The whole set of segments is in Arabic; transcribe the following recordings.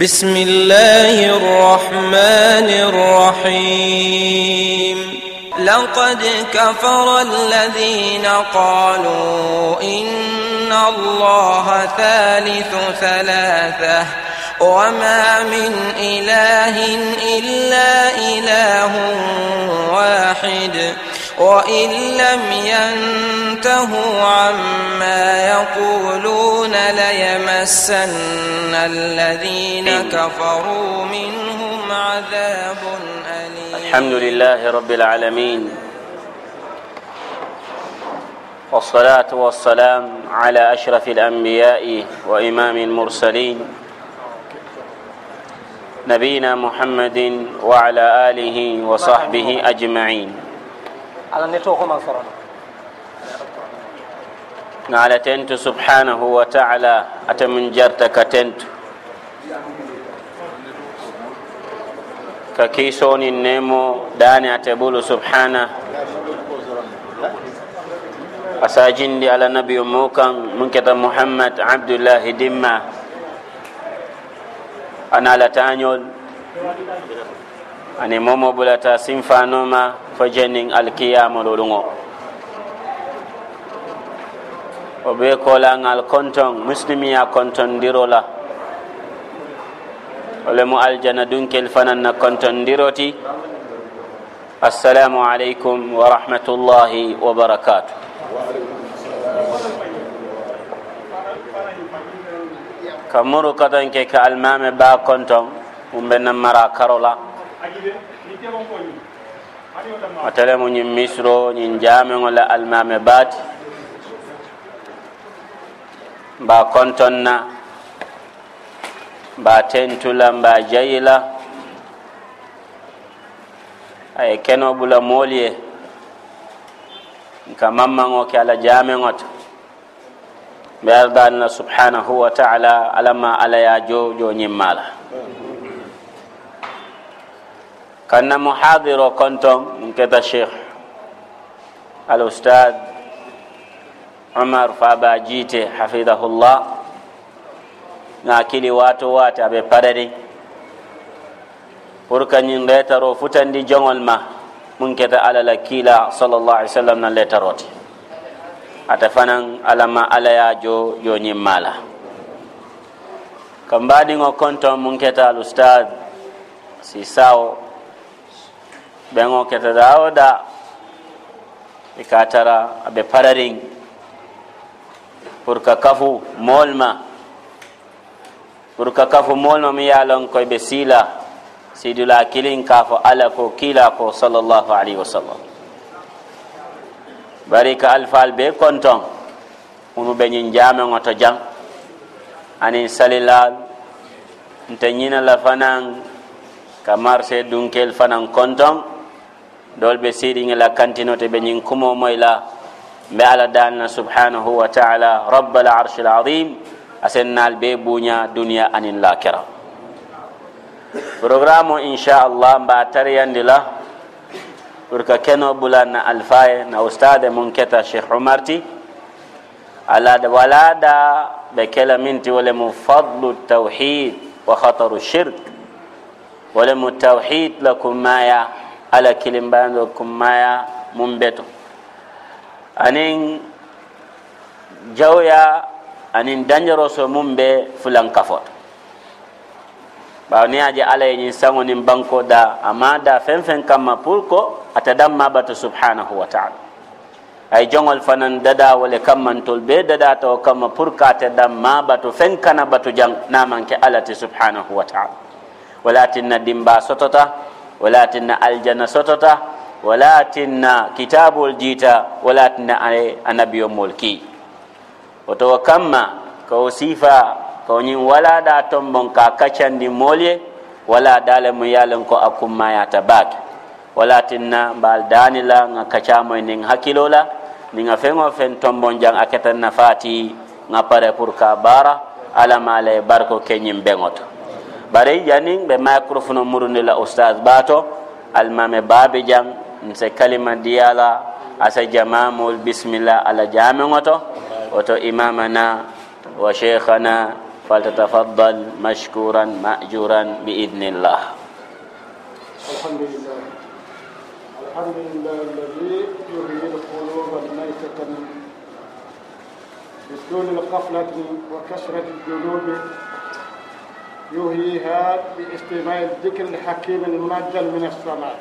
بسم الله الرحمن الرحيم. لقد كفر الذين قالوا إن الله ثالث ثلاثة وما من إله إلا إله واحد. وإن لم ينتهوا عما يقولون ليمسن الذين كفروا منهم عذاب أليم. الحمد لله رب العالمين والصلاة والسلام على أشرف الأنبياء وإمام المرسلين نبينا محمد وعلى آله وصحبه أجمعين. Ala neto ko man sorono على تنت سبحانه وتعالى. أتمن جرتك تنت. ككيسون النمو داني أتبول سبحانه. أساجندي على نبي موكا من كتاب محمد عبد الله دمة أنا لتانيول أني مومو بلتا سنفانوما فجنين القيام لولونغو o be kolangal konton muslimiya kontondirola ole mo aljana dunkel fanan na kontondiroti assalamu aleykum wa rahmatullahi wa barakatu kamuru katanke ka almame ba konton nan mara karola a telemo ñin misro ñin jameŋo la almame baati. Mba kontonna mba tentula mba jayila aye keno bula mooli ye ka mammaŋo ke ala jameŋo to mbe ardanna subhanahu wa taala alama ala ya jo jo ñimmala kanna muhadiro konton nketa cheikh al ustad umar faba jiite hafidahullah nga kili wato wate aɓe parari pour kañin letaro futandi jogol ma mun keta alala kiila sallllah alih w sallam na letarote ata fanan alama alaya jo jo ñimmala kam mbaɗiŋo konton mun keta al ustad si sawo ɓeŋo keta o da e ka tara aɓe pararin pour que kafu molma. Pour que kafu molma mi yalon koye ɓe siila sidula kilin ka fo ala ko kiila ko sallllahu alayhi wa sallam bari ka alfal be konton unu ɓe ñin jameŋo to jang. Anin salilal. Nte ñinala fanan ka marché dunkel fanan konton dol ɓe siɗiŋe la kantinote ɓe ñin kumo moy la mbe ala dalna subhanahu wa taala rabbal arshi alazim asennal be buña duniya anin lakira programme o inchallah mba tariyandi la pour keno ɓula na alfaye na ustade mun keta cheikh oumar ti ala walada ɓe kela minti wole mu fadlu tawhid wa khataru shirk wole mu tawhid kummaya ala kilimbayando kummaya mum beto anin jawya anin dangeroso mum be fulankafoto ɓaw ni aje ala ye ñin saŋo nin banko da ama da fen fen kamma pour ko ata subhanahu wa taala. Ay joŋol fanan dada wole kammantol be dada tawo kamma pour ka ate damma bato fen kana bato jang namanke alati subhanahu wa taala. Walatinna dimba sotota walatinna aljanna sotota walatinna kitabol jiita walatinna annabiyomol ki woto wo kamma ko sifa ko ñin wala da tombon ka kaccandi molye wala dale mu yalen ko akummayata baake wala tinna mbal danila nga kaccamoy nin hakkilo la ni nga feŋo fen tombon jang a ketan nafati nga pare pour ka bara alamala e barko keñin beŋoto bari janin ɓe microphone murundi la oustaz bato almame babe jang nse kalima diyala asa jamamol bisimilla ala jameŋoto woto imamana wa cheikhana مشكورا مأجورا بإذن الله الحمد لله الحمد لله الذي يحيي القلوب الميتة بسدول القفلة وكسرة الجنوب يحييها باستماع الذكر الحكيم المنزل من السماء.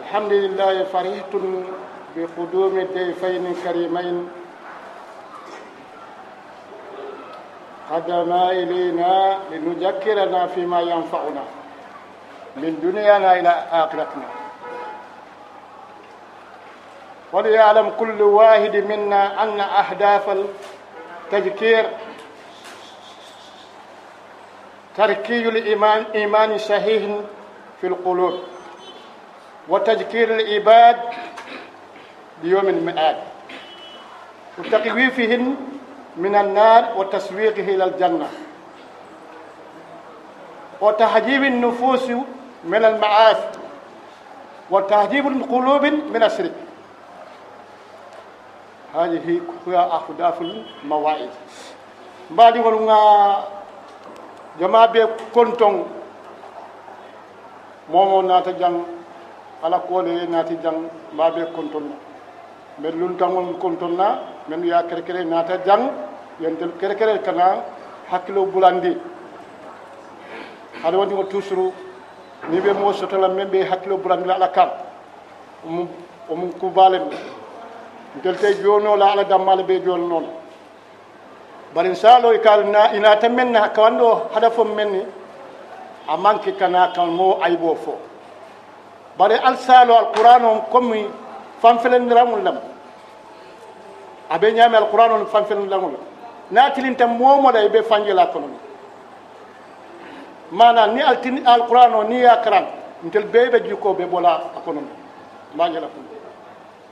الحمد لله فرحت بقدوم الضيفين كريمين قدما إلينا لنذكرنا فيما ينفعنا من دنيانا إلى آخرتنا. وليعلم كل واحد منا أن أهداف التذكير تركي الإيمان إيمان صحيح في القلوب. وتذكير العباد بيوم المآد وتقويفهن من النار وتسويقه إلى الجنة. وتحجيب النفوس من المعاصي. وتهذيب القلوب من الشرك. هذه هي أهداف المواعظ بعد ولنا جماعة كنتم مومو ناتا جان ala koole naati jang mbaɓe kontonna men luntagol kontonna men ya kere kere naata jang yentel kere kere kana hakkilo bulandi haɗa woni ko toujours ni ɓe mo sotola men ɓe ndelte joonola ala dammala ɓe jolnola barin salo e kal na inata men na kawanɗo haɗa fo men ni a manque kana kan mo aybo fo. Bare alsalo alquran on comme fanfelendiramol lam. Aɓe ñaami alquran on fanfelendiramol. Natilinta momoɗa e ɓe fanjela kono ni. Mana ni altini alquran o ni yakaran ntel beɓe jikkoɓe ɓola a kono ni. Mbañela kono.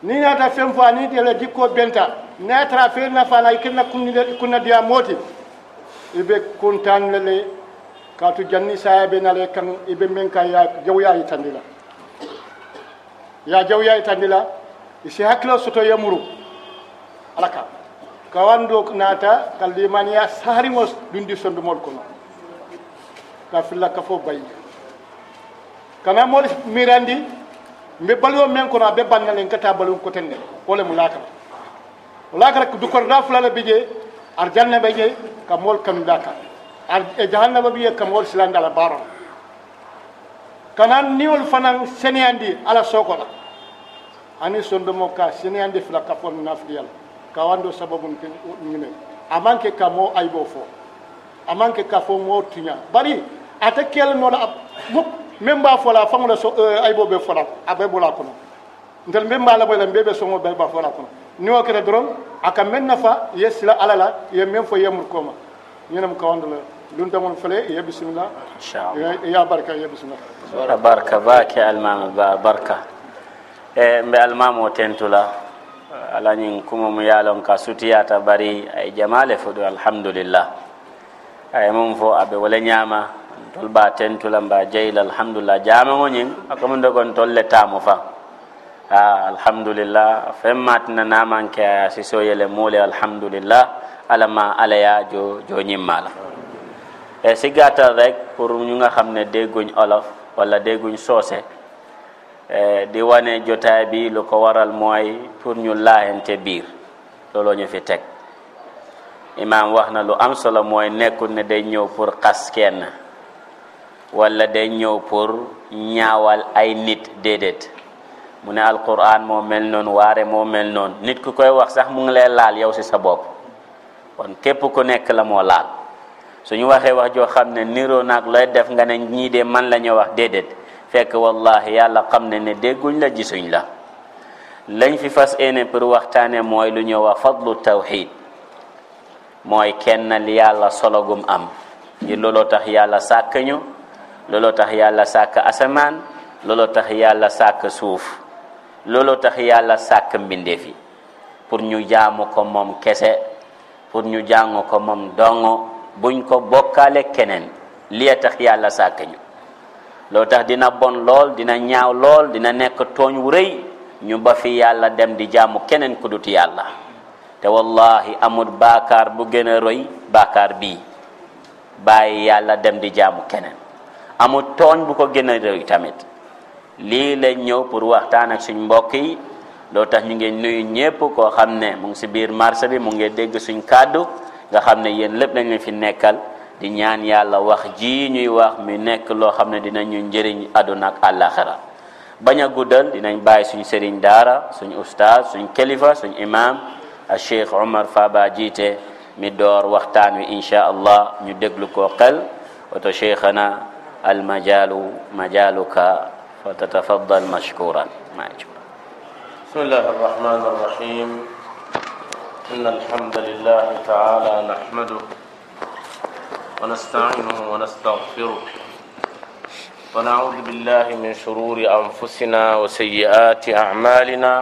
Ni nata fen fo ani ɗele jikko benta. Natara fe nafana kirna kunnide kunna diya moti. Iɓe kuntanlele katu janni sayaɓe nale kan iɓe men ka ya jawya yitandila ya jawya itandila isi hakkilo soto yamuru ala ka kawando naata ka limaniya sahariŋo dundi sondumol kono. Ka filla kafo bayi kana moolu mirandi mbe baluwo men kono a be bannalen ka taa baluwo koten ne wo le mu lakara o lakara dukorda fula le bi je arjanna be je ka moolu kanuda kan ar e jahannaba bi je ka moolu silandi ala baaro la kana niwol fanaŋ seneyandi ala soko la ani sondomo ka seneyandi fila kafon nafiliyal ka wando sababun ke ñine amanke ka mo aybo fo amanke ka fo mo tiña bari ata kel no la muk même ba fola fango la so aybo be fola abe bola kono ndel même ba la boy la bebe so mo be ba fola kono ni o kere doron aka men nafa yesila alala ye men fo yemur koma ñenam ka wando la lun tamon fele ye bismillah inchallah ya barka ye bismillah barka bake almama ba barka e mbe almama o tentula alañin kuma mu yalon ka sutiyata bari ay jamale fuɗu alhamdulillah ay mum fo aɓe wala ñama tol mba tentula mba jeyla alhamdulillah jamaŋo ñiŋ a dogon tolle tamo fa. A alhamdulillah fen matina namanke a siso yele muule alhamdulillah alama alaya jo jo ñimmala. E si gàttal rek pour ñu nga xam ne dégguñ olof wala dégguñ soose e di wane jotaay bi lu ko waral mooy pour ñu laayante biir. Looloo ñu fi teg. Imaam wax na lu am solo mooy nekkul ne day ñëw pour xas kenn. Wala day ñëw pour ñaawal ay nit déedéet. Mu ne alquran moo mel noonu waare moo mel noonu. Nit ku koy wax sax mu ngi lay laal yow si sa bopp. Kon képp ku nekk la moo laal. Suñu waxee wax joo xam ne niroo naag looy def nga ne ñii de man la ñu wax déedéet. Fekk wallahi yàlla xam ne ne dégguñ la gisuñ la. Lañ fi fas yéene pour waxtaane mooy lu ñëw wax fadlu tawxid mooy kenn yàlla sologum am. Ngir looloo tax yàlla sàkk ñu looloo tax yàlla sàkk asamaan looloo tax yàlla sàkk suuf looloo tax yàlla sàkk mbindeef yi. Pour ñu jaamu ko moom kese pour ñu jàng ko moom dongo buñ ko bokkaale keneen liya tax yàlla sàkk ñu. Loo tax dina bon lool dina ñaaw lool dina nekk tooñ wu rëy ñu ba fi yàlla dem di jaamu keneen ku dut yàlla. Te wallahi amul baakaar bu gën a roy baakaar bii. Bàyyi yàlla dem di jaamu keneen. Amul tooñ bu ko a roy tamit. Lii lañ ñëw pour waxtaan ak suñ mbokk yi. Loo tax ñu ngi nuyu ñépp koo xam ne mu ngi si biir marché bi mu ngi dégg suñ kàddu. Nga xam ne yéen lépp leen fi nekkal. Di ñaan yàlla wax ji ñuy wax mi nekk loo xam ne dinañu njëriñ àdduna ak àllaaxira. Bañ a guddal dinañ bàyyi suñ sëriñ daara suñ ustaaz suñ kilifa suñ imam a cheikh omar faba jiite. Mi door waxtaan wi insha allah ñu déglu ko xel. Oto cheikhana majaluka fa tatafaddal mashkuran maajub بسم الله الرحمن الرحيم. إن الحمد لله تعالى نحمده ونستعينه ونستغفره ونعوذ بالله من شرور أنفسنا وسيئات أعمالنا.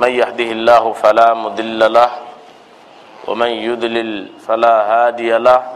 من يهده الله فلا مضل له ومن يضلل فلا هادي له.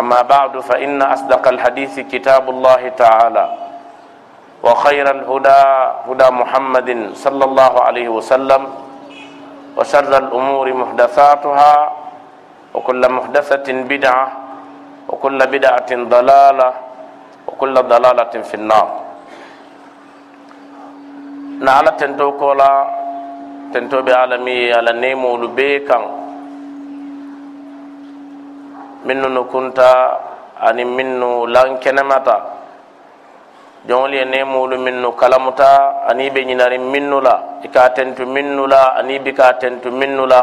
أما بعد فإن أصدق الحديث كتاب الله تعالى وخير الهدى هدى محمد صلى الله عليه وسلم وشر الأمور محدثاتها وكل محدثة بدعة وكل بدعة ضلالة وكل ضلالة في النار. نعلى تنتو كولا تنتو بعالمي على نيمو لبيكا minnu nu kunta ani minnu lan kenemata ye nemolu minnu kalamuta ani be ñinari minnu la. I ka tentu minnu la ani bi ka tentu minnu la.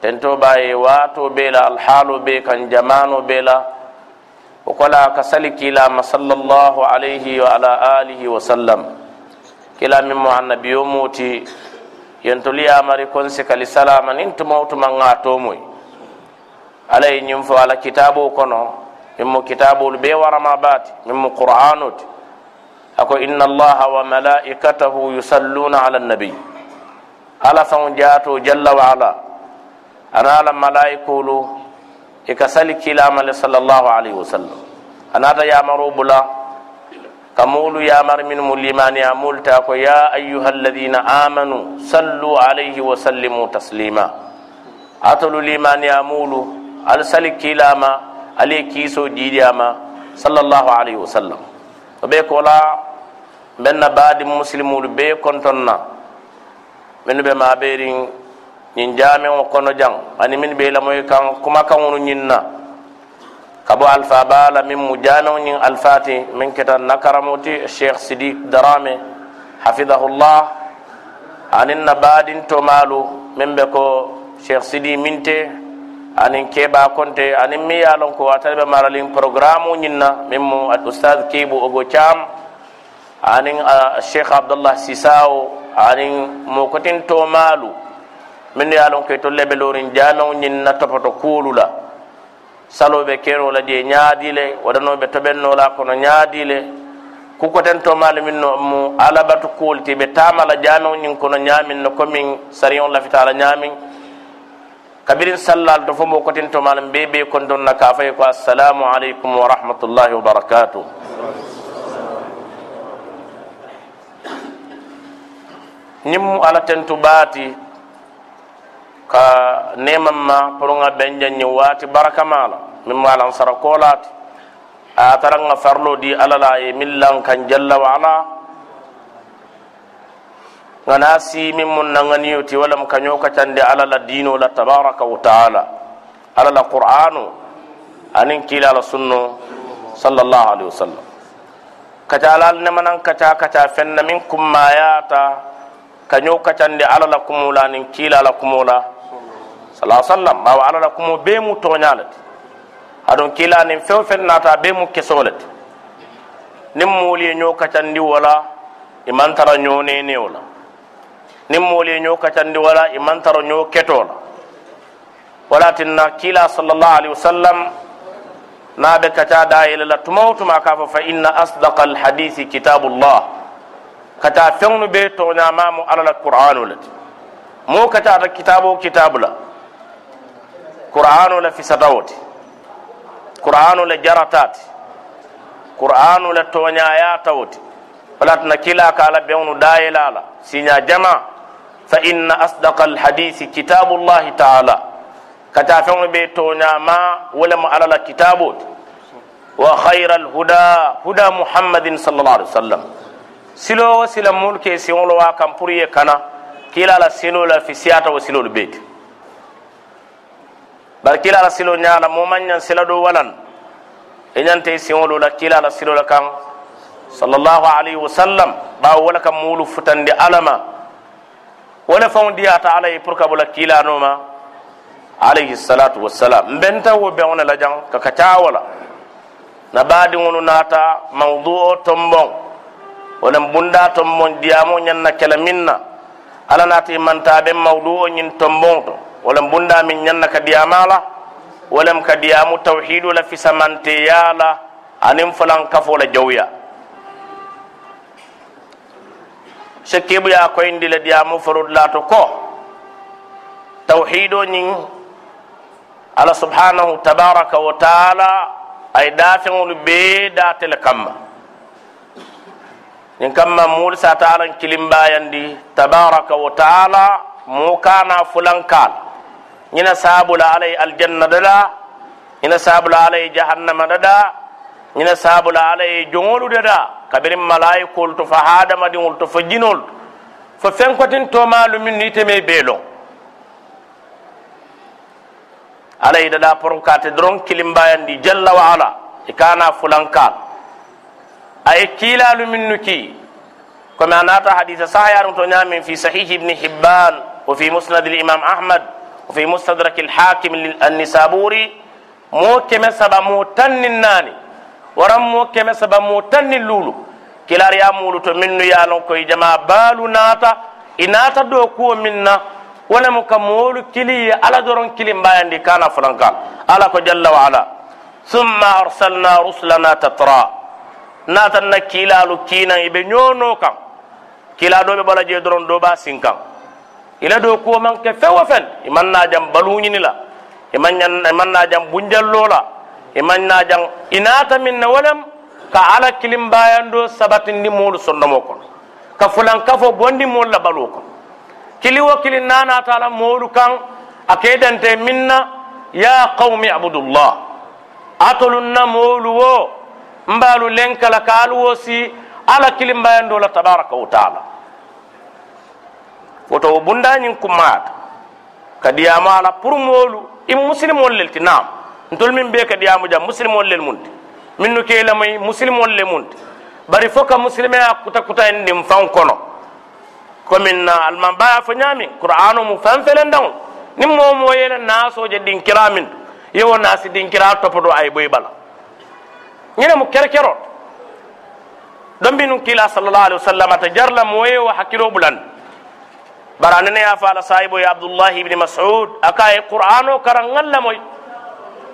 Tento ba ye waato be la alhaalo be kan jamano be la. Wo kola ka sali kilama sallallahu alayhi wa ala alihi wa sallam. Kila min mo annabiyo muti. Yentolu yamari konsi kali salama nin tumawtuma ŋa tomoy ala ye ñiŋ fo ala kitabo kono min mo kitabolu be warama baati min mo qur'anu ti ako inna allaha wa malaikatahu yusalluna ala nabi ala faŋo jaato jalla wa ala ana ala malaikolu i ka sali kilamale sallallahu alaihi wasallam anata yamaro bula ka moolu yamar min mu limaniya moolu ta ko ya ayuha alladina amanu sallu alayhi wa sallimu taslima atolu limaniya moolu ala sali kiilama ala ye kiisoo jiidiyama sallallahu alayhi wa sallam. O ɓe kola mben na baadi musilimulu bee konton na minnu ɓe ma ɓeerin ñin jaameŋo kono jaŋ ani min ɓe lamoyi kaŋ kuma kaŋunu ñin na ka bo alfa baa la min mu jaameŋo ñin alfaati min keta nakaramo ti cheikh sidik darame hafidahullah. Anin na baadin to maalu min ɓe ko cheikh sidi minte anin keɓa konte anin mi yalon ko atani ɓe maralin programme uñinna min mo al oustade kibo ogo cam anin cheikh abdoullah sisao anin mo kotin to maalu. Min yalon koye tolle ɓe lorin jame uñinna topoto kuulula saloɓe kenola ɗi e ñaadile waɗanoɓe toɓennola kono ñaadile kukoten to malumin no mu alabatu kolti be tamala jami'un yin kono nyamin no komin sariyon lafitala nyamin. Kabirin sallal to fo mokotin to malu be be kon don na ka fay ko assalamu alaikum wa rahmatullahi wa barakatuh ñiŋ mu ala tentu baati ka neman ma pour ŋa benjaŋ ñiŋ waati barakama la miŋ mu alaŋ sara koolaati a tara ŋa farlo di alla la ye miŋ laŋ kaŋ jalla wa ala ngana simin mun nanganiyoti walam kaño kacande ala la dino la tabaraka wa taala. Ala la qur'anu anin kiila la sunno sallallahu alaihi wasallam. Kaca alal nemanan kaca kaca fenna min kummayata kaño kacande ala la kumula anin kiila la kumula sala sallam bawa ala la kumo be mu toñalati aɗon kiila nin few fen nata be mu kesolete nin mooli ye ño kacandi wala imantara ño nenewo la nin moolu ye ñoo kacandi wala i man tara ñoo keto la wala tinna kiila sallallahu alaihi wasallam na be kaca dayele la tuma wo tuma ka fo fa inna asdaqa alhadisi kitabullah kata feŋnu be toñamamu ala la qur'anu le ti moo kacata kitabo kitabu la qur'anu le fisatawo ti qur'anu le jarata ti qur'anu le toñayatawo ti wala tinna kila ka ala beŋnu dayela la siña jama فإن أصدق الحديث كتاب الله تعالى. كتافون بيتونا ما ولم على الكتاب وخير الهدى هدى محمد صلى الله عليه وسلم. سلو وسلم ملك سيولو وكم بريه كنا. كلا لا سلو لا في سياتا وسلو البيت. بل كلا لا سلو نيالا مومن ين سلدو ولن. إن أنت سيولو لا كلا لا سلو لكم. صلى الله عليه وسلم. باو ولكم مولو فتن دي ألما. Wala faŋo diyata ala ye pour ka bula kiilanoma alayhi salatu wassalam. Mbenta wo be ne la jaŋ ka kacawo la na baadiŋolu naata mawdu o tomboŋ wala bunda tomboŋ diyamo ñanna kela miŋ na ala naata manta be mawdu o ñiŋ tomboŋ to. Wala bunda miŋ ñanna ka diyama la. Ka diyamu tawhidu la fisamanteya la. Aniŋ falan kafo la jawya sekkebu ya koyndi le diyamu forudlato ko. Tawhido ñin ala subhanahu tabaraka wa taala ay dafeŋolu bee datele kamma. Ñin kamma muulu sata alan kilimbayandi tabaraka wa taala mu kana fulankal ñina sabula alay aljanna dada ñina sabula alay jahannama dada ñina sabula alay joŋolu dada kabirin malaikol to fa hadamadiŋol to fa jinol to fo fenkotin tomalu min ni teme beelo ala yidada pour kate doron kilimbayandi jalla wa ala i kana fulankal aye kiilalu min nu ki komi a nata hadisa sahayarum to ñamin fi sahihi ibni hibban wa fi musnad l'imam ahmad wa fi mustadrak alhakim annisaburi mo keme saba mo tannin nani waran mo keme saba mo tannin lulu kilar ya mulu to minnu ya lon koy jama balu nata inata do ko minna wala mu kam molu kili ala doron kili mbayandi kana fulankal ala ko jalla wa ala thumma arsalna rusulana tatra nata na kilalu kina ibe nyono kam kila do be bala je doron do ba sinkan ila do ko man ke fewo fen na jam baluñini la iman na jam bunjallo la E iman najan inata minna walam ka ala kilim bayando sabatindi molu sondomo kono. Ka fulan kafo bondi molu la balo kono. Kili wo kili nanata ala molu kan a kedante minna ya qawmi abudullah. Atolunna molu wo mbalu lenkala ka alu wo si ala kilim bayando la tabaraka wa taala. Woto wo bundañin kummata kadi yamala pour molu in musilimol lelti nam ntol min be ka diyamu jam musilimol lel munti min nu ke lamay musilimol le munti bari fo ka musilime a kuta kuta en dim fan kono komin na alman baya fo ñami qur'anu mu fan felen daŋol nin mo mo yele nasoje dinkira min yewo nasi dinkira topoto ay boy bala ñine mu kerkerot don bi nun kila sallallahu alaihi wasallam ta jarla moye wa hakilo bulan bara ne ya fala sahibo ya abdullah ibn mas'ud akaye qur'ano karangalla moy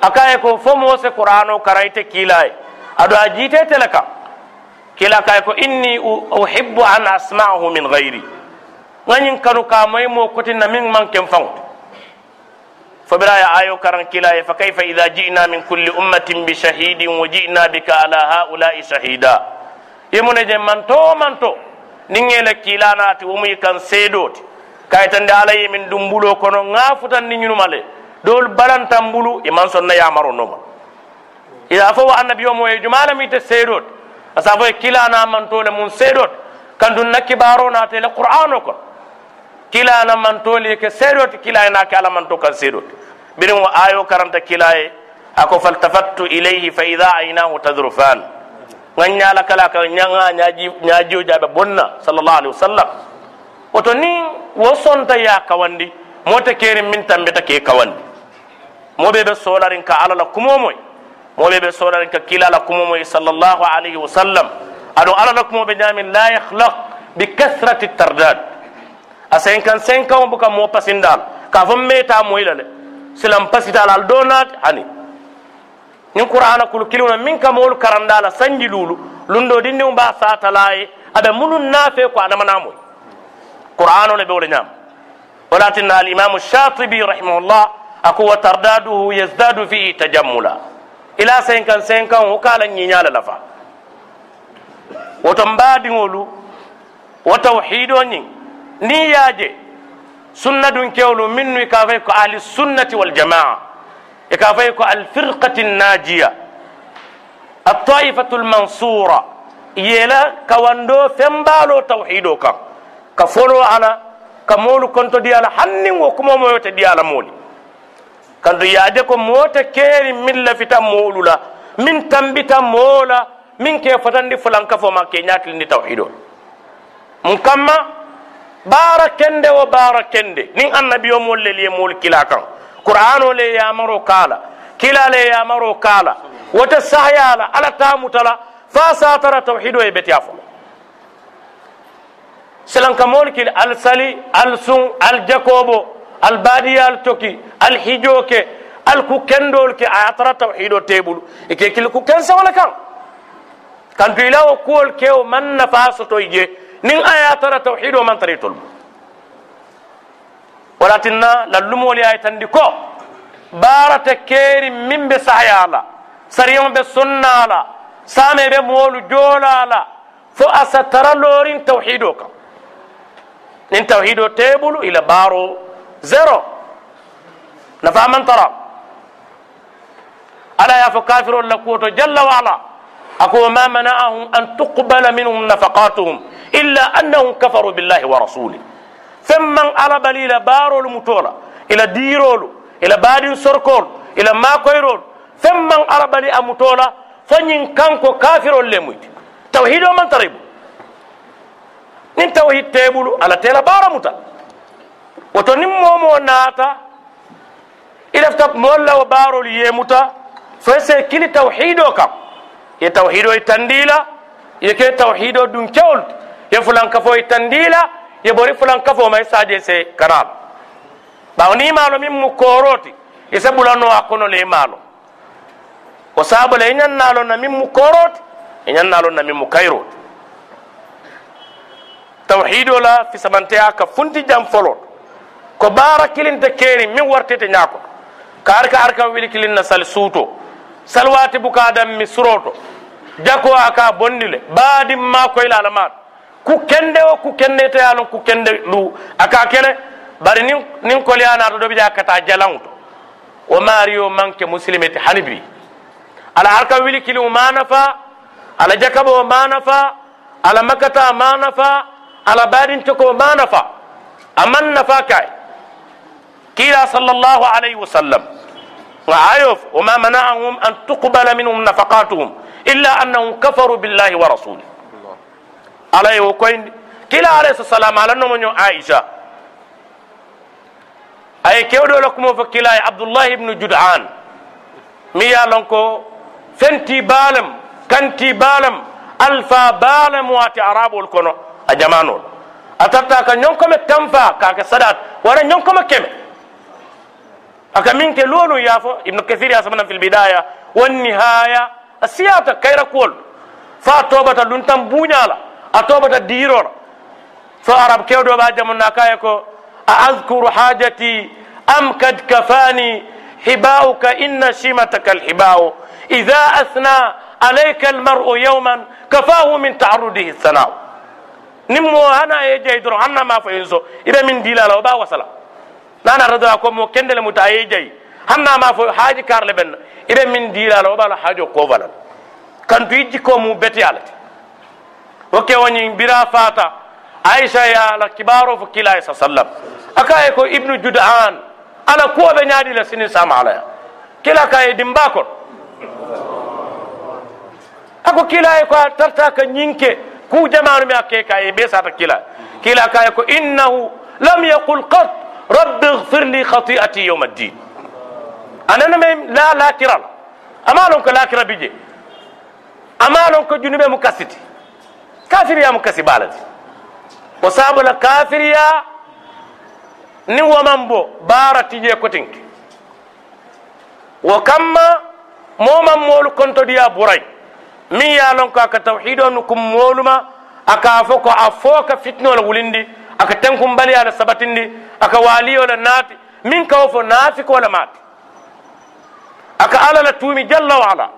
akaye ko fo mo se qur'ano karaite kilay ado ajite telaka kila kay ko inni uhibbu an asma'ahu min ghairi. Ngani kanu ka moy mo kotina min man kem faw فبلا يا آيو كرن كلا فكيف إذا جئنا من كل أمة بشهيد وجئنا بك على هؤلاء شهيدا يمون جي منتو منتو نينيلا كلا ناتي ومي كان سيدوت كايتن دي علي من دمبولو كونو غافتان نينو مالي دول بلان تنبولو يمان سنة يا مرو نوما إذا فهو النبي يوم يجمال ميت سيدوت أسافو كلا نا منتو لمن سيدوت كان دون نكبارو ناتي لقرآنو كون kila na mantoli ke seedoti kila na ke ala manto kan seedoti birin wa ayo karanta kila ye ako faltafattu ilayhi fa idha aynahu tadrufan nganya la kala ka nyanga nyaji nyaji jabe bonna sallallahu alaihi wasallam oto ni wo ya kawandi mota keri min tambeta ke kawandi mobe be solarin ka ala la kumomoy mobe be solarin ka kila la kumomoy sallallahu alaihi wasallam ado ala la kumobe nyamin la yakhlaq bi kathrati tardad a senkan senkan buka mo pasindal ka fo meta moyla le silam pasital al donat hani ni qur'ana kul kiluna min ka mol karandala sanji lulu lundo dinni ba satalaye abe munun nafe ko adama namoy qur'ano le be wala nyam ولكن الإمام الشاطبي رحمه الله أكو ترداده يزداد فيه تجملا إلى سينكن سينكن وكالا نينيال لفا وتنبادي وتوحيدو نين نياجي سنة دون كيولو منو يكافيكو أهل السنة والجماعة يكافيكو الفرقة الناجية الطائفة المنصورة يلا كواندو فمبالو توحيدو كان كفولو على كمولو كنتو ديالا حنين وكمو مويوت ديالا مولي كنتو ياجي كو موتا كيري من لفتا مولو لا من تنبتا مولا من كيف فتندي فلان كفو ما كينيات لني توحيدو مكما baara kende wo baara kende nin annabiyo mol le liye mol kila kan qur'ano le yamaro kala kila le yamaro kala wata sahyala ala tamutala fa satara tawhido e beti afo selan ka mol kil al sali al sun al jakobo al badiya al toki al hijoke al ku kendol ke ayatara tawhido tebulu e ke kil ku kensa wala kan kan to ilawo kuol kew man nafaso to je nin aya tara tawhido man tari tolmu walatinna lallumoli ay tandi ko barata keri min be sahayala sariyama be sonnala same be moolu joolala fo asa tara lorin tawhido kam nin tawhido tebulu ila baro زيرو. نفع من ترى. ألا يا فكافر ولا قوت جل وعلا أكو ما منعهم أن تقبل منهم نفقاتهم إلا أنهم كفروا بالله ورسوله. ثم ألب إلى بارو المتولى إلى ديرولو إلى بادين سركول إلى ما كيرول ثم ألب إلى متولى فنين كانكو كافر لموت. توحيد من تريبو. نين توحيد تيبولو على تيلا بارو متولى woto nin momo naata ilafta molla wa barol yemuta fo se kili tawhido kam ye tawhido e tandila ye ke tawhido dun kewol ye fulan kafo e tandila ye bori fulan kafo may saje se kanal bawo ni malo min mu koroti ye se bulano a kono le malo ko sabo le nyan nalo na min mu koroti e nyan nalo na min mu kayroti tawhido la fi samante aka funti jam folo ko baara kilin te keeni min warte te ñaako. Ka arka arkan wili kilin na sal suuto. Sal waati bu buka dam mi suroto jako a ka bondi le. Baadin ma koyla ala maat. Ku kende o ku kende te yalon ku kende lu. A ka kele bari nin nin koliyanato ɗo ɓe ja kata jalangu to. Wo mario manque musilimete hani bi. Ala arkan wili kilin ma nafa ala jakabo ma nafa ala makata ma nafa ala baadin toko ma nafa aman nafa kaye kai kila sallallahu alaihi wasallam وعيف وما منعهم أن تقبل منهم نفقاتهم إلا أنهم كفروا بالله ورسوله. عليه وكوين. كلا عليه السلام على أنه عائشة. أي كيودو لكم فكلا عبد الله بن جدعان. ميا لنكو. فنتي بالم. كنتي بالم. ألفا بالم واتي عرب الكونو أجمانول أتتا كان يوم كم تنفع كاك سدات وأنا يوم كم كم aka min ke lolu yafo ibnu kathir ya sabana fil bidaya wan nihaya asiyata kayra kol fa tobata dun tam bunyala a tobata dirora fa arab kewdo ba jamunna kay ko a azkuru hajati am kad kafani hibauka inna shimataka alhibau idha athna alayka almar'u yawman kafahu min ta'arrudihi sana'u nimmo hana ye jey doro hanna ma fa yinso ida min dilala ba wasala nana rada ko mo kendele muta ayi jayi hanna ma fo haji karle ben ibe min dila la bala hajo ko valal kan tu yiji ko mu beti alati o ke woni bira fata aisha ya la kibaro fo kila sa sallam aka ko ibnu judan ala ko be nyaadi la sinin sama ala kila ka e dimba ko ako kila ko tarta ka nyinke ku jamanu mi akke ka e be sata kila kila ka ko innahu lam yaqul qat رب اغفر لي خطيئتي يوم الدين. أنا لم لا لا ترى اما لونك لا ترى بيجي. اما لونك جنب مكسيتي. كافر يا مكسي بالد وصاب كافر يا نيو مامبو. بارتي جي كوتينك. وكما موما مول كنت ديا بوراي. مي يا لونك كتوحيدو نكم مولما اكافوكو افوكا فتنه ولا ولندي aka tenkum baliyala sabatindi aka waliyola naati min kawo fo naafikola maati aka ala la tuumi jalla wa ala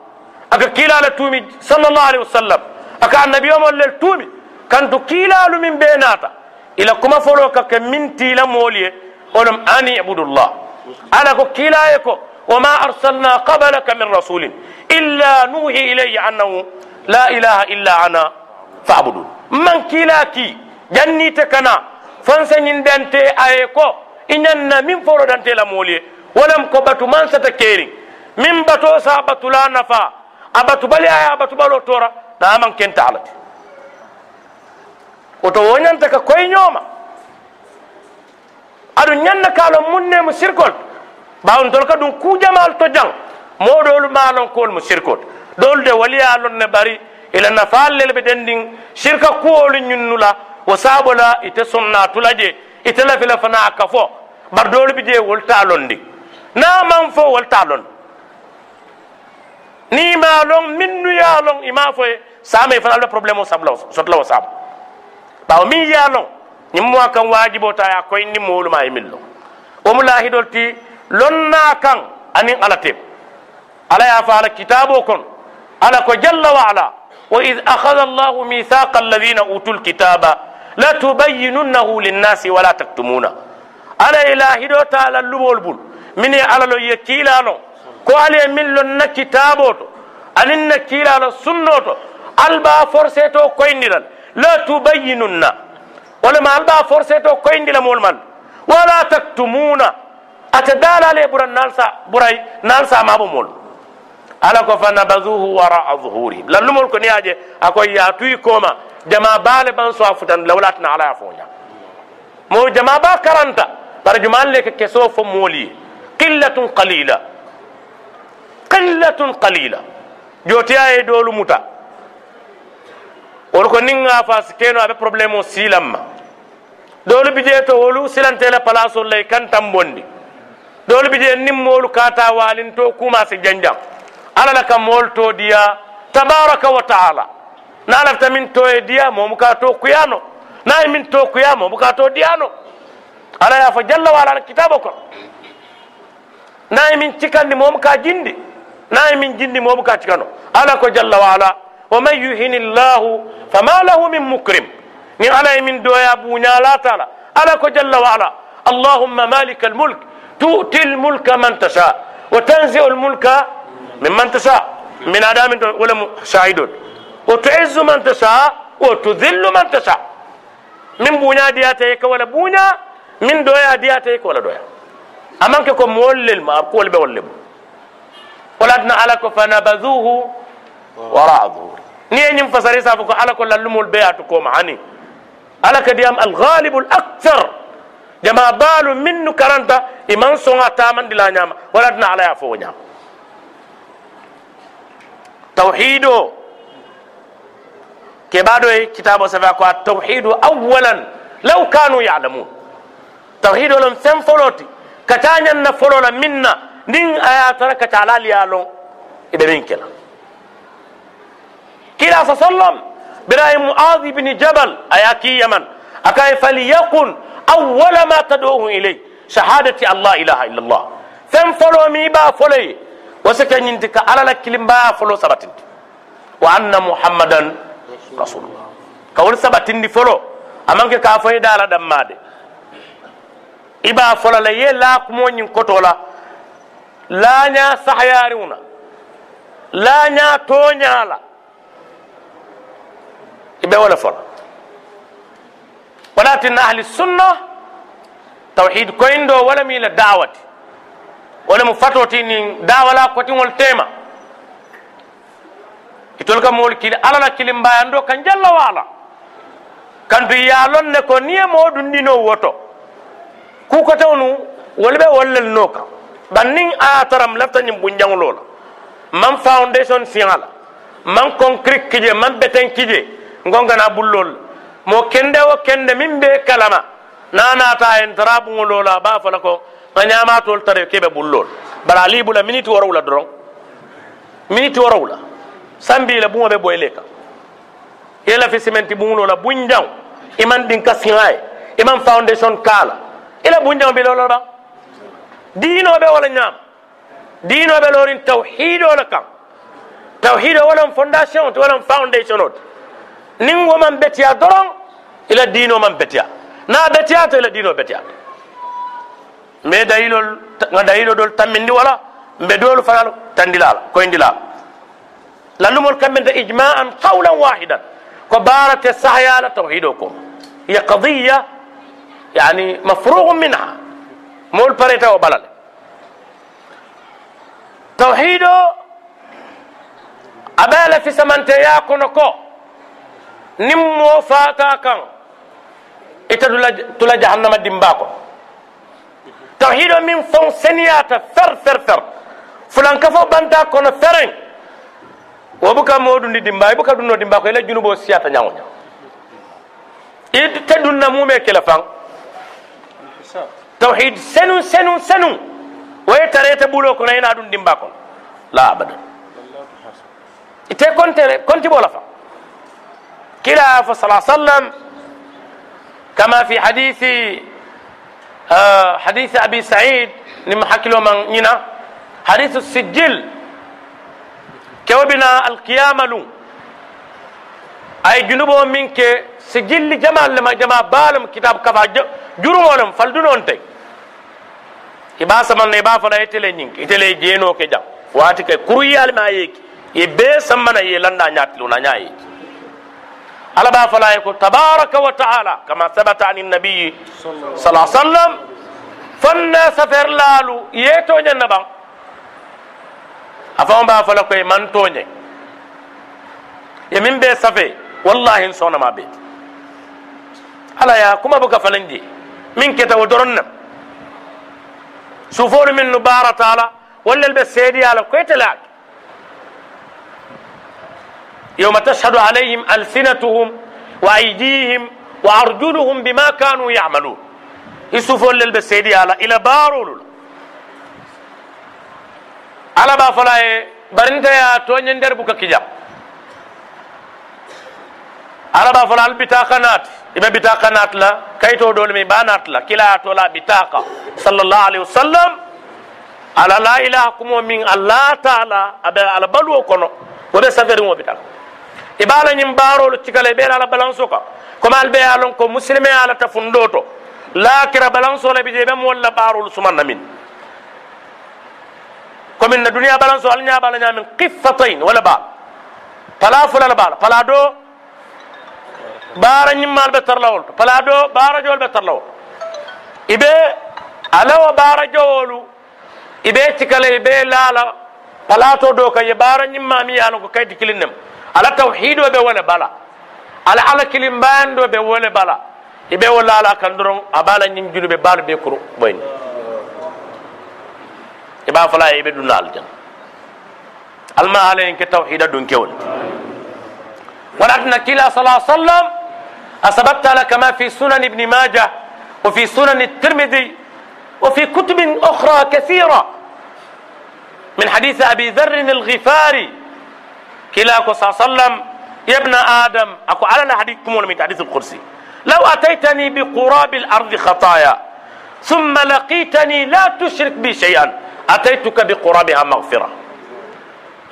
aka kiila la tuumi sallallahu alaihi wasallam aka annabiyomol lel tuumi kantu kiilalu min ɓe naata ila kuma folo ka ke min tiila moolu ye onom an ibudullah ala ko kiilaye ko wama arsalna qabalaka min rasulin illa nuhi ilayhi annahu la ilaha illa ana fabudun man kiila ki jannite kana fansañindante e aye ko iñanna min forodante la moolu ye walam ko batu man sata keeri min bato sa batula nafa a batubali aya a batubalo tora naaman kentahalati woto woñanta ka koye ñooma aɗu ñanna kaalon munnemo sirkol bawon tol ka ɗum kujamal to jang moɗolu malonkol mo sirkol ɗolde waliya lon ne ɓari ila nafallel ɓe ɗen ndin sirka kuwolu ñunnula wo sabola ite sonna tula je ite lafila fana ka fo bar dolu ɓe je woltalon ndi naman fo woltalon ni malon minnuyalon ima foye same fana alɓe probléme o sabla sotla wo sabo ɓawo min yaalon ñimmo kan wajibota ya koyndi moluma e min lo womu lahidol ti lonna kan anin ala tem ala ya fa ala kitabo kon ala ko jalla wa ala wa id akhadha allahu mithaqa alladhina utul kitaba la tubayyinunnahu linnasi wala taktumuna ala e lahido taala lumol bul min e ala lo ye kiilalo ko ala e min lonna kitabo to anin na kiilalo sunno to alba forcé to koyndiral la tubayyinunna wala ma alba forcé to koyndi la mol man wala taktumuna ata dalale buran nalsa buray nalsa mabo mol ala ko fa nabaduhu wara dhuhurihim lallumol ko niaje ako ya tuy koma jama bale ban so afutan lawlatna ala fonya mo jama ba karanta par juman le ke keso fo moli qillatun qalila qillatun qalila jotiya e dolu muta wolu ko niŋ ŋa faasi keno abe probléme o siilan ma doolu bi jee to wolu silantela palasol lay kan tambondi doolu bi jee niŋ moolu kata waalinto kuma si janjaŋ alla la ka moolu to diya tabaraka wa taala na lafita min to ye diya momu ka to kuyano na ye min to kuya momu ka to diyano alla ye fo jalla wala la kitabo ko na ye min cikandi momu ka jindi na ye min jindi momu ka cikano alla ko jalla wala ومن يهن الله فما له من مكرم من على من دويا بونا لا تعالى على جل وعلا اللهم مالك الملك تؤتي الملك من تشاء وتنزع الملك ممن تشاء من آدم ولا شاهدون وتعز من تشاء وتذل من تشاء من بونا دياتيك ولا بونا من دويا دياتيك ولا دويا أمانك كم مولل ما أقول بولب ولدنا على فنبذوه وراء ظهور ye ñiŋ fasari sa fo ko ala ko lallumol be atu koma hani ala ka diyam alghalibu alakthar jama baalu minnu karanta iman soŋa tamandi la ñama wala dina ala ya fo wo ñama tawhido keɓaɗo kitabo safa ko a tawhidu awalan law kanu yalamun tawhido lon fen foloti kata ñanna folola minna ndin aya tara kata alaliya lon iɓe min kela kila sa sallam birayi muadi bni jabal aya ki yaman akaye falyakun awala ma tad'uhu ilay shahadati an la ilaha illa allah fen folo mi ba foloye wasike ñinti ka alala kilimbaya folo sabatindi wa anna muhammadan rasulullah ka wol sabatindi folo amanke ka foye dala dammade iba folo la ye lakumoñin kotola laña sahayariuna laña toñala ibe wala folo walatin ahli sunna tawhid koyindo wala mi la dawati wala mu fatoti ni dawala kotiŋol tema itol ka moolu kili ala la kilimbayando kan jalla wala kantu ya lon ne ko niye mo dundino woto ku ko tawnu wala be wallal no kan bannin a taram lafta ñim bunjaŋolo la man foundation siŋa la man concrete kije man beten kije ngongana bullol mo kende wo kende min be kalama nanata en tara buŋolo la ba fala ko ŋa ñamatol tare keɓe bullol bara ali bula miniti worow la doron miniti worow la sambila buŋo be boyile kaŋ ye lafi simenti buŋulo la bunjaŋo i maŋ dinka siŋa ye i maŋ foundation kaa la i la bunjaŋo bi lolo baŋ diino be wo le ñaama diino be lorin tawhido le kaŋ tawhido wo loŋ fondation ti wo loŋ foundation o ti niŋ wo maŋ betiya doroŋ i la diino maŋ betiya niŋ a betiyaata i la diino betiyata mbe dayilol nga dayilo dol tammindi wala mbe doolu fanal tandila la koyindila la lallumol kamɓe nde ijma'an qawlan wahidan ko barate sahyala tawhido ko hiya qadiya yani mafrugu minha mol pareta o balale tawhido aɓeele fisamanteya kono ko nin mo fata kan ita tula jahannama dimba ko tawhido min fon seniyata fer fer fer fulanka fo banta kono feren وبكا مودو ندي مباي بكا دونو دي مباكو إلا جنوبو سياتا نعو نعو إد تدون نمومي كلفان توحيد سنو سنو سنو وي ويتريت بولو كنا ينا دون دي مباكو لا أبدا إتي كنت كنت بولا فا كلا فصلى الله عليه وسلم كما في حديث آه حديث أبي سعيد نمحكي لهم من هنا حديث السجل كوبنا القيامة لون أي جنوب منك سجل جمال لما جمع بالم كتاب كفا جرم ولم فلدون تي iba saman ne ba fana itele nyink itele jeno ke jam wati ke kuruyal ma yeki e be samana ye landa nyatlu na nyayi ala ba fala ko tabaraka wa ta'ala kama sabata an nabi sallallahu alaihi wasallam fanna safer afan ba fala ko man tonye ye min be safe wallahi sona ma be ala ya kuma buka falandi min keta wodoron nam sufolu min nu bara taala walla be seedi ala koytelaak يوم تشهد عليهم ألسنتهم وأيديهم وأرجلهم بما كانوا يعملون إلى بارول على با فلا برنت يا تونين دربك كجا على با فلا البطاقة نات إبا بطاقة نات لا كيتو دول مي بانات لا كلا تولا بطاقة صلى الله عليه وسلم على لا إله كم من الله تعالى أبا على بلو كنو وبسافر وبطاقة ibala ñim baarolu cikale ɓeera ala balance ka. Comme al ɓe alon ko musilme ala ta fundo to lakira balance ola bije ɓe mo walla baarolu sumanna min komin na duniya balance o alña bala ñamin qiffatain wala baal pala fulala baala pala do baara ñimmal ɓe tarlawol to pala do baara jowol ɓe tarlawol iɓe alawo baara jowolu iɓe cikale iɓe laala pala to do kaye baara ñimmami yalon ko kayti kilinnem ala tawhido be wala bala ala ala kilimbando be wala bala ibe wala ala kan doron abala nyim julu be balu be kuru boyni iba fala ibe dun aljan alma ala en ke tawhida dun kewol ولكن كلا صلى الله عليه وسلم أثبت لك ما في سنن ابن ماجه وفي سنن الترمذي وفي كتب أخرى كثيرة من حديث أبي ذر الغفاري كلاكو صلى الله عليه وسلم يا ابن آدم أكو على الحديث كمون من حديث القرسي لو أتيتني بقراب الأرض خطايا ثم لقيتني لا تشرك بي شيئا أتيتك بقرابها مغفرة.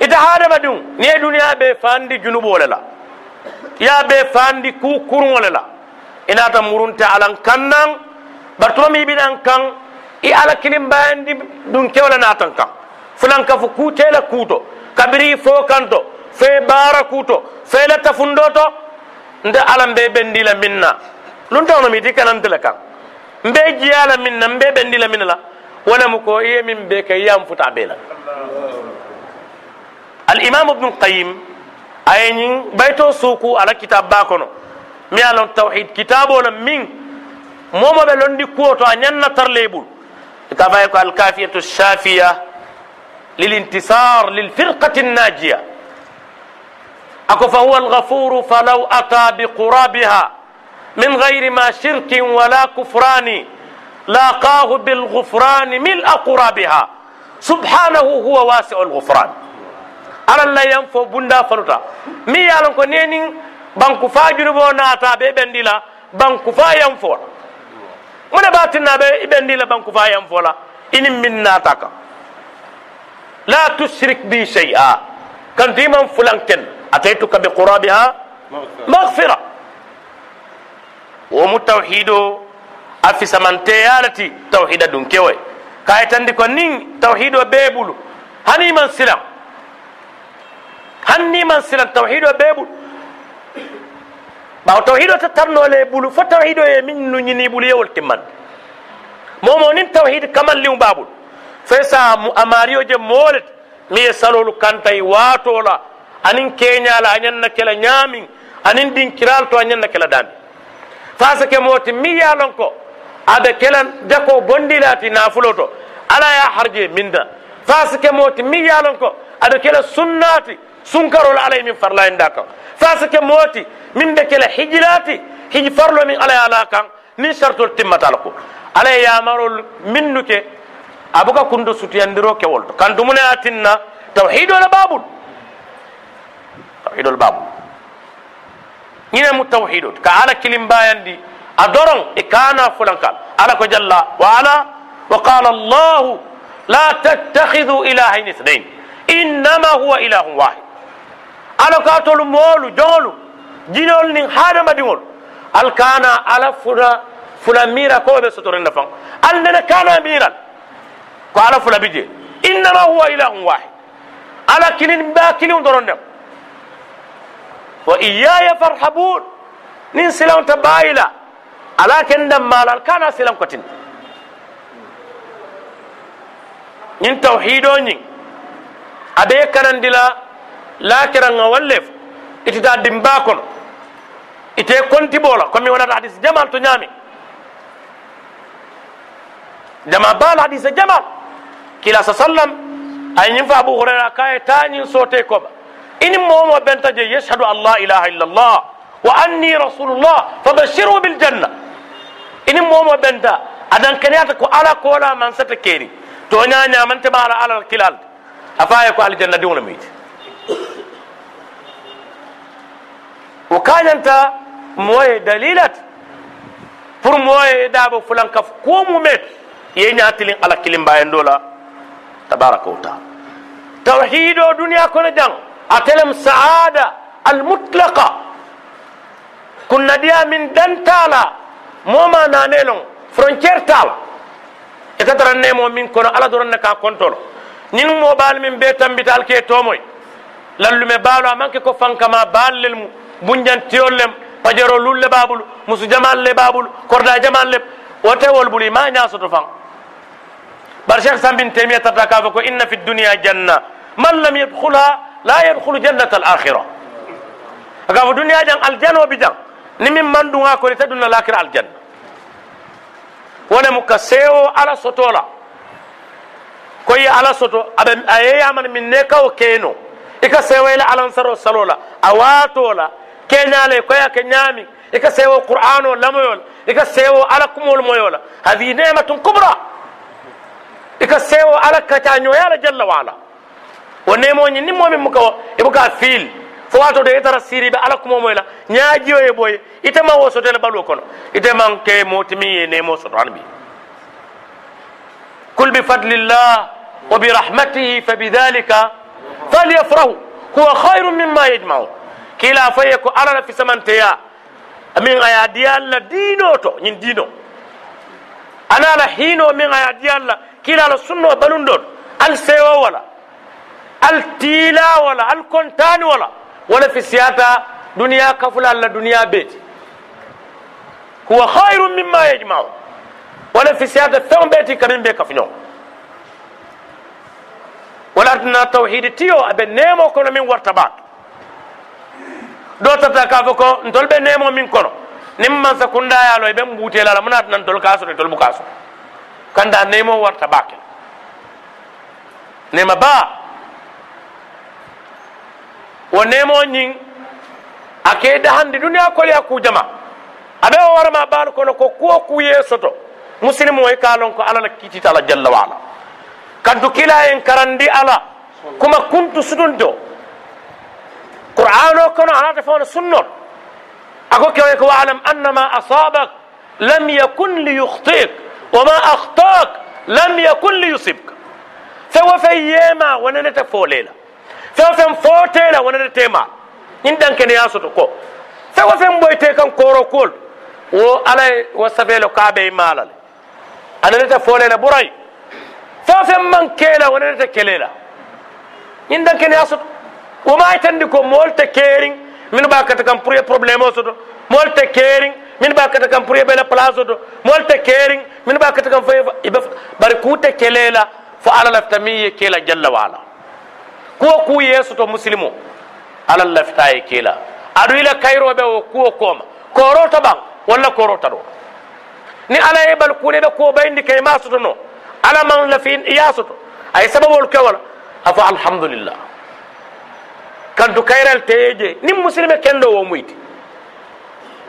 إذا هذا بدو ني دنيا بفاندي جنوب ولا لا؟ يا بفاندي كو كورون ولا لا؟ إن هذا مرونت على كنن برتومي بين كان إي على كلمة باندي دون كولا ناتن كان فلان كفو كوتيلا كوتو kabiri fo kanto fe bara kuto fe la tafundo to nde alam be bendila minna luntawno mi ti kanantele kan mbe jiyala min na mbe min la wala mu ko iye min be ke yam futa be la ibn qayyim ayeñin bayto suku ala kitab ba kono mi alon tawhid kitabo la min momo ɓe londi kuwo to a ñanna tarlebul ka faye ko alkafiyatu shafiya للانتصار للفرقة الناجية أكو فهو الغفور فلو أتى بقرابها من غير ما شرك ولا كفران لاقاه بالغفران ملء قرابها. سبحانه هو واسع الغفران. على الله ينفو بندا فلوتا. مي يالون كو نينين بانكو فاجر بو ناتا بي بنديلا بانكو فا ينفو. من باتنا بي بنديلا بانكو فا ينفو لا. إن من ناتاكا لا تشرك بي شيئا. كان ديما فلان كن أتيتك بقرابها؟ مغفرة. afisa man teyalati tawhida ɗum kewoy kayitandi ko nin tawhido beɓulu haniman silam? Hanniman silam tawhido beɓulu ɓaw tawhido tattarnole ɓulu fo tawhido ye min nuñini ɓulu yewol timman momo nin tawhid kamal liw baɓul fe sa amario je molet mi ye salolu kantay watola anin keñala a ñanna kela ñamin anin ɗinkiral to a ñanna kela dami. Fasa ke moti mi yalon ko aɓe kelan jako bondilati nafulo to ala ya harje minda fasike moti mi yalon ko aɓe kela sunnati sunkarol alay min farlayinda kan fasike moti min ɓe kela hijilati hiji farlo min alay ala kan nin sartol timmatala ko alay yamarol minnuke abuka kundo sutiyandiro kewol to kantumune atinna tawhidole babul tawhidol babul ñine mu tawhidot ka ala kilim bayandi أدرن إكانا فلان قال على جل وعلا وقال الله لا تتخذوا إلهين اثنين. إنما هو إله واحد. على كاتول مولو جولو جينول نين هذا ما ديول الكانا على فلا فلا ميرا كو بسطور النفان أننا كان ميرا؟ قال فلا بيجي. إنما هو إله واحد. على كلين باكلين درون وإياي فارحبون. نين سلام تبايلا. Ala ken dam malal kana silam kotin ñin tawhido ñin abe kanandila lakiranga wallef itita dimba kono ite konti bola komi wonata hadis jamal to ñami jama bal hadis jamal kila sa sallam ay ñin fa abu hurayra kaye tañin sote koba ini momo benta je yashhadu an la ilaha illa allah wa anni rasulullah fabashiru bil janna ini momo benta adan keniyata ko ala kola man sata keri to nya nya man te mala ala kilal afaye ko aljanna diwna miti o kanyanta moye dalilat pour moye dabo fulan kaf ko mu met ye nyatilin ala kilim bayen dola tabaraka wa taala tawhido duniya kono jang atelem saada al mutlaqa kunna diya min dantala moma nanelon frontiére tala e katara nemo min kono ala doron ne ka kontolo nin mo bal min be tambital ke tomoy lallume baalo amanke ko fankama ballel mu bunjantiyol lem pajero lulle babul musu jamal le babul korda jamal le wotewol buli ma ñasoto fan bar cheikh sambin temia tata kafa ko inna fi dunia janna man lam yadkhulha la yadkhulu jannata al akhira akafa duniya jang aljano bi jang ni min mandunga ko ta dunna lakira aljanna wone mu ka sewo ala soto la ko ye ala soto abe aye yaman min ne kawo keno i ka sewo ila alansaro salo la a waato la keñale koya ke ñaami i ka sewo qur'ano lamoyol i ka sewo ala kumol moyo la hadi nematun kubra i ka sewo ala kacañoya la jalla wala wo nemoñi ni momin muka i buka fiil fo wato de itara siri be ala kumo moy la ñaajiyo ye boy ite ma wo soto le balu kono ite man ke motimi ye nemo soto anbi kul bi fadlillah wa bi rahmatihi fa bidhalika falyafrahu huwa khairun mimma yajma'u kila faye ko ala la fi samanteya min aya diyalla dino to ñin dino ana la hino min aya diyalla kila la sunno balun don al sewo wala al tila wala al kontani wala wala fi siyata duniya kafula alla duniya beti huwa khairum mimma yajmau wala fi siyata feŋ beti kamin be kafuño wala tana tawhidi tiyo abe nemo kono min warta baake do tata ka fo ntol be nemo min kono nin mansa kundayalo ɓe mbutela la muna nan tol kaso tol bu kaso kanda nemo warta baake nema ba wo nemo ñing a ke dahandi duniya koliya kujama aɓe o warama baal kono ko kuwo kuye soto musilimu o ka lon ko ala la kiitita ala jalla wa ala kantu kila en karandi ala kuma kuntu sudunto qur'an o kono anata fawno sunnot ako kewe ko walam annama asabak lam yakun liyukhtik wama akhtak lam yakun liyusibka fewo fe yema wonanete folela fewo fen fotela wonanete tema ñin dankene ya soto ko. Fewo fen boyte kan koro kol. Wo alay wo safelo kaɓe malale. Ananete folela ɓuray fewo fen man kela wonanete kelela. Ñin dankene ya soto. Woma itandi ko molte keering min ɓa kata kam pour ye probléme o soto molte keering min ɓa kata kam pour ye ɓele place oto molte keering min ɓa kata kam fo bari kute kelela. Fo ala lafta min ye kela jalla wala kuwo ku yesoto musilimo ala lafta ye kela aɗu ila kayroɓe o kuwo kooma korota ɓan walla korota ɗo ni ala ye bal kule ɓe kuwo ɓayndi kay ma soto no ala man lafi iya soto ay sababol kewala afo alhamdulillah kantu kayral teyeje nin musilime kendo wo muyti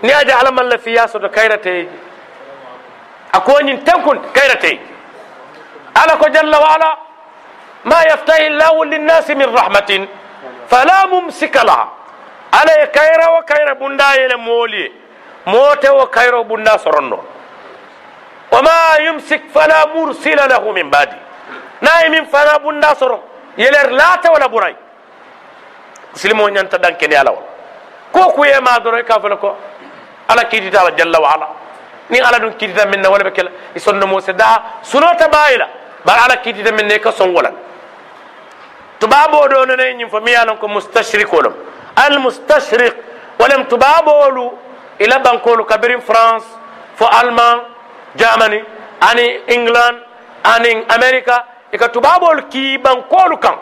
ni aje ala man lafi ya soto kayra teyeje a koñin tenkun kayra teyeje ala ko jalla wa ala ما يفتح الله للناس من رحمة فلا ممسك لها. أنا كيرا وكيرا بندا لمولي موت وكيرا بندا سرنو. وما يمسك فلا مرسل له من بعدي نايم فلا بندا سرن يلر لا ولا براي سلمون ينتا دانكين يالا ولا كوكو يما دوري كافلكو على كيدي تعالى جل وعلا. ni ala dun kiditan min na wala bekel isonno mo se da sunota bayila bar ala kiditan ɗo nene ñin fo mi yalan ko mustashrikolom al mustashrik walem tubabolu ila bankolu kabirin france fo allemand germany ani england ani america ika tubabolu ki bankolu kan.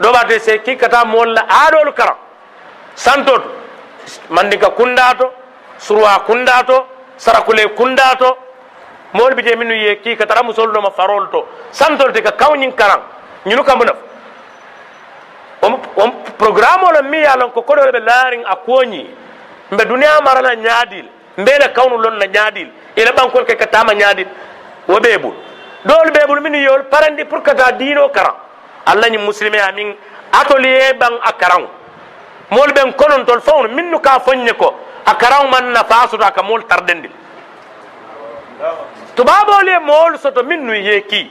Ɗo ɓate se ki kata molla aɗolu karan santoto mandinka kundato surwa kundato sarakule kundato moolu bi je minnu ye kii ka tara musolu noma farolu to. Santolu te ka kawñin karan ñunu kambu naf on programme o la mi ye lon ko koɗole ɓe laarin a kuoñi mbe duniya marala ñaadil mbele kawnu lon na ñaadil ila ɓankol ke ka tama ñaadil wo ɓeɓul ɗolu ɓeɓul minnu yewol parandi pour kata diino karan allah ñin musilme amin atelier ɓan a karan moolu ɓen konontol fawnu minnu ka foññe ko a karan man nafa soto aka moolu tardendil. Tubabolu ye moolu soto ye ki.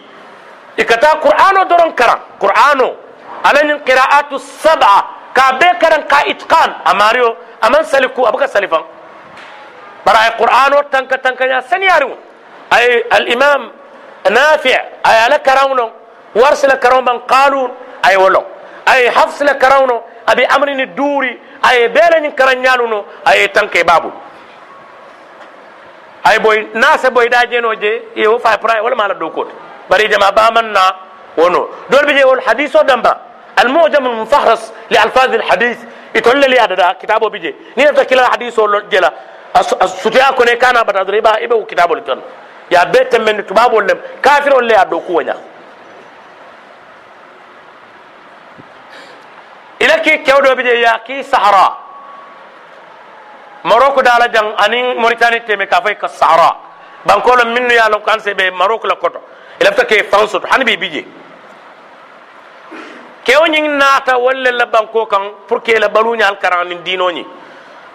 I ka taa qur'ano doron karan qur'ano. ala ñin qira'atu saba ka be karan ka itqan amario aman saliku abuka salifan bara ay qur'ano tanka tankaña saniyariŋo ay alimam nafi ay ala karawno warsila karaw ban qalun ay wolon ay hafsila karawno abi amrini duuri ay bele ñin karan ñaluno ay tanke babul ay boy nase boy da jeno je e wo fa pra wala mala do kote bari jama ba man na wono dol bi je wol hadithu damba المعجم المفهرس لألفاظ الحديث. يقول لي هذا كتابه بيجي. نير تكلا الحديث ولا جلا سطيع كونه كان أبدا دريبا إبه كتابه لكن يا بيت من كتاب ولا كافر ولا أدو كونيا إلى كي كيو دو بيجي يا كي سهرة مروكو دالا جان أني موريتاني تيمي كافاي كسهرة بانكولم منو يا لو كان سي بي مروكو لا كوتو الا فتا كي فانسو حنبي بيجي. kewñin naata wolle labbanko kan pour que la baluñal karanin dinoñi.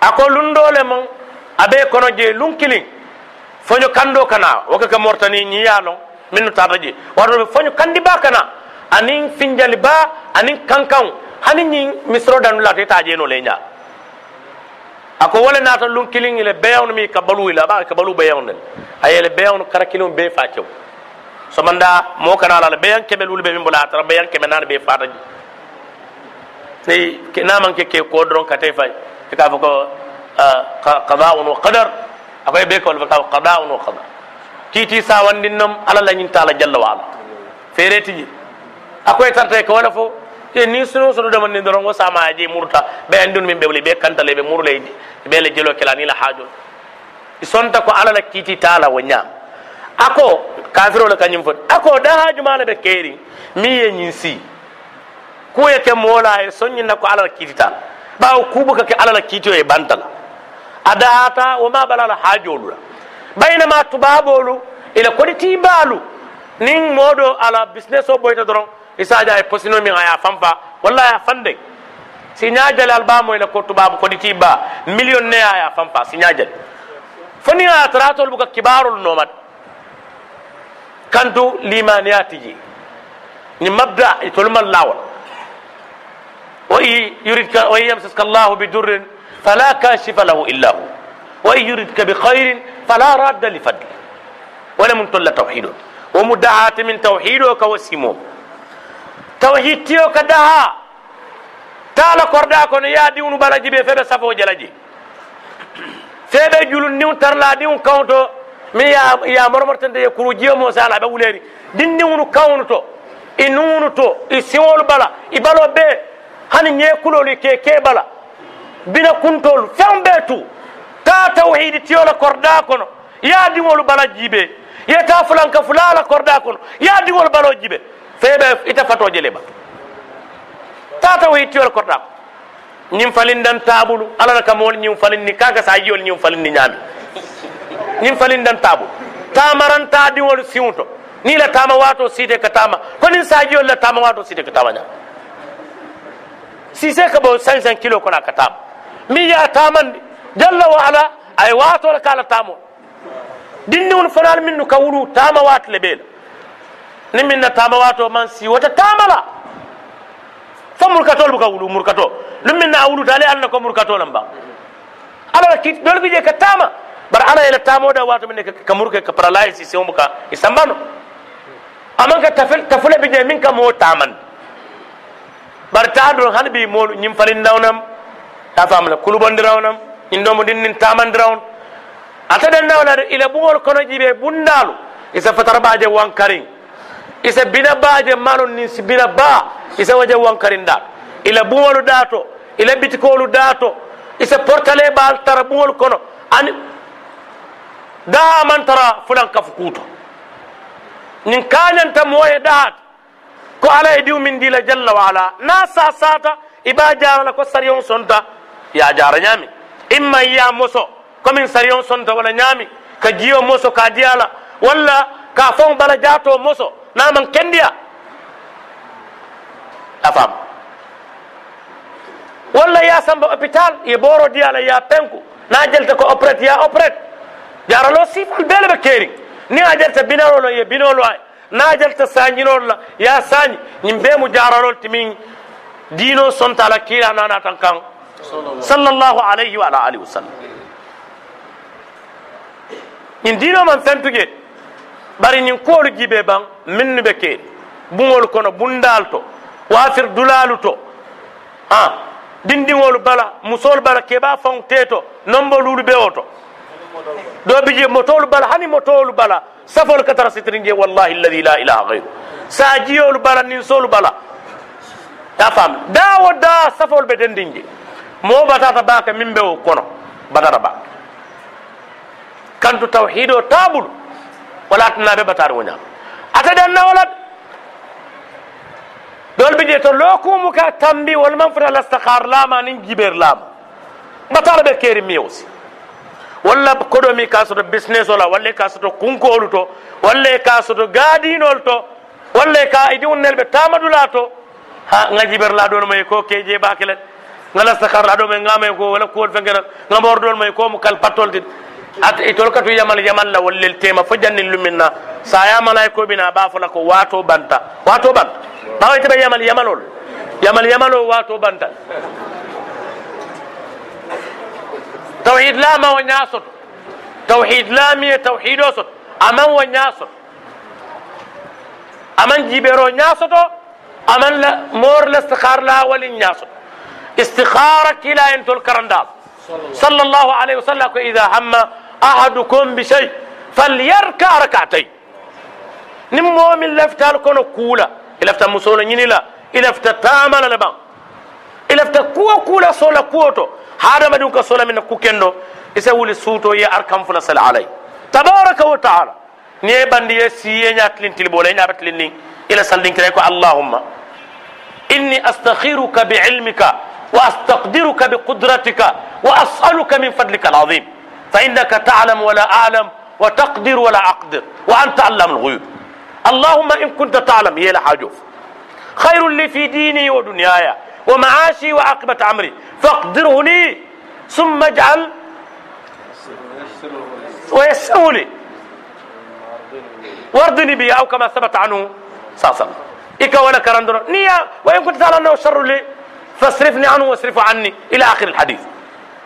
Ako lundole mon abe kono je lunkilin foño kando kana woka ka mortani ñiyano min no tata je wato foño kandi ba kana anin finjali ba anin kankan hani ñin misro danu lato ita jeno le ña. Ako wole naata lunkilin ile beyawno mi ka balu ila ba ka balu beyawno aye le beyawno kara kilin be fa kew. So manda mo kana la beyan kebe lul be min bula tara beyan kebe nan be fa taji ni ke naman ke ke ko dron ka tay fay ka fa ko qada'un wa qadar akoye ɓe kawol ka qada un wa qada kiiti sawandin nom ala lañin taala jalla wa ala feeretiji akoye tarta ko wala fo e ni suno sono dama ni doron wo sama aji murta ɓe andun min ɓewli ɓe kantale ɓe murle ɓe le jelo kela ni la haajol sonta ko ala la kiiti taala wo ñaam ako kafirole kañum foti ako da haajumala ɓe keeri. Mi ye ñin si kuye ke moola e soññinna ko ala la kiiti taala ɓawo kuɓuka ke ala la kiitio e bantala a dahata woma ɓalala haajolula baynama tubabolu ila koɗi tibalu nin moɗo ala business o ɓoyta doron isaja e posino min aya fanfa. Walla aya fande si ñajale albamo ila ko tubabu koɗi tiba million ne aya fanfa si ñajale foni a taratol buka kibarol nomat kantu limaniya tiji ni mabda tolman lawol وإن يردك وإن يمسسك الله بدر فلا كاشف له إلا هو وإن يردك بخير فلا راد لفضله ولم تل توحيد ومدعاة من توحيده كوسيمو توحيد تيو كدها تالا كوردا كون يا ديونو بلا جيبي فبه سافو جلاجي فبه جولو نيو ترلا ديون كاونتو min ya ya marmortande ye kuru kurujiyo mo sala ɓe wuleri dindiŋunu kawnu to i nuŋunu to i siŋolu bala i balo be hani ñekulolu ke ke bala. Bina kuntolu feŋ be tu. Ta tawhidi tiyola korda kono ya diŋolu bala jibe ye ta fulanka fulala korda kono ya diŋolu balo jibe feeɓe ita fato jele ba. Ta tawhidi tiyola korda kono. Ñiŋ falindan tabulu ala alla ka moolu ñiŋ falinni kaga sa yiyolu ñiŋ falinni ñaami. Ñiŋ falindan tabulu tamaranta diŋolu siŋo to ni la tama wato site ka tama ko niŋ sajiyolu la tama wato site ka tama ñaami sise ka bo 500 kilo kono a ka tama miŋ ye a tamandi jalla wa ala a ye wato le ka a la tamo dindiŋolu fanaalu minnu ka wulu tama waati le bee la niŋ na tama wato maŋ si wota tama la fo murkatolu buka wulu murkato luŋ miŋ na a ko lam baŋ ala la dolu bi je ka tama bari ala ye la tamo da wato miŋ ne ka muruke ka paralyse siŋo buka i amaŋ ka tafule bi je miŋ ka moo tamandi bari taa doroŋ hani bi moolu ñiŋ falindaŋo nam ta faamu la kulubondiraŋo nam ñiŋ domo din niŋ tamandiraŋo ate den nawo la de ila buŋolu kono jibe bundaalu isa fatara baaje wankariŋ isa bina baaje mano niŋ si bina baa isa waje wankariŋ daato ila buŋolu daato ila bitikoolu daato isa portale baal tara kono ani daa man tara fulan kafu kuuto ñiŋ kaañanta moye daata ko ala e diw min dila jalla wa ala na sa sata iba jarala jara la ko sariyon sonta ya jara ñami imma ya moso komin sariyon sonta wala ñami ka jiyo moso ka diyala walla ka fon bala jato moso naman kendiya a fam walla ya samba hôpital ye boro diyala ya penku na jelta ko opérate ya opérate jaralo sifal bele ɓe keeri ni a jarta binarolo ye binolo ay na jarta sañinol la. Ya sañi. Ñim be mu jararol timin dino sontala kiila nana tan kan. Sallallahu alayhi wa ala alihi wa sallam. Ñin dino man fentuge. Bari ñin koolu jibe ban minnu ɓe keeri buŋol kono bundal to. Wafir dulalu to. A dindiŋolu bala musol bala keɓa faŋ teto nombolulu nomboluulu be o to. دو بيجي موتول بلا هاني موتول بلا. سفر كتر سترينج والله الذي لا إله غيره. ساجيو بلا نسول بلا. تفهم دا ودا سفر بدندينج مو باتا باك من بو كونو. بدر با كنت توحيد تابل ولا تنابه بتار ونيا. اتدان ولد. دول بيجي تو لوكو مكا تامبي والمنفر الاستقرار لا ما نجي بير لا ما طالب كيري ميوسي. Walla koɗo mi ka soto business ola walla ka soto kunkolu to walla ka soto gaadinol to walla ka idi unnel ɓe tamadula to ha gajiberla ɗon may ko keje bakelet galastakar aɗo may gamay ko wala kuwol fengena gamordol may ko mo kal pattolde at itol katu yamal yamalla wallel tema fo jannin luminna sa yamalay koɓina ɓa fola ko wato banta wato banta ɓawayteɓe yamal yamalol yamal yamalo wato banta توحيد لا ما ونياسط توحيد لا مية توحيد وسط أمن ونياسط أمن جيبرو نياسط أمن لا مور الاستخار لا ولي نياسط استخارة كلا ينتو الكرندال صلى الله عليه وسلم إذا هم ahadukum bi shay falyarka rak'atayn nim momin laftal kono kula ilafta musola ñini la ilafta tamala le ban ilafta kuwo kula hadamadiŋ ka sola min na ku kendo isa wuli suuto ye arkam fula sal alay tabaraka wa taala ni ye bandi ye siye ña tilin tili bola ye ñaɓa tilin niŋ ila saldinkira ko allahumma inni astakhiruka biilmika wa astaqdiruka biqudratika wa asaluka min fadlika alazim fa innaka talam wala alam wa taqdir wala aqdir wa anta allam alghuyub اللهم إن كنت تعلم يلا حاجوف خير لي في ديني ودنياي ومعاشي وعاقبة عمري. فاقدره لي ثم اجعل ويسره لي. واردني بي أو كما ثبت عنه صلى إك ولا كرندر نيا وإن كنت تعلم أنه شر لي فاصرفني عنه واصرفه عني إلى آخر الحديث.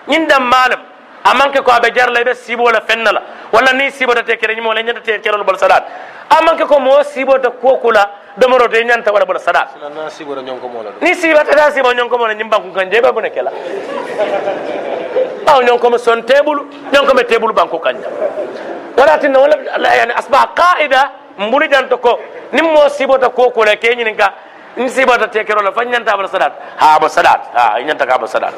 يندم مالم. amanke ko aɓe jarla ɓe siibola fennala walla ni siibota tekere ñimo wala ñanta tekerol bol salat amanke ko mo siibota kokula domoroto ñanta wala bola salat ni siibatata siibo ñonkomola ñim banku kan jeeɓe bone kela ɓaw ñonkomo son teɓulu ñonkome teɓulu banku kanja wala tinna wala yani asbaha qaida mbuli janto ko nin mo siibota kokula keñinin ka ni siibota tekerola fa ñanta bola salat ha bo salat ha ñanta ka bo salat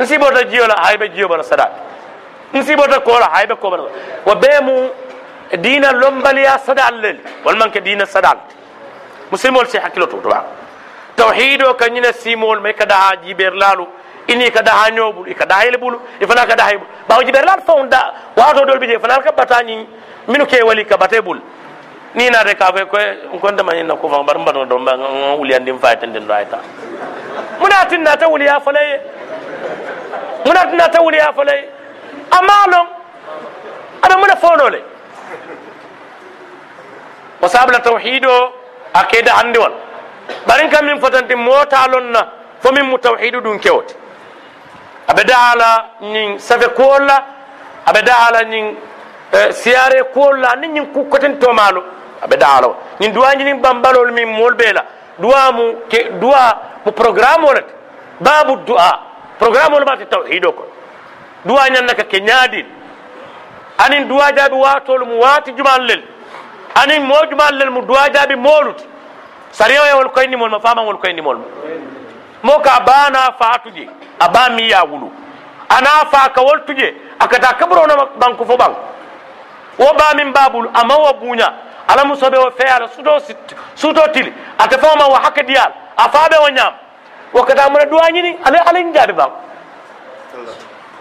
nsibota jiyo la haybe jiyo bara sadat nsibota kola haybe ko bara wa e dina lombaliya sadal lel walman ke dina sadal musilmol si hakilo to toɓa tawhido o nyina simol me kada ha jiber laalu ini kada ha nyobu i kada ha ele ɓulu i fana kada hay ɓawo jiber laal fawn da wato dolɓe je fana ka batañi minu ke wali ka bate ɓul ni naate ka fe koye kontemañinna ko fan bar mbatno ɗo wuliyandin faytenden ɗo ay ta munatinna ta wuliya falaye munatinna ta wuliya falaye amma lon aɗa muna fonole o sabla tawhid o aqida handiwol ɓarin kam min fotanti motalon na fo min mu tawhidu ɗum kewote aɓe daala ñin safe kuwolla aɓe daala ñin e, siyare kuwolla ani ñin kukkoten tomalo aɓe daala o ñin duwañinin ɓambalol min mol ɓeela duwa mu ke duwa mo programme olete babu du'a programme ol mate tawhid o kon. Duwa ñannaka ke ñaadin anin duwa jaabi watol mu waati jumallel anin mo jumallel mu duwa jaabi mooluti sariyawo ye wol koyndi mool ma faman wol koyndi mool ma. Mo ka baa na faa a baa mi ya wulu. Ana faa ka wol tuje a kata kaburona banku fo ban wo baa min baa bulu ama wo buuña ala musoɓe o feyala suto suto tili. Ate ma wo hakke diyal a faaɓe o ñaam wo kata mune duwa ñini ala alañ jaabi ban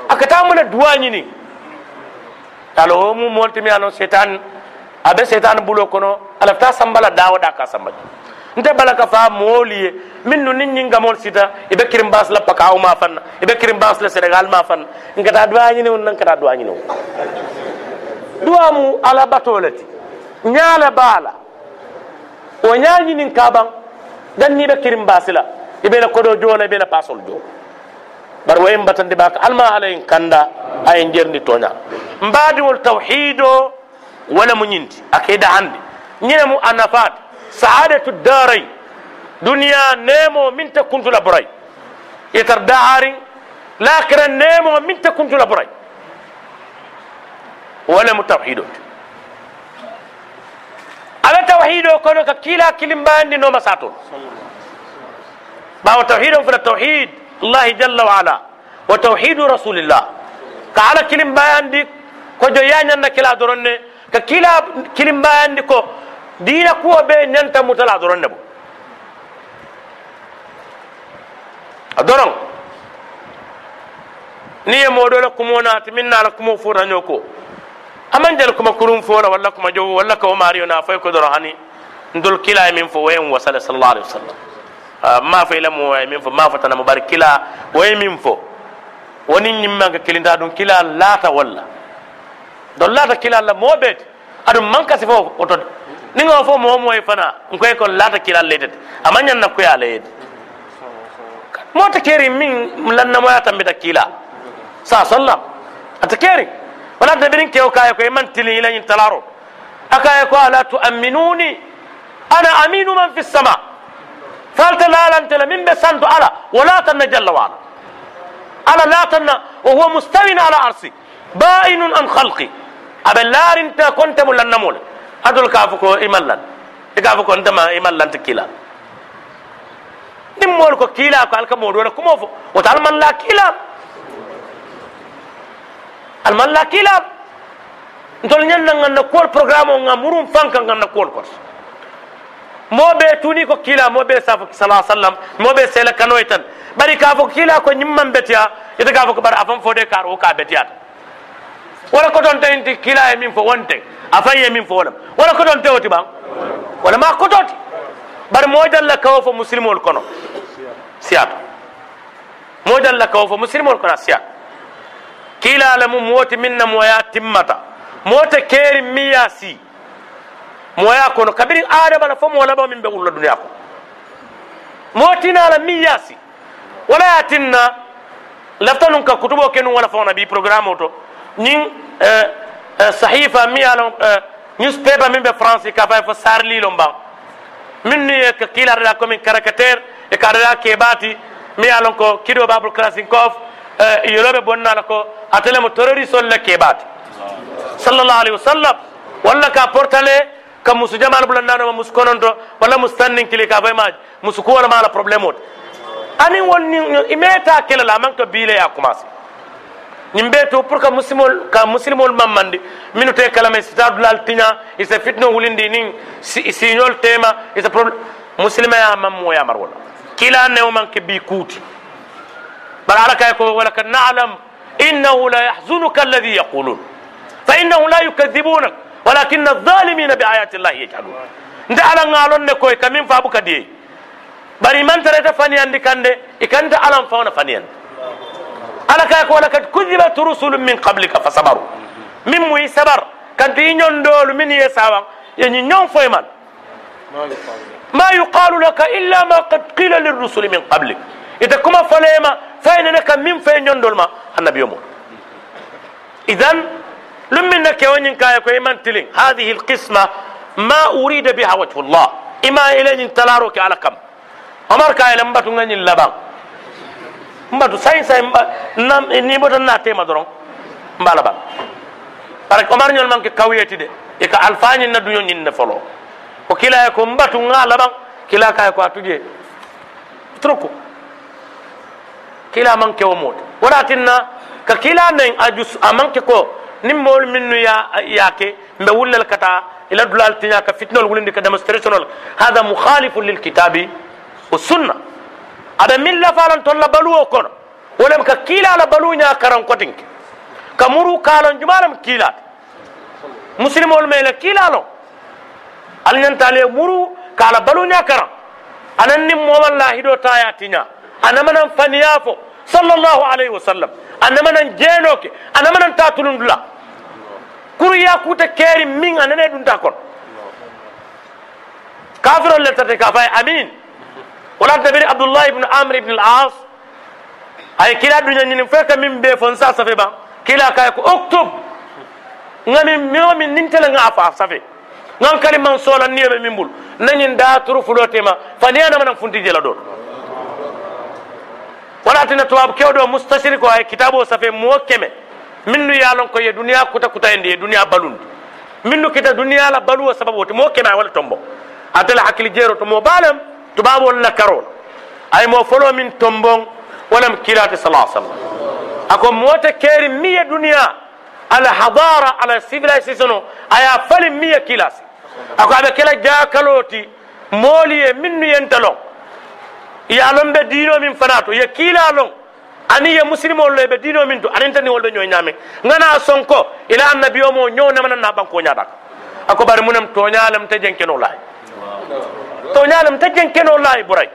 a kata mune duwa ñini alo wo mu moltimi ano setan. a be setani bulo kono ala ta sambala dawo da ka samba nte bala ka fa moolu ye minnu ni ñingamol sita i be kirim basla pakaw ma fanna i be kirim basla sénégal ma fanna nkata duwa ñinewu nan kata duwa ñinewu duwa mu ala bato le ti ñaala baala wo ñañinin kaban dan ni be kirim basila i be la kodo jona i be la pasol jo bar wo en batandi baka alma ala en kanda ayen jerndi toña mbaadiwol tawhido wala mu ñinti akeda hande ñine mu anafat saadatu daray duniya nemo min ta kuntula buray yetar daharin lakira nemo min ta kuntula buray wala mu tawhido ala tawhido kono ka kila kilimbayandi noma satol باو توحيد في التوحيد الله جل وعلا وتوحيد رسول الله كعلى كلم بيان دي كجو يعني أن كلا درن ككلا كلم بيان دي كو دين كو بي ننت متلا درن بو أدرن niye moɗo la kumo naati min naala kumo fotano ko aman jal kuma kurum fola walla kuma jogo walla kawo mario na fay ko doro hani ndol kila e min fo wayen wasala sallallahu alaihi wasallam ma fa ila mo min fo ma fatana mo bari kila way min fo woni ñimma ka kilinta ɗum kila laata walla don laata kila la mo ɓeete aɗum mankasi fo otode ni ngo fo mo moy fana ngoy ko laata kila leytete ama ñanna kuya leyede mota keri min lannamoya tambita kila sa sallam ata keri wala ta birin kew kaya ko man tili ila yin talaro akaya ko ala tu'minuni ana aminu man fi sama falta la lan tala min be santo ala wala tanna jalla wa ala ala la tanna wa huwa mustawin ala arsi bainun an khalqi aɓe mu kontemo lannamole adol ka fo ko imallan e ka fo ko ntema imallanta kiila ɗin mool ko kiila ko alka moɗo wona kumo fo woto alman la kiilal alman la kiilal ntol ñanna ganna kuwol programme o ga murum fanka ganna kuwol kot moɓe tuni ko kiila moɓe safo sala sallam moɓe seela kanoy tan ɓari ka kiila ko ñimman betiya ita ka fo ko ɓara afan fode kar o ka betiyata wala kotonte inti kila e min fo wonte a fayi e min fo wolam wala kotonte ton tewoti ɓan wala ma kototi bar moƴalla kawo fo musilmol kono. Siyato moƴalla kawo fo musilmol kono a siyat kiilala mum woti minna moya timmata. Mota keeri miya si. Moya kono. Kabiri adamala fo mo laɓa min ɓe wulla duniya ko. Motinala miya si. Wala ya tinna. Lafta nun ka kutubo ke num wala fawna bi programme o to ñin sahifa mi yalon newspaper min ɓe france ka fay fo sarlilo mban min ni ka kiilaɗaɗa commin caricateur e kaɗaɗa keɓati mi yalon ko kiɗo babul krasinkov yoloɓe bonnala ko atelemo terroriste olle keɓati sallllahu alayhi wa sallam walla ka portale ka musu jamal bulandanoma musu kononto walla musu tannin kili ka fay maji musu kuwala mala probléme ode ani wonni imeta kelela aman to biile ya commencé ñim ɓe to pour que musimol ka musilmol mammandi minu te kalama sitadulal tiña ise fitno wulindi nin signol tema ise problème musilma ya mammo yamar wala kila newman ke bi kuuti bara ala kay ko wala kad na'lam innahu la yahzunuka alladhi yaqulun fa innahu la yukadhibunak walakin adh-dhalimina bi ayati llahi yajhadun nde ala ngalon ne koy kamin fa buka diye bari man tarata faniyandi kande ikanta alam fauna faniyandi ala kay ko walakad kudibat rusulun min qablika fa sabaru min muyi sabar kanti i ñondolu min ye sawan yeñi ñon foy man ma yuqalu laka illa ma qad qila lirrusuli min qablik ite kuma folema faynene kam min fay ñondol ma annabiyo mo idan lum min na kewoñin kaya ko iman tilin hadihi alqisma ma urida biha wajhu llah ima ileñin talaro ke ala kam omar kayele mbatu ngañin laban mbatu sayin nam ni bota na tema doron mbala ban parce que omar ñol manke kawiyeti de e ka alfañin na duño ñin ne folo ko kila ko mbatu nga laban kila kay ko atuje truko kila manke o mot wala tinna ka kila nen ajus amanke ko nim mol minnu ya yake mbe wullal kata ila dulal tinya ka fitnol wulindi ka demonstration hada mukhalifun lil kitabi wa sunnah aɓe min lafalan toon la baluwo kono wolem ka kiilala baluña karan kotinke ka muru kalon jumalem kiilata muslimol mele kiilalo alñantale muru kala baluña karan anan nin moman lahido taya tiña anamanan faniya fo sallllahu alayhi wa sallam anamanan jeenoke anamanan tatulundula kuru yakuta keeri min anane ɗumta kono kafirol lettate ka amin wala tabiri abdullah ibn amr ibn al-as. Ay kila dunya nyini feka min be fon sa safe ba? Kila kay ko oktub ngami miomi nintela nga afa safe ngam kali man sola niyo min mimbul nanyin da turu fulotema faniana man funti jela do wala tina tuwab kewdo mustashiri ko ay kitabo safe mo keme minnu yalon ko ye duniya kuta kuta ende ye duniya balundi minnu kita duniya la baluwa sababu to mo keme wala tombo. Atala hakili jero to mo balam karol ay mo folo min tombon walam kilate sala sallam ako mota keri miya duniya ala hadara ala civilisation o aya fali miya kilasi ako aɓe kela jakaloti mooli ye minnu yentalon yalon ɓe dino min fanato ye kiila lon ani ye musilmol lo ɓe dino min to anintani wolɓe ñoy ñame ngana sonko ila annabi o mo ñow namananna banko ñaɗaka ako bari munem toñalem te jenkeno laay toñalem te jenkeno laay ɓuray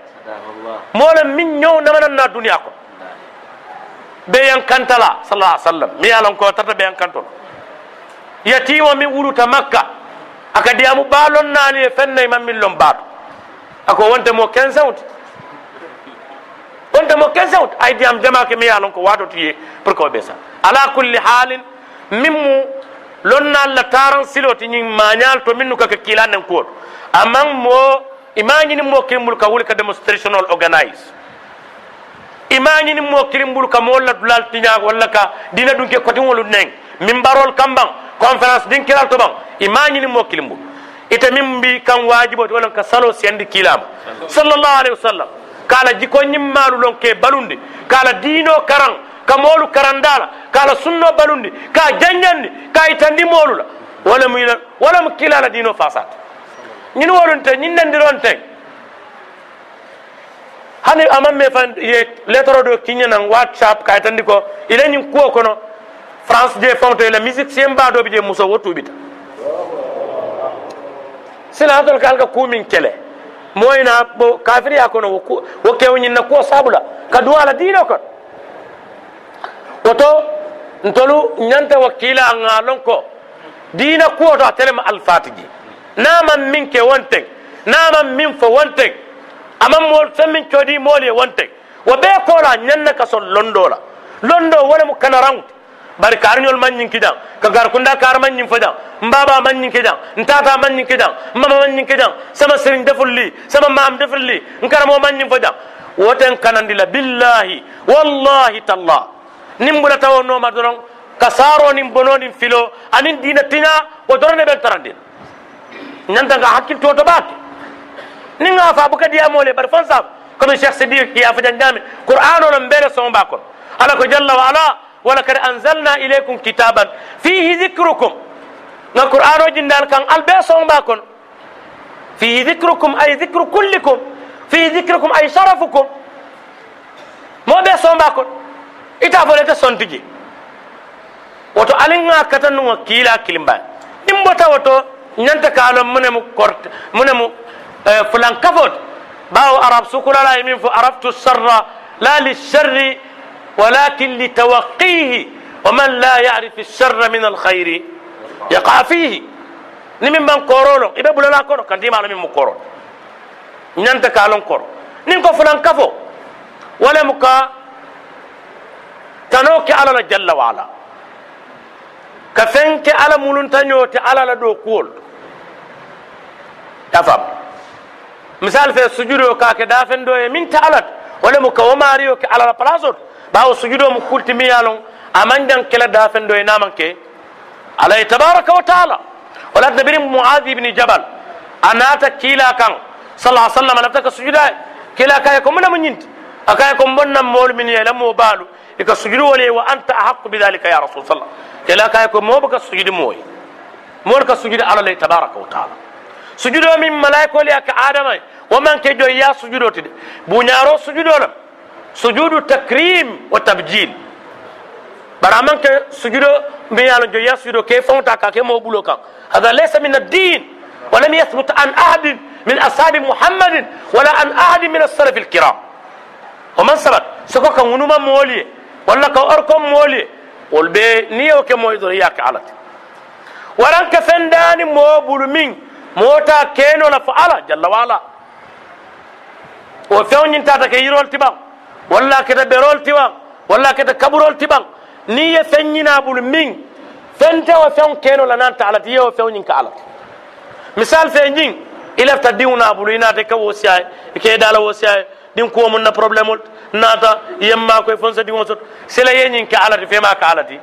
molem min ñow namananna duniya ko ɓe yankantala sallah sallam mi yalan ko tata ɓe yankantol yatimo min wuluta makka aka diyamu ɓaalon naali e fennayi man min lon baato ako wonte mo quinzewte wonte mo quinzewte ay diyam jamake mi yalon ko watotiye pour que o ɓe sa ala kulli halin min mu lonnalla taran siloti ñin mañal to minnu kaka kilannen kuwoto amman mo imañini mo kimbul ka wuli ka demonstrational organise imañini mo kirimbul ka mo la dulal tiña walla ka dina ɗum ke koti wolu neng. Min barol kambang conférence din kilal to bang imañini mo kilimbu ite min mbi kan wajibo wala ka salo sendi kilama. Sallallahu alaihi wasallam kala jiko nyimmalu lon ke balundi. Kala dino karang ka moolu karandala. Kala sunno balundi. Ka janjandi ka itandi molu la wala mu wala mu kilala dino fasat ñin wolun te ñin nandiron ten hani aman me fan ye lettre do kiñanan whatsapp kay tandi ko ila ñin kuwo kono france je fawto ila musique sen mbaɗoɓe je muso wo tuɓita. Silatol kalka kumin kele. Moyna bo kafiriya kono wo kewñinna kuwo sabula. Ka duwala diino kono woto ntolu ñanta wakkila a ŋa lon ko diina kuwo to a telema alfatiji. Naman min ke wonten naman min fo wonten aman mol sen min codi mol ye wonten wo be kola ñanna ka son londo la londo wala mu kanaranguti bari karñol man ñin kidan ka gar kunda kar man ñin fadan mbaba man ñin kidan ntata man ñin kidan mama man ñin kidan sama serigne deful li sama maam deful li nkaramo man ñin fadan woten kanandi la billahi wallahi tallah nimbula tawo noma doron ka saro nin bono nin filo anin dina tiña wo dorone ɓen tarandin ñanta nga hakkil toto ɓaake nin ga fa buka diyamole bari fon sab comme cheikh sidik ki afa janjami qur'an onon mbele somo kon ala ko jalla wa ala walakad anzalna ilaykum kitaban fihi dicrukum nga qur'an o jindal kan albe somo kon fihi dicrukum ay dicru kullikum fihi dicrukum ay sharafukum mo ɓe somo kon ita folete sontiji woto alinga kata nunga kila kilimba nimbota woto nyanta kalo mune mu korte mune mu fulan kafot bawo arab sukula la min fu arabtu sarra la lisharri ولكن لتوقيه ومن لا يعرف الشر من الخير يقع فيه. نمن من كورولو إبه بولا كورو كان ديما من مكورو نانتا كالون كورو. نينكو فلان كفو. ولا مكا تنوكي على جل وعلا. muluntañoo te ala la ɗo kuwol tafam misal fe sujudo ka ke dafen ɗo e min ta alat wala mo ka wo mario ke ala la place oto ɓawo sujudo mo kultimiya lon aman jan kela dafen ɗo e naman ke alay tabaraka wa taala wala nabiri muadi ibni jabal a naata kiila kan sala sallam alafta ka sujuda kila kaye ko muna mo ñinti akaye ko bonnam moolu min ye lamo baalu ika sujudu wole wa anta ahaqu bidalika ya rasul sallam kela kaye ko mobo ka sujudi mooy mool ka sujudi ala lay tabaraka wa taala sujudo min malaikoli aka adama wo man ke joy ya sujudo tide buñaro sujudo lam sujudu takrim wa tabjil bara man ke sujudo mi yalo joy ya sujudo ke fonta ka ke mo bulo kan hada laysa min ad-din wa lam yathbut an ahad min ashab muhammadin wala an ahad min as-salaf al-kiram wa man sabat soko kan wunuma moliye walla ka orko moliye wol be niyo ke moy do yak alati ka mota keno la fa ala jalla wala o fewnin tata ke yirol tibam walla ke ta berol tibam walla ke ta kaburol tibam ni ye fenyina bulu min fente o fewn keno la nan ta alati ye o fewnin ka alati misal fe nyin ilafta diwna bulu ina te ka wosiya ke dala wosiya din ko mun na problème nata yemma koy fon sa diŋo soto sila ye ñiŋ ke alati fema ka alati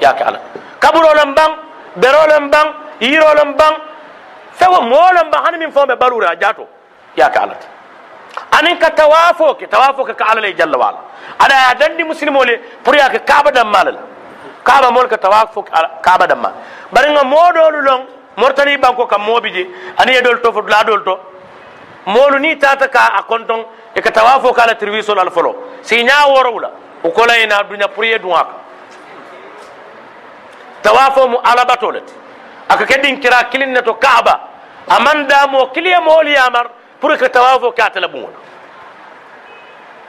ya ke ala kaburo lem baŋ bero lem fewo molon ba hani min fo ɓe ɓaruure a jaato yaka alati anin ka tawafo ke tawafo ka ala le jalla wala aɗa ya dandi musilme ole pour yake kaaba dammala la kaaba mol e ka tawafoke kaaba damma bari ga moɗolu lon mortani banko kam mooɓi je ani yeɗol to fo la dolto molu ni tata ka a konton e ka tawafo ka ala tirwisol al folo. Si ña worowla o kolayena duniat pour ye duwa ka. Tawafo ala batolati aka kedin kira kilin ne to kaaba aman damo kiliye moolu yamar pour que tawafo ke atala buŋola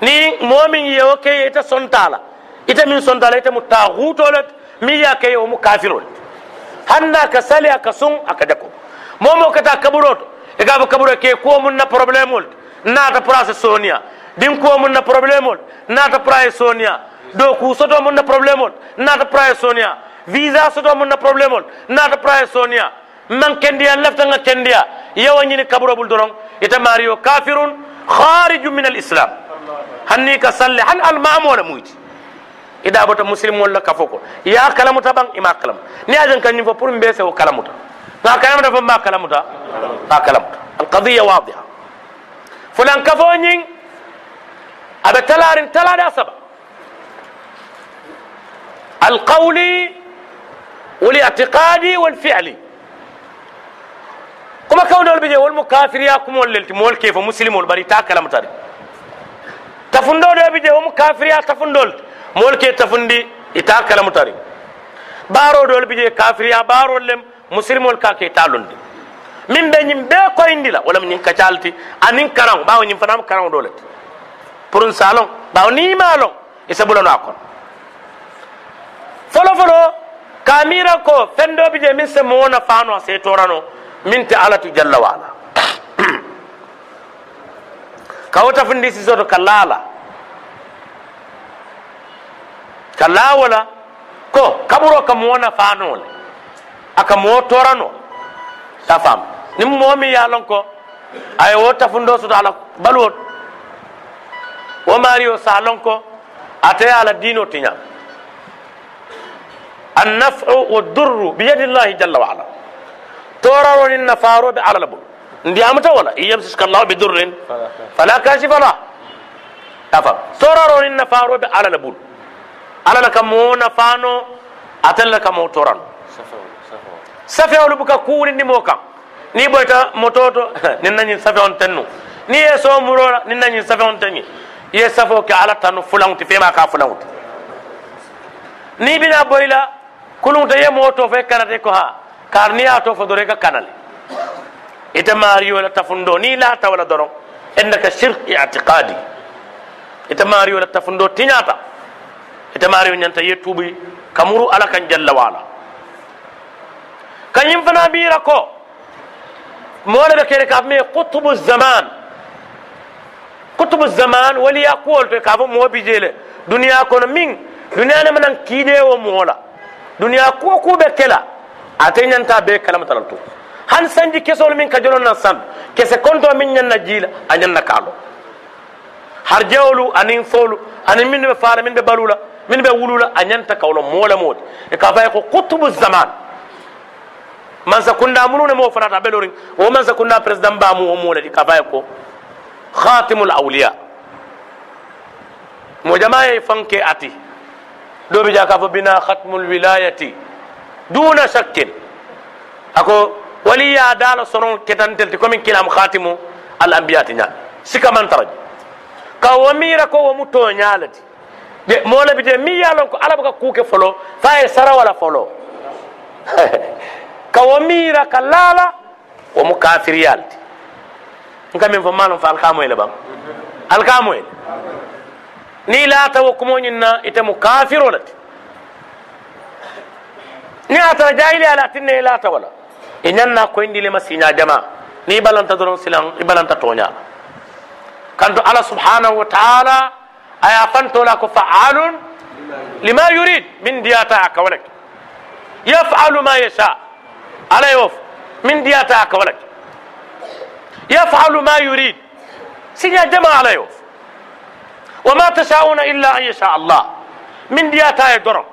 ni momin yewo ke ita sontala ita min sontala ita mu taxutolet min ya ke mu kafirol hanna ka sali aka sun aka dako momo kata kaburoto e gaba kaburo ke ko mun na problème ol nata place sonia din ko mun na problème ol nata place sonia do ku soto mun na problème ol nata place sonia visa soto mun na problème ol nata place sonia man kendiya lafta nga kendiya yawa ñini kaburo bul doron ita mario kafirun khariju min al islam hanni ka salle han al mamola muyti ida bota muslimol la kafo ko ya kalamuta ban ima kalam ni ajan kan fo pour mbese o kalamuta ma kalamuta fo ma kalamuta ma kalamuta القضية واضحة فلان كفونين أبا تلارين تلارين سبع القولي والاعتقادي والفعلي. كما كون دول بيجي والمكافر ياكم وللتي مول كيف مسلم والبري تا كلام تاري. تفندو دول بيجي ومكافر يا تفندول مول كي تفندي إتا كلام تاري. بارو دول بيجي كافر يا بارو لم مسلم koyndi la wala ñin kacalti anin karaŋo ɓawo ñin fanama karaŋo dole pour un salon ɓawo ni ma long e sabulano a kon folo folo kamira ko fendoɓe je min se mowona fano a setorano min te alatu jalla wala kawota fundi sisoto ka laala. Ka lawola ko kaɓuro ka mowona fanole aka mo torano ta fam nim momi yalon ko ay wo tafundo soto ala baluwot wo mario o salon ko ate ala dino tiñam النفع والضر بيد الله جل وعلا تورر النفار على البول ndي amata wala yamsiska allah bi durrin fala kashifa lah afa toraro ni nafaro be ala labul ala la kamo nafano atalla kamo toran safewolu buka kuwulindi mo kan ni boyta mototo nin nañin safe on tennu ni ye so murola nin nañin safe on tenni ye safo ke ala tanu fulanguti fema ka fulanguti ni bina boyla kulunta ye moto fe kanate ko ha kar ni ato fo dore ka kanale ita mariyo la tafundo ni la tawala doron innaka shirk i'tiqadi ita mariyo la tafundo tiñata ita mariyo ñanta ye tuubi kamuru ala kan jalla wala kañum fana mira ko moole ɓe kene ka me kutubu zaman kutubu zaman waliya kuwol to ka fo moobi jeele duniya kono min duniya ne manan kiide wo duniya kuwo kuɓe kela ate ñanta be kalamatalal to han sanji kesol min ka jonon nan san kese konto min ñanna jiila a ñanna kaalo har jewolu anin folu anin min ɓe faala min ɓe balula min ɓe wulula a ñanta kawlo moola mooti e ka faye ko kutubu zaman mansa kunda munune mo fanata belorin o mansa kunda président bamu o moladi ka faye ko khatimul awliya mo jamaye fanke ati do bi jaka fo bina khatmul wilayati duna shakkin ako waliya dala sonon ketantelti komin kilam khatimu al anbiyati nya sika man taraj ka wo mira ko wo muto nyalati de mola bi de mi yalon ko ala baka kuke folo faye sara wala folo ka wo mira ka lala wo mu kafiriyalti nka min fo malum fa alkamoyle ban alkamoyle ni laata wo kumoñin na ite mu kafiro lati ni atara jahili ala tinne i laata wala i ñanna koyndilema siña jama ni i balanta doron silan i balanta toñala kanto ala subhanahu wa taala aya fantola ko faalun lima yurid min diyata a kawalak yafalu ma yasha ala yof min diyata a kawalak yafalu ma yurid siña jama ala yof وما تشاءون إلا أن يشاء الله. من دياتا يدرم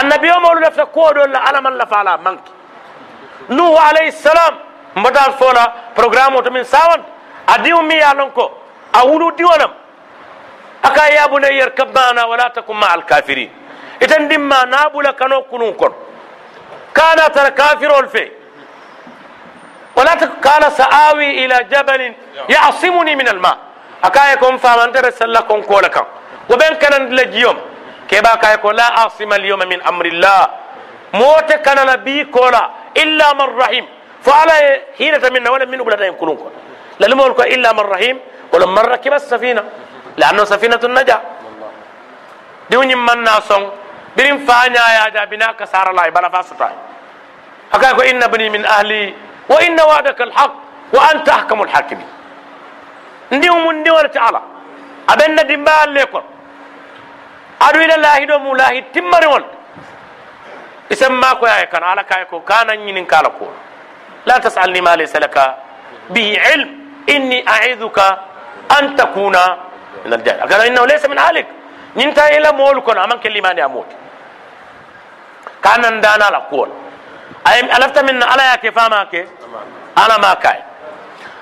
النبي يوم أولو لفتا كودو على من لفعلا منك. نوح عليه السلام مدار فولا برنامج من ساون. أديو مي يالنكو. أولو ديوانم أكا يا بني اركب معنا ولا تكن مع الكافرين. إذن دم نابولا كانوا كنون كن كان ترى كافر الفي ولا قال سآوي إلى جبل يعصمني من الماء. Akaye kon famantere salla kon kola kan ben kanan la jiyom keba kaye ko la asima alyawma min amrillah mote kanana bi kola illa man rahim fo ala hinata minna wala min bulata en kulun ko lalimol ko illa man rahim wala man rakiba safina lanno safinatu naja diwñi manna song birin fañayaja bina kasara la bala fa suta akaye ko inna bani min ahli wa inna wa'daka alhaq wa anta ahkamul hakimin ndiw mu ndiwol ti ala aɓen na dimbayal le kon aɗu ila laahi ɗo mu laahi timmariŋol isen makoyaye kan ala kaye ko kana ñinin kala ko la tasalni ma laysa laka bihi ilm inni aiduka an takuna min aljahil akana innahu laysa min alik ñin ta ila moolu kono aman ke limani amoti kanan dana la kuwol alafta min ala ya ke fama ke ala ma kai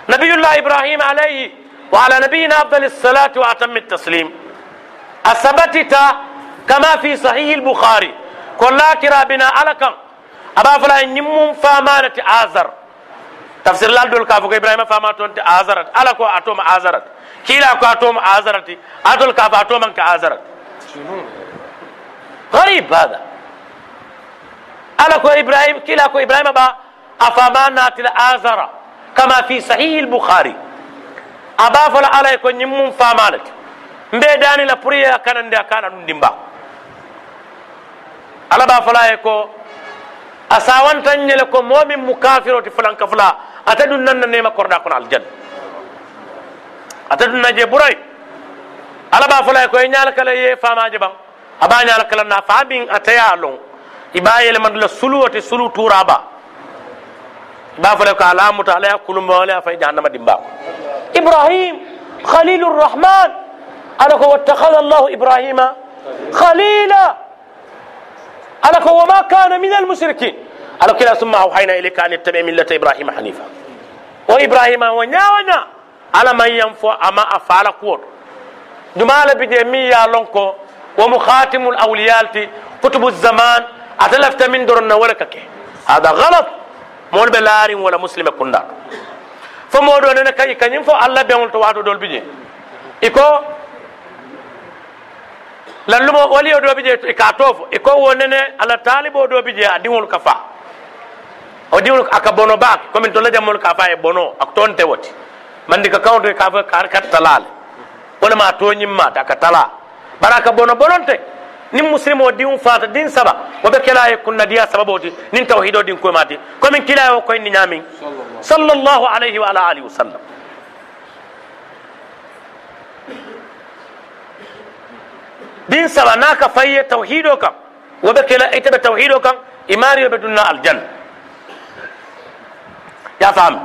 nabiyullah ibrahim alayhi وعلى نبينا أفضل الصلاة وأتم التسليم. اثبتت كما في صحيح البخاري. كلا كرا بنا علكا أبا فلا نيمم فامانت ازر تفسير لال دول كافو إبراهيم فاما تونت ازرت علكو أتوم ازرت كيلا كو أتوم ازرت أدول كاف اتوم انك ازرت غريب هذا. علكو إبراهيم كيلا كو إبراهيم با افامانت ازر كما في صحيح البخاري. a be a fo la e alla ye ko ñiŋ muŋ faama le ti mbe daani la pour ye a kanandi a kana ɗum dimba. Alla be a fo la ye ko a sawantan ñe le ko moo miŋ mu kafiro ti fulanka fula ate ɗum nan na nema korda kono aljanna ate ɗum na je ɓuray alla be a fo la ye ko ye ñaala kala ye faamaje baŋ a ba ñaala kala na faa miŋ ate ye a loŋ i be a yelemandi la suluwo ti sulu tuura ba i be a fo la ye ko a laamuta alla ye a kulumba alla ye a fay jahannama dimba. ko ibrahim khalilur rahman ala ko wattakhadha allah ibrahima khalila على وما كان من المشركين. على كلا ثم أوحينا إليك أن اتبع ملة إبراهيم حنيفا. وإبراهيم ونيا ونيا. على من ينفع أما أفعل قول جمال بجميع لونكو. ومخاتم الأولياء كتب الزمان. أتلفت من دور ولكك. هذا غلط. مول بلار ولا مسلم fo moɗo nene kayi kañum fo allah beŋol to wato ɗol bije iko lallumo waliyo ɗo bije e ka tofo. Iko wo nene allah taalibo ɗo bije a diŋol ka fa. O diŋol aka bono baake. Commin tolla jammol ka fa e bono ako toon tewoti mandi ka kawto e ka fa kar kat talale wonama toñimmata aka tala. Bara aka bono bononte. Nin muslime o din fata din saba. Woɓe kela e kunna diya sababoti nin tawhido din koyemati commin kila e o koyni ñamin صلى الله عليه وعلى آله وسلم. دين سبناك فهي توحيدك وبكلا ايتب توحيدك إماري وبدنا الجنة. يا فهم.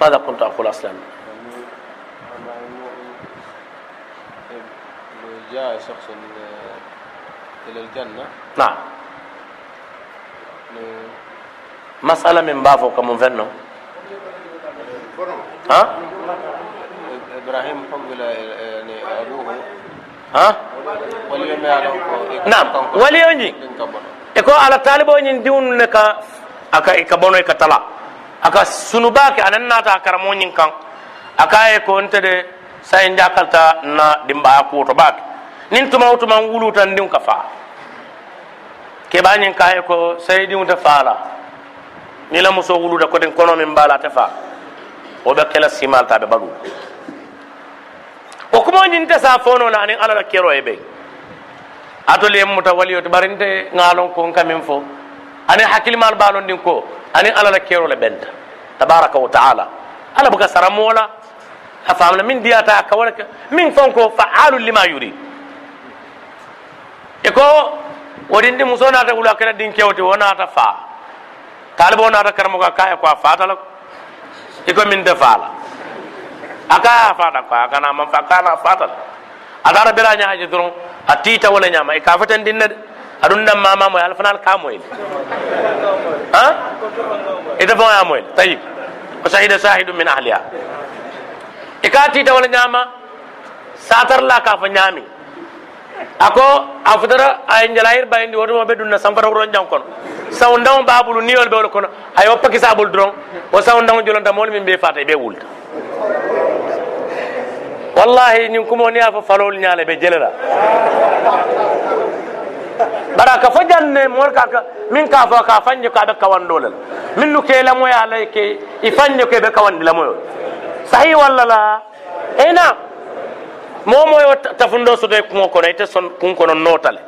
ماذا كنت أقول أصلا؟ جاء شخص إلى الجنة. نعم. masala min b'a fɔ kamu fɛn nɔ han ibrahim hubila waliyo me ala e ko ala talibo ni diun ne ka aka e ka bono e ka tala. Aka sunuba ke a nan nata karamo nyin kan aka e ko nte de sai njakalta na dimba ko to bak. Nin tuma tuma wulutan din ka fa. Ke banyin ka e ko sai diun ta ni la muso wuluta ko den kono min bala te fa o be kela simal ta be badu o kuma ñin te sa fono la anin ala la kero e be atole muta waliyoto bari nte ŋaalon ko nka min fo ani hakkilimal baalon din ko ani ala la kero le benta tabaraka wa taala ala buka saramola a famla min diyata ka wala ka min fon ko fa'alu lima yurid e ko wodin di muso nata wula kala din kewti wonata fa talibo nata karamo ka kaya ko a fatala ko e ko min de fala aka fata ko akana man fa kana fatala adara bela ñaaje doron a tiita wala ñaama e ka fatan dinna de aɗum nan mama moy alfanal ka moyle ha ita fo ya moyle tayib o sahida sahidu min ahliha e ka tiita wala ñaama satarla ka fa ñaami ako a futara ay jalayir bayindi wotomo ɓe ɗum na sanfata wuron jang kono saw ndaw babulu niyol ɓe wala kono ay woppa kisabul doron o saw ndaw jolonta mawol min ɓe fata ɓe wulta wallahi ñin kumo ni afa falol ñaale ɓe jelela bara ka fo janne mol ka min ka fo ka fanje ka ɓe kawandolel min nu ke lamoya lay ke i fanje ke ɓe kawandi lamoyol sahi walla la ena momoyo tafundo soto e kuŋo kono ite son kun kono notale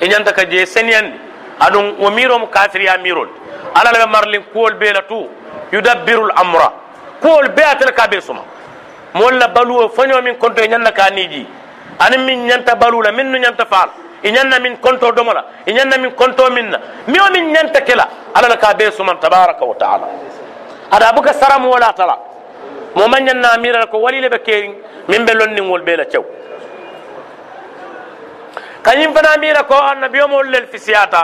i ñanta ka je seniyandi aɗum wo miromo kafiriya mirol ala la marlin kuwol be la tu yudabbirul amra kuwol be atele ka be suma moolu la baluwo foño min konto e ñanna ka niiji anin min ñanta balu la min nu ñanta faal i ñanna min konto domo la i ñanna min konto min na mi o min ñanta kela ala la ka be suman tabaraka wa taala ada buka saramu wala tala mo man ñanna mira ko wali le be kerin min be lonnin wol be la cew kañum fana mira ko annabiyomol lel fisiyata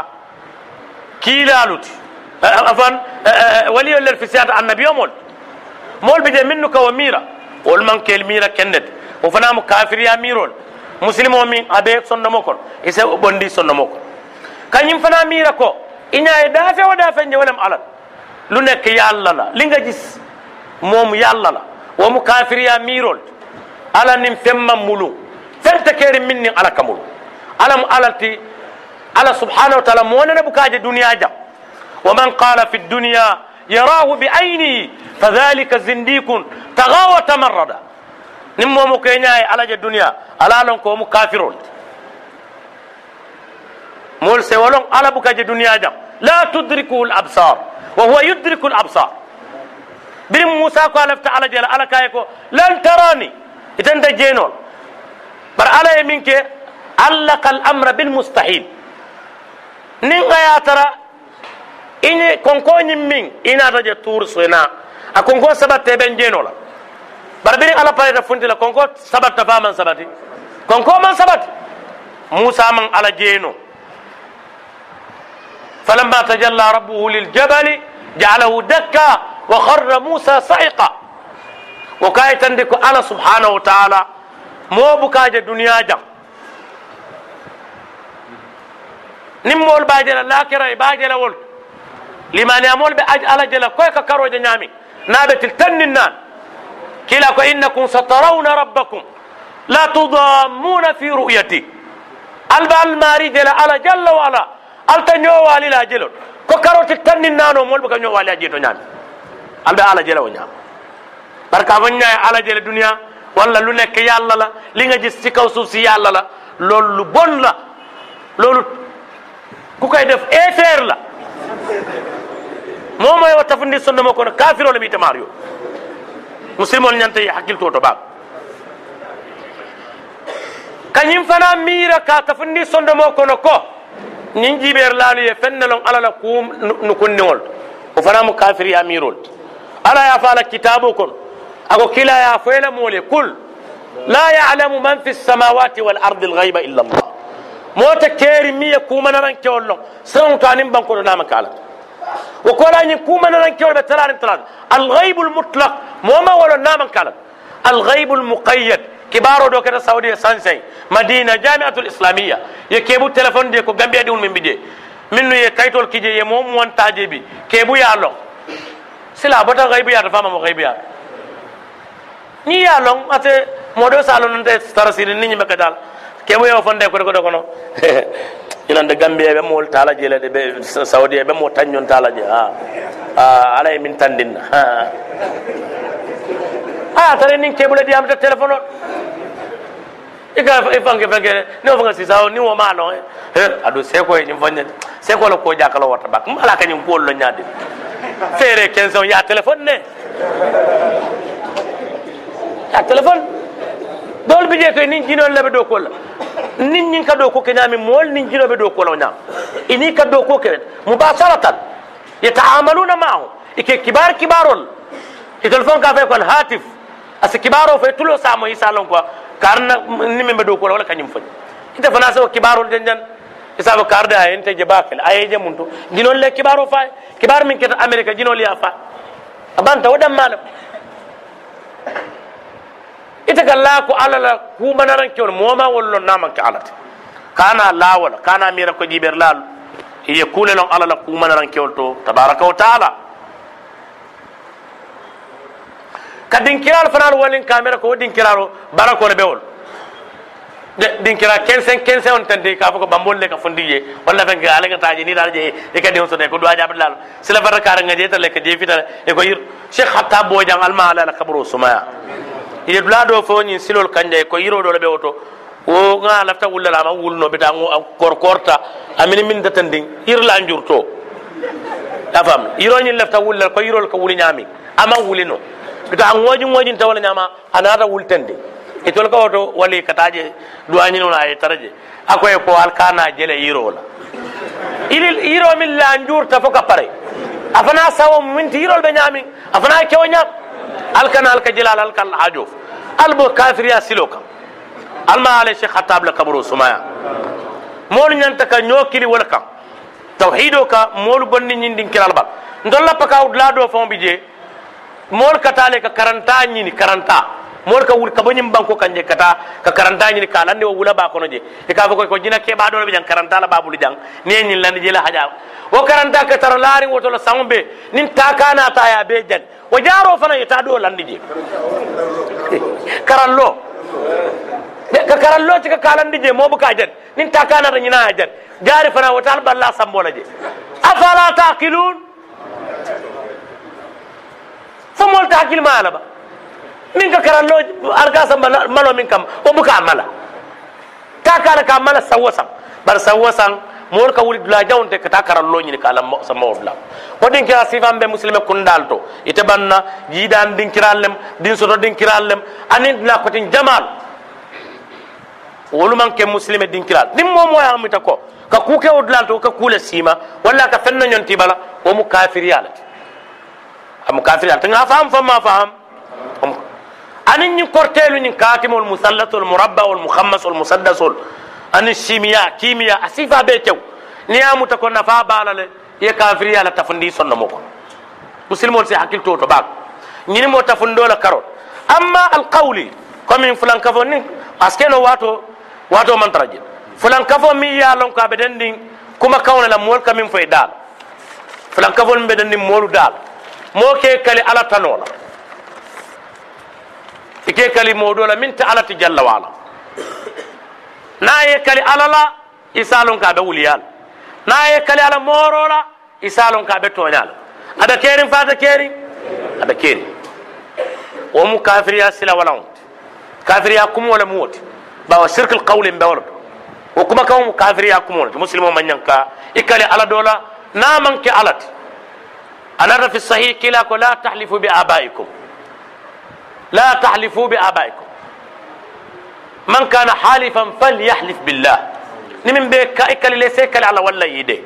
kiilaluti afan waliyol lel fisiyata annabiyomol mol bi je minnu ka wo mira wol man kel mira kennet o fana mo kafiriya mirol muslimo min abe sondomo kon ise bondi sondomo kon kañum fana mira ko iña e dafe o dafe je wolem alal lu la li nga gis moom yàlla la wo mu kafiriya mirol ala nin femman mulu fente keri min nin ala kamulu ala mu alalti ala subhanahu wa taala monene bukaje duniya jam ومن قال في الدنيا يراه بعينه فذلك زنديق تغى وتمرد نمو مكيناي على الدنيا على لونكو مكافرون مول سيولون على برم موسى قال تعالى جل على كايكو. لن تراني. اذا انت جينول بر على يمينك علق الأمر بالمستحيل. نين يا ترى إني كونكو نيمين إنا رجع تور سوينا. أكونكو سبت تبين جينولا. بربري على باي رفنتي لا كونكو سبت تفا من سبتي كونكو من سبت موسى من على جينو. فلما تجلى ربه للجبل جعله دكا. وخر موسى صعقا وكايت عندك أنا سبحانه وتعالى مو بكاجا دنيا جام نمول باجلا لاكرا باجلا ول لما نمول بأج على جلا كويكا كرو جنامي نابت التنن كلا إنكم سترون ربكم. لا تضامون في رؤيتي. الب الماري جلا على جل وعلا. التنيو والي لا جلو كو كرو تتنن نانو مول بكا نيو والي جيتو نامي. Alɓe ala jela o fo ñaye ala jele duniya walla lu nekk yàlla la li nga gis ci kaw suuf si yàlla la loolu lu bon la loolu ku koy def éfeer la momo yo tafundi sondomo kono kafirole mi tamario musilmol ñanta yi hakkilto to baag kañum fana miira ka tafundi sondomo kono ko ñin jiɓeer laalu ye fennelon alala nu kunniŋol o fana mo kafiri ya mirol kono ako kila ya foyla moole kul la yalamu man fi lsamawati wal ardi lgayba illa allah mota keeri miye kumanaran kewol lon siraŋo to anin bankoto nama ka alata وكولا يكون أنا نكيو بتلان تلان الغيب المطلق موما ولا نام كلام الغيب المقيد. كبارو دو كده سعودية سانسي. مدينة جامعة الإسلامية. يكيبو تلفون دي كو غامبيا دي من بدي. منو يكايتول كيجي يموم وان تاجيبي كيبو يا غيب sila bota gaybiyata famamo gaybiyata ni ya lon ate moɗo salo nonte tara sini ni ñimɓe kadal keɓo yewo fonde koto koto kono. Inande gambie ɓe mowol tala jeele de ɓe saudi e ɓe mo taññon tala je ha ah, ah, ala e min tandinna. Ah, A tara nin keɓule ɗiyamta téléphone o ika fanke fanke ni o fanga sisa o ni wo ma no aɗo seko e ñim foññede seko la ko jakala warta bak mala kañum kuwol lo ñaade feere quinze on ya téléphone ne ya téléphone dol bi je koy nin jinol lebe do ko la nin ñin ka do ko keñami mool nin jinoɓe do kolo ñam ini ka do ko kewen mubasaratan yataamaluna maahu ike kibar kibarol e téléphone ka fe kon hatif asi kibaro fe tulo samo isa lon quoi karna nimen ɓe do kola wala kañum foñ ite fana so kibarol den jan isaba karde a ente je bakel ayeje mum to jinol le kibaro fa kibar min keta amérique jinol ya fa abanta waɗan malam ita ga la ko ala la ku manaran ke moma wollo naman ke alate kana la wala kana mira ko jiber lal ye kule lon ala la ku manaran ke to tabaraka wa taala ka dinkiral fanal wolin kamera ko dinkiraro bara kono ɓe wol de dinkira 15 15 on tande ka fo ko ɓambolle ka fondiye walla fenke alagataji ni taata jeeye e kadi on sode ko duwa jaɓe lalo sila fata karanga jeetale ka jeefitala e ko yir. Cheikh hatta bojang almahala ala kabro sumaya. Ide dula ɗo fo ñin silol kanja e ko yiroɗo ɗo ɓe woto wo ga lafta wullalama wulno ɓeta korkorta amini min datan ndin yirla njurto. A faam yiroñin lafta wullal ko yirol ka wuli ñaami ama wulino bita an wojin wojin tawala ñama anata wultende e tol ko woto wali kataje duwañi no ay taraje akoy ko alkana jele yiro la ilil yiro min la njurta fo ka pare afana sawo min tirol be ñami afana kewo ñam alkana alka jilal alkal hajo albo kafir ya siloka alma ale sheikh khattab la kabro sumaya moolu ñanta ka ñoo kili wala kam tawhido ka moolu bonni ñin din kiral bal ndolla paka la do fon bi je moolu ka taa le ka karantaa ñini karantaa moolu ka wuli ka bo ñiŋ banko kaŋ je ka taa ka karantaa ñini ka a landi wo wula baa kono je. I ka a fo ko ko jina keebaa doo le be jaŋ karantaa la baa bulu jaŋ niŋ ye ñiŋ landi je la hajaa wo karantaa ka tara laariŋ woto la saŋo be niŋ taa kaa naa taa ye a bee jaŋ wo jaaroo fanaŋ ye taa doo landi je. Karalloo. Ka karalloo ti ka kaalandi je moo bu kaa jaŋ niŋ taa kaa naata ñinaa ye jaŋ jaari fanaŋ wo taal balla samboo la je. Afala taaqiluun فمولت حكي المال با منك كران لو أرقاس ملو منك وبكا مالا تاكارا كا مالا سوسم بل سوسم مور كا ولي دلا جاون تك تاكارا لو ني كالا سمور لا ودين كرا سيفام بي مسلم كوندالتو يتبنى جيدان دين كرالم دين سورو دين كرالم أنين لا كوتين جمال. ولو مانكي مسلم دين كرال دين مو مو يامي تاكو ka kuke o dulanto ka kuula siima walla ka fenna ñonti bala womu kafiriyalati am kafir yala nga faham fam ma faham anin ni kortelu ni katimul musallatul murabba wal mukhammas wal musaddasul ani simiya kimiya asifa be tew ni amuta ko nafa balale ye kafiri ala tafundi sonno moko muslimol si hakil to to bak ñini mo tafundo la karot amma al qawli comme fulan kafo ni askeno wato wato man taraje fulan kafo mi ya lon ko be den kuma kawna la mol kamin fay dal fulan kafo mi be den molu dal mo ke kali ala tanola ike kali modola min ta ala ti jalla wala na ye kali alala isalon ka be wuliyal na ye kali ala morola isalon ka be tonyal ada kerin fata kerin ada kerin o mu kafiriya sila wala on kafiriya kum wala muwati ba wa shirkul qawli be wala o kuma kan kafiriya kum wala muslimo man yanka ikali ala dola na man ke alat anata fi sahih kila ko la tahlifu bi abaikum la tahlifu bi abaikum man kana halifan أنا في الصحيح كلاكم لا تحلفوا بآبائكم. لا تحلفوا بآبائكم. من كان حالفا فليحلف بالله. نمن بك إكل لسيكل على ولا يدي.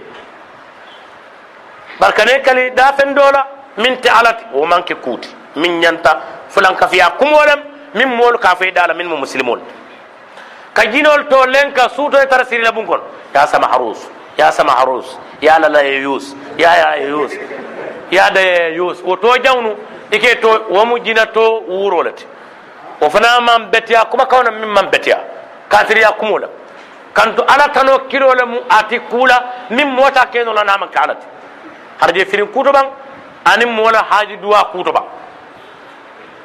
بركان إكل دافن دولا من تعالت. ومن كوت من ينتا. فلان كفيا كم ولم. من مول كافي دالا من مسلمون. كجينول تولين كسوتو يترسيري لبنكون. يا سمح روس يا سمح روس يا لا يوس يا يا ييوس. Ya ya yus ya da yus o to jawnu ike to wo mu jina to wurolati o fana man betiya kuma kawna min man betiya kafiriya kumola kanto ala tano kilole mu ati kula min mota keno la naman kalati harje firin kuto ban ani mola haji duwa kuto ba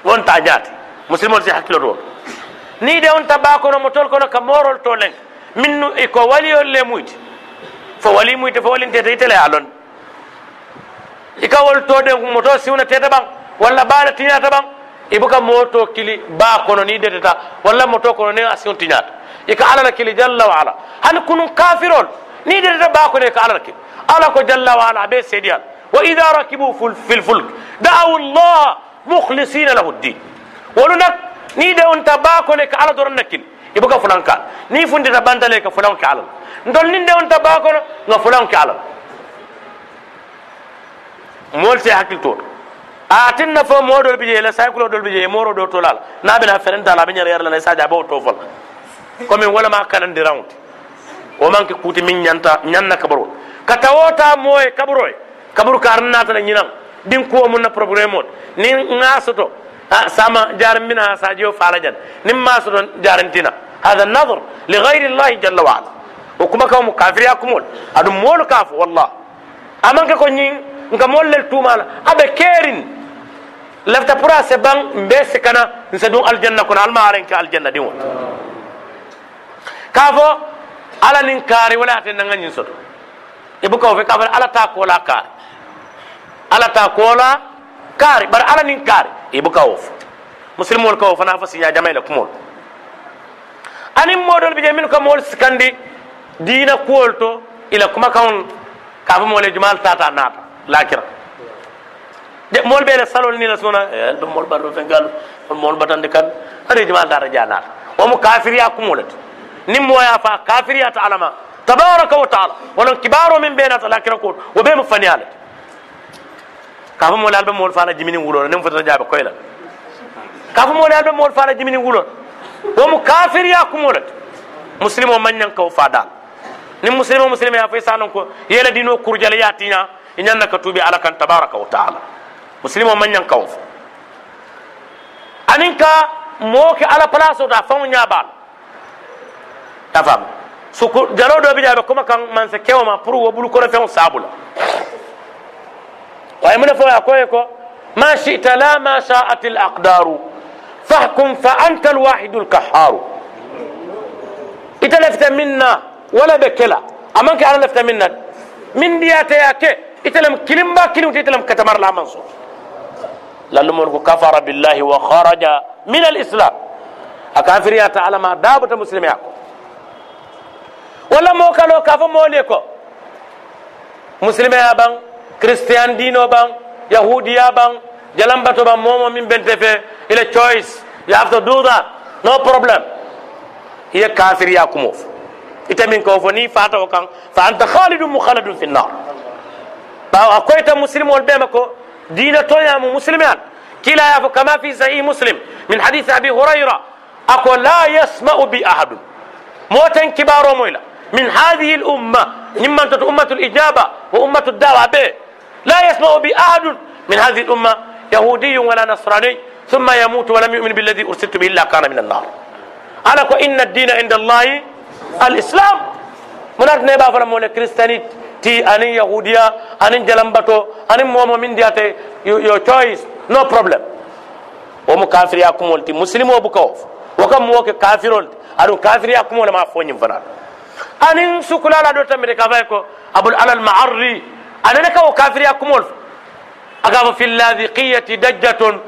won ta jati muslimol si hakkilo to ni de on taba kono motol kono ka morol to len minnu e ko waliyol le muyti fo wali muyti fo walinte te itele alon ikawol to de moto siwna tete ban walla baana tiñata ban ibuka moto kili ba kono ni deteta walla moto kono ne asion tiñata ika ala la kili jalla wa ala han kunun kafirol ni deteta ba kono ka ala la kili ala ko jalla wa ala be sediyal wa idha rakibu fil fulk da'aw allah mukhlisina lahu ddin wolu nak ni de on ta ba kono ka ala doron nakil ibuka fulanka ni fundita bantale ka fulan ka ala ndol nin de on ta ba kono nga fulan ka ala mol te hakil to atin na fo modol bi je la saykulo dol bi je moro do to lal na bela ferenta la be nyar yar la sa ja bo to fol comme wala ma kanan di round o man ke kuti min nyanta nyanna kabaro kata wota moy kabaro kaburu karna ta nyinam din ko mun na problème ni ngasoto sama jaram mina sa jo falajan nim ma so jarantina hada nadhr li ghayri allah jalla wa ala o kuma ka mu kafiri akumol adu molu kafu wallah amanke ko nyin nga mollel tumala abe kerin lafta pura se ban mbe sikana nse dun aljanna kono alma aren ka aljanna din won kafo ala nin kari wala te nanga nyin soto e buka fe kafar ala ta kola kari ala ta kola kari bar ala nin kari e buka wof muslimol ka fana fa sinya jamaila kumol anin modol bije min ko mol sikandi dina kuwol to ila kuma kan kafa mole jumal tata nata lakira de mool ɓeele salol eh, ni la suna ɗum mool mbaɗɗo fen gallu on mool mbatande kan aɗejima dara janata omo kafiriya kumolete nin moya fa kafiriya ta alama. Tabaraka wa taala. Wonon kibaro min ɓenata lakira koto wo ɓe mo fani alete ka fo moole alɓe mool fala jimini wulona nin fotata jaaɓe koyla ka fo moole alɓe mool fala jimini wulona womo kafiriya kumolete muslime o maññan kaw fadal nin muslime o muslime ya fo sanon ko yele dino kurjala ya tiña inyanna ka tubi ala kan tabaraka wa taala muslimo man nyan kawo anin ka moke ala place da famu nyabal ta fam su jaro do bi jabe kuma kan man se kewa ma pour wo bulu ko fe sabula way mun fo ya ko ko ma shi'ta la ma sha'at al aqdaru fahkum fa anta al wahid al qahhar italafta minna wala bekela amanke ala lafta minna min diyata yake إتلم كلمة كلمة إتلم كتمر لا منصور. لالمرك كفر بالله وخرج من الإسلام. أكافر يا تعالى ما دابت مسلم يعقوب. ولا موكا لو كاف موليكو. مسلم يا بان كريستيان دينو بان يهودي يا بان جلام باتو بان مومو من بنتفه إلى تشويس you have to do that. No problem. هي كافر يا كموف. إتمنكو فني فاتو كان فأنت خالد مخلد في النار. Akoyta muslimol bema ko دين تويا مسلمان كلا يفو كما في صحيح مسلم من حديث أبي هريرة أقول لا يسمع بي أحد موتا كبار مويلا من هذه الأمة ممن أمة الإجابة وأمة الدعوة به لا يسمع بي أحد من هذه الأمة يهودي ولا نصراني ثم يموت ولم يؤمن بالذي أرسلت به إلا كان من النار أنا إن الدين عند الله الإسلام منات نبا فلمونا كريستانيت ti anin yahudiya anin jalambato anin momo min diyate your choice no problem wo mu kafiriya kumol ti muslimo bu kawo wo kam mo ke kafirol aɗum kafiriya kumol ma foñim fana anin sukulala ɗo tamide ka fay ko abul alal maarri anene ka wo kafiriya kumol aga fo fi lladiqiyati dajjatun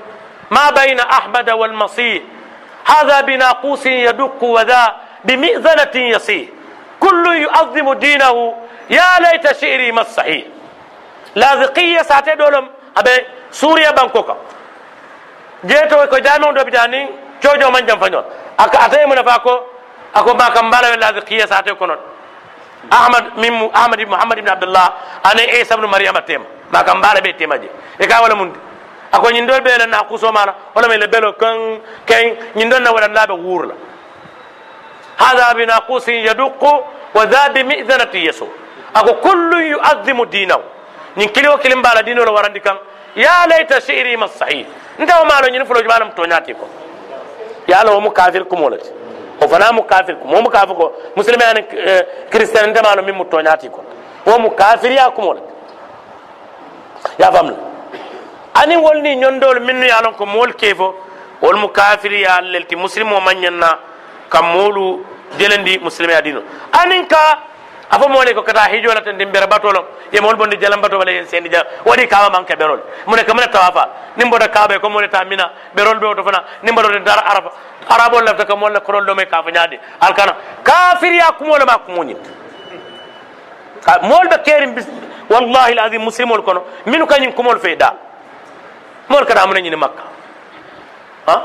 ma bayna ahmada walmasih هذا بناقوس يدق وذا بمئذنة يصيح كل يعظم دينه يا ليت شعري ما الصحيح. لاذقية ساتي دولم. أبي سوريا بانكوكا. جيتو كو جامعون دو بجاني. جوجو من جم فنون. أكا أتي من فاكو أكو ما كمبالا لاذقية ساتي كونون. أحمد من أحمد بن محمد بن عبد الله أنا عيسى بن مريم تيم ما كمبالا بي تيم أجي. إكا ولا مندي ako ñindol ɓe la nakuso mana wala may le belo kan kay ñindol na wala laɓe wurla hada binaqusin yaduqu ako kullu yu'azzimu dinahu ñin kili o kilim mbala dino la warandi kan ya layta shi'ri ma sahih ntaw malo ñin fulo jumanam toñati ko ya ala mu kafir kumolati o fana mu kafir ko mu kafir ko muslimi ani christian ntamalo min mu toñati ko wo mu kafir ya kumolati ya famla ani wolni minnu ye lon ko mool kefo wol mu kafiri ya lelti muslimo mañanna kam moolu jelendi muslime ya dino anin ka afo moole ko kata hijola tan din bere batolo ye mol bondi jalam bato wala yen sendi ja wadi kawa manke berol mune ka mune tawafa nim boda kabe ko mole ta mina berol be fana nim boda dar arafa arabo lafta ka molle korol do me ka fa nyaade alkana kafiri ya kumole ma kumuni mol be kerim bis wallahi alazim muslimol kono minu kanyim kumol fe da mol kada amana ñini makka ha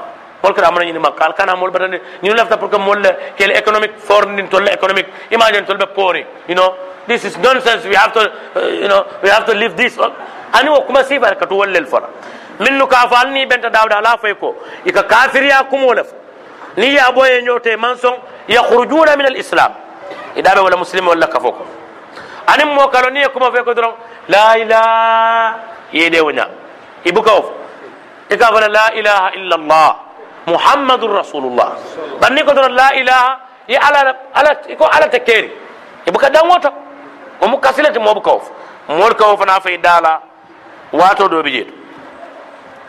mol kada amana ñini makka al kana mol batande ñu lafta pour que mol kele economic for din tolle economic imagine tolbe pori you know this is nonsense we have to uh, you know we have to live this ani wo kuma sibar ka to wollel fara minnu ka fa ni benta dawda ala fay ko ika kafiriya kumola ni ya boye nyote manson yakhrujuna min al-islam idabe wala muslim wala kafoko anin mo kalo ni kuma fay ko doron la ilaha yede wona ibuka of ika fana la ilaha illa allah muhammadur rasulullah banni ko doron la ilaha ya ala ala ko ala tekeri ibuka dan wota o mu kasilati mo buka of mol ka of na fay dala wato do bi jeeto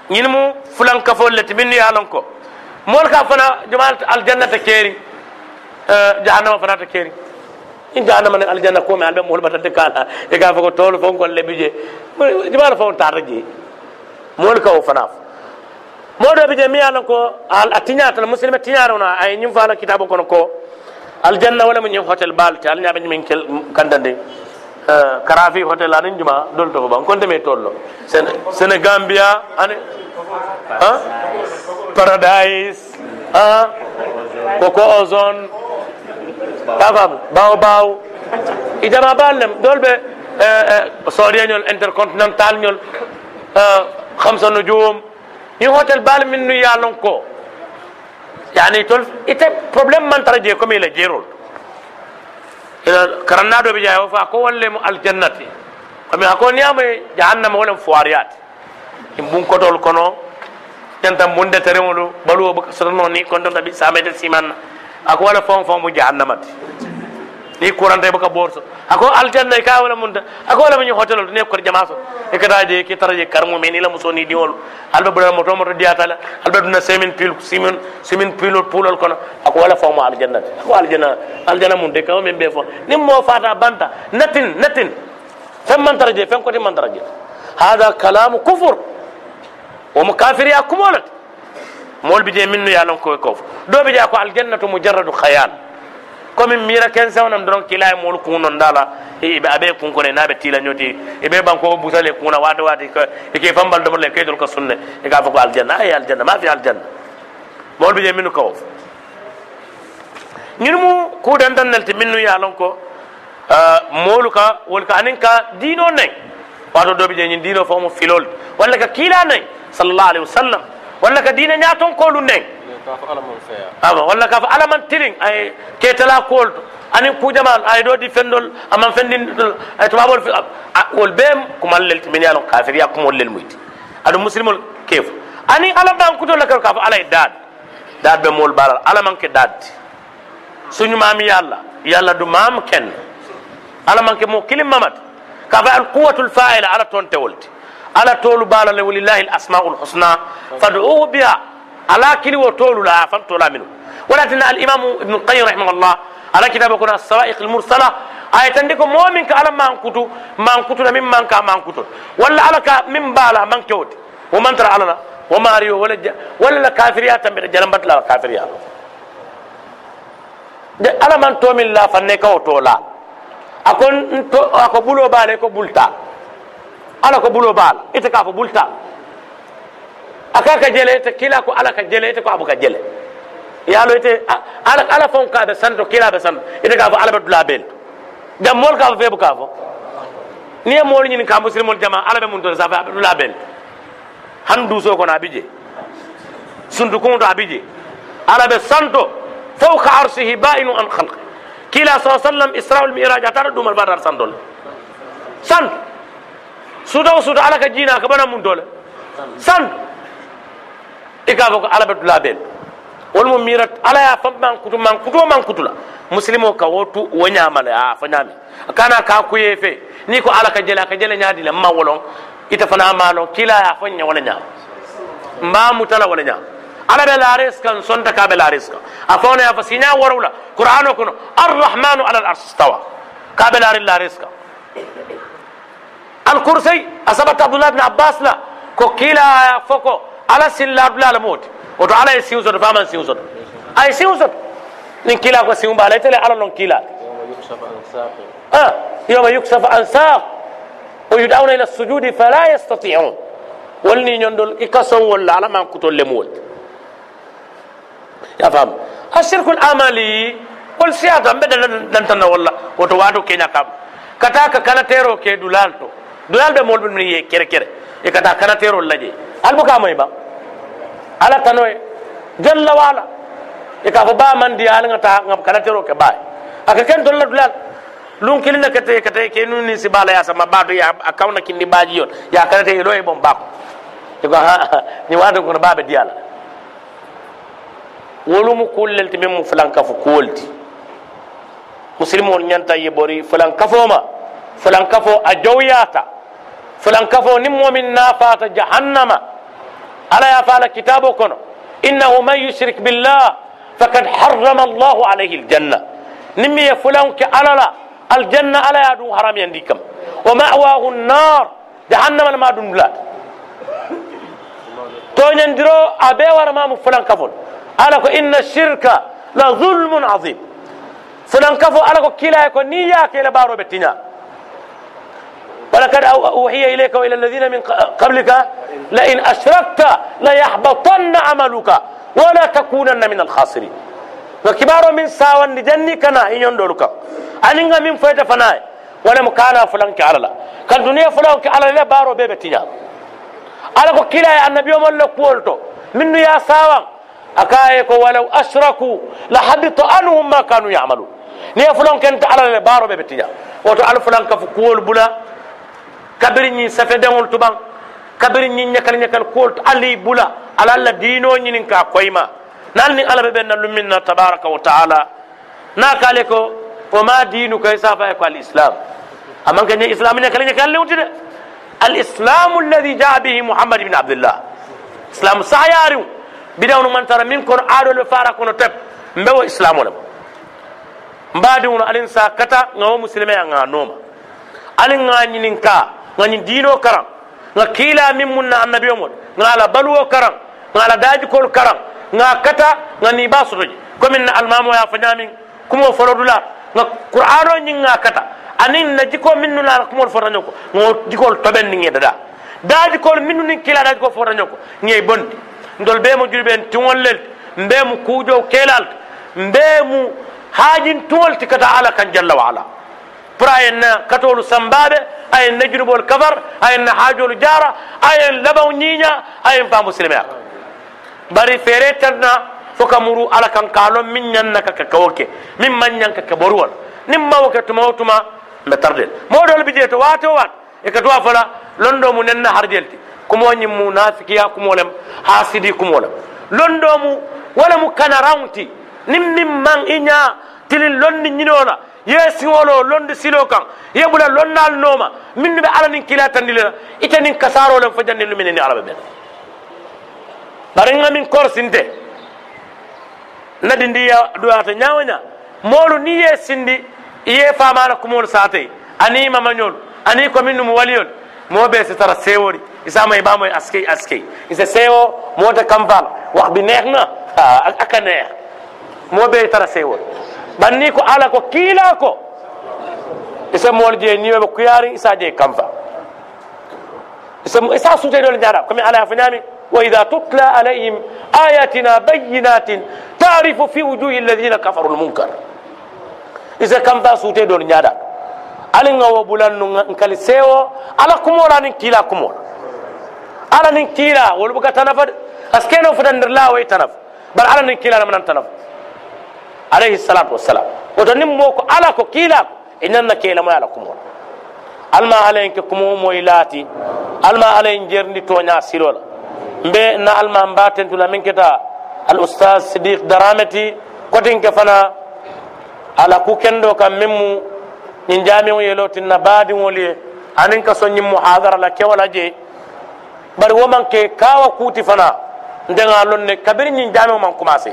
ñin mu fulan kafol le timin ya lon ko mol ka fana jamal aljannata keri jahannama fana ta keri in jahannama ne aljanna ko me albe mol batante kala e ka fa ko tolu fon ko le bije jamal fon tarje mol ka o fana modo bije mi alon ko al atinya tan muslima tinyaro na ay nyim fala kitabo kono ko aljanna wala mun hotel balte al nyabe min kel kandande karafi hotel anin juma dol to ban konte me tollo sene gambia ane ha paradise ha koko ozone kafam baw baw ijama ballem dolbe saudiya ñol intercontinental ñol khamsa nujum يهوتل بال يعني من يالونكو يعني تول ايت بروبليم مان تراجي كومي لا جيرول. إلى كرنادو بيجا يوفا كو ولم الجنة. كومي اكو نيام جهنم ولم فواريات إن بون كوتول كونو تنتا موند تريمولو بلو بك سرنوني كونتو تبي سامي سيمان اكو ولا فون فون جهنمات ni kuranta buka borso ako aljanna ka wala munta ako wala mu hotel ne ko jama so e kada je ki taraje karmu men ila muso ni diwol alba bura moto moto diata la alba duna semin pil simin simin pilol pulol kono ako wala mu aljanna ako aljanna aljanna mun de kaw men be fo nim mo fata banta natin natin fem man taraje fem ko man taraje hada kalamu kufur womo kafiriya kumolat mool bi je minnu ye lon koye kof do be je ko aljannatu mujarradu khayal komin mira ken sewnam doron kila e moolu kunon dala ibe abe kunkone naɓe tila ñoti ibe banko busale kuna wati wati ike fambal domole keydol ko sunne e ka fo ko aljanna ay aljanna ma fi aljanna mool bi je minnu kawof ñin mu kudantan nelti minnu ye lon ko moolu ka wol ka anin ka diino neng wato do be je ñin diino fo mo filol walla ka kiila neng sallallahu alaihi wasallam walla ka diina ñaaton koolu neng ama walla ka fo alaman tirin ay ketala kool to anin kujamal ay do di fendol aman fendin ay tubabol wol be kumal lel min yalon kafir ya kumol lel muyti adu muslimol kef ani ala ban kuto la ka fo alay dad dad be mol balal ala man ke dad suñu maami yalla yalla du maam ken ala man ke mo kilim mamat ka fa al quwwatul fa'ila ala ton tewolti ala tolu bala le walillahi alasmaul husna fad'uhu biha ala kili wo tolu la fan tola minu walakin al imam ibn qayyim rahimahullah ala kitabe kuna sawaiq al mursala ay tandi ko momin ka ala man kutu man kutu na min man ka man kutu walla ala ka min bala man kewti wo man tara ala wo mario wala wala la kafiriya tambe jalambat la kafiriya de ala man to min la fanne ka o tola akon ako bulo bale ko bulta ala ko bulo bal ite ka fo bulta aka ka jele ite kila ko ala ka jele ite ko abu ka jele yalo ite ala ala fon ka be santo kila be santo ite ka fo ala be dula bel jam mol ka fo fe bu ka fo ni e mol nyini ka muslimol jama ala be mun to sa fa dula bel han du so ko na bije sundu ko to abije ala be santo fawqa arshihi ba'inu an khalqi kila sallallahu alaihi wasallam isra'ul mi'raj atara dumal badar santol santo suta o suta ala ka jina ka bana mun dole san i ka fo ko ala be dula bel wol mo mira ala ya fam man kutu man kutu man kutu la muslimo ka wotu wo nyamale a fo nyami kana ka ku yefe ni ko ala ka jela ka jela nyaadi la ma wolon ita fana malo kila ya fo nya wala nyam mba mutala wala nyam ala be laris kan sonta ka be laris kan a fo na ya fa sinya warula qur'ano kono arrahmanu ala al-arsh istawa ka be laris kan الكرسي أثبت عبد الله بن عباس لا كوكيلا فوكو على سلا عبد الله الموت وتو على يسيو زود فامان سيو زود. أي سيو زود. نين كيلا كو سيو بالي تلي على لون كيلا. يوم يكشف عن ساق آه. يوم يكشف عن ساق. ويدعون إلى السجود فلا يستطيعون. ولني نندل إكسون ولا على ما كتول لمول يا فهم. الشرك العملي قل سيادة بدل دنتنا والله. وتوادو كينا كام. كتاك كان تيرو كي دولالتو dulal be molɓe min ye kere kere e kata kanaterol laje albukamoy ba ala tanoye jalla wala. E ka fo ba mandi ala ngata ngam kanatero ke bay aka ken dolla dulal. Lun kilina kete kete ke nun ni sibala ya sama bado ya akawna kindi baji yon. Ya kanate lo e bom bako e ko ha ni wado ko babe diala wolu mu kullel te mem mu flanka fo kolti muslimol nyanta yebori flanka fo ma flanka fo a jowyata fulan kafo nin momin nafata jahannama. على يا فعل كتابك إنه من يشرك بالله فقد حرم الله عليه الجنة. نمي فلان كألا لا. الجنة على يدو حرام ينديكم. ومأواه النار. جهنم لما دون بلا تو نندرو أبي ورما فلان كفل على إن الشرك لظلم عظيم. فلان كفل على كلا يكون نيا كلا بارو بتنيا ولقد أوحي إليك وإلى الذين من قبلك لئن أشركت ليحبطن عملك ولا تكونن من الخاسرين. وكبار من ساوان جني كنا إن دولك أنينغا من فايت فناي. ولا مكانا فلان كعلا كان دنيا فلان كعلا لا بارو بيبتيا على كلا النبي يوم الله قولتو. منو يا ساوان أكايكو ولو أشركوا لحبط عنهم ما كانوا يعملون. ni e fulon kenta ala le baro be betiya woto al fulan ka fu kuwol bula kabiri ñi safe deŋol tuban kabiri ñi ñakal ñakal kuwol ali bula ala alla diino ñinin ka koyma nan ni ala be ben na luminna tabaraka wa taala na kale ko o ma dinu kay safa ko al islam aman kan islam ñakal ñakal lewti de al islam alladhi jaa bihi muhammad ibn abdullah islam sayariu bidawnu man tara min kono aɗole fara kono tep mbewo islam o lem mbadiwno alin sa kata musilme a nga nooma alin nga ñinin ka nga ñin diino karan nga kiila min munna annabi o mol nga ala baluwo karan ala dajikol karan nga kata nga ni ba sotoji komin na almamo ya fañamin kumo folodula nga qur'an o ñin nga kata anin na jiko minnu la kumol fotaño ko nga jikol toɓen ni ŋe dada dajikol minnu nin kiila dajikol fotaño ko ŋe bondi ndol be mo jurɓe tiŋol lel mbe mo kuujow mo haajin tuŋol ti kata ala kan jalla wa ala pour ayen na katolu sambaɓe ayen na junubol kafar ayen na haajolu jara ayen labaw ñiña ayen faamu silameya bari feere tanna fo ka muru ala kan kaalon min ñanna ka ka kawo ke min man ñan ka ka boruwol nin mawo ke tuma wo tuma mbe tardel. Moɗol bi je to waate o waat e ka tuwa fola londo mu nenna harjel ti kumoñin mu nafikiya kumolem hasidi kumolem londo mu wala mu kana rawnti nin min man i ña tilin londi ñinola ye siŋolo londi silo kaŋ ye bula lonnaalu nooma. Minnu be alla niŋ kila tandile la ite niŋ kasaaro leŋ fo jannilu mine ni alla be bena. Bari ŋa miŋ korsinte. Na dindiya duwaata ñaawo ña moolu niŋ ye sindi i ye faamaana kumoolu saatee aniŋ mamañoolu aniŋ kominnu mu waliyoolu moo bee si tara seewoori isaama i baamoy askey askey. Ise seewo moo te kampaala wax bi neex na? Ah, a ka neex. Moo bee tara seewoori banni ko ala ko kiila ko isa mool je niweɓe kuyari isa je kamfa isa suteɗole ñaɗa komi ala fo ñami wa ida tutla alayhim ayatina bayinatin tarifu fi wujuhi alladina kafaru lmunkar isa kamfa suteɗole ñaɗa alin ga wo bulannu nkali sewo ala kumola nin kiila kumola ala nin kiila wolu buka tanafa de parce que no fotandir la way tanaf bar ala nin kiila namanan tanaf alayhi salatu wassalam. Woto nin mo ko ala ko kiilako e nanna keelamoy e ala kumol alma alayen ke kumo moye laati alma alayen jerndi toña silola. Mbe na alma mbatentula min keta al oustage sidik darameti kotinke fana ala ku kendo kam min mu ñin jamiwo yelo tinna baadiŋol ye anin ka soñin muhadara la kewala je. Bari woman ke kawa kuti fana ndeŋa lon ne kabiri ñin jamiwo man commencé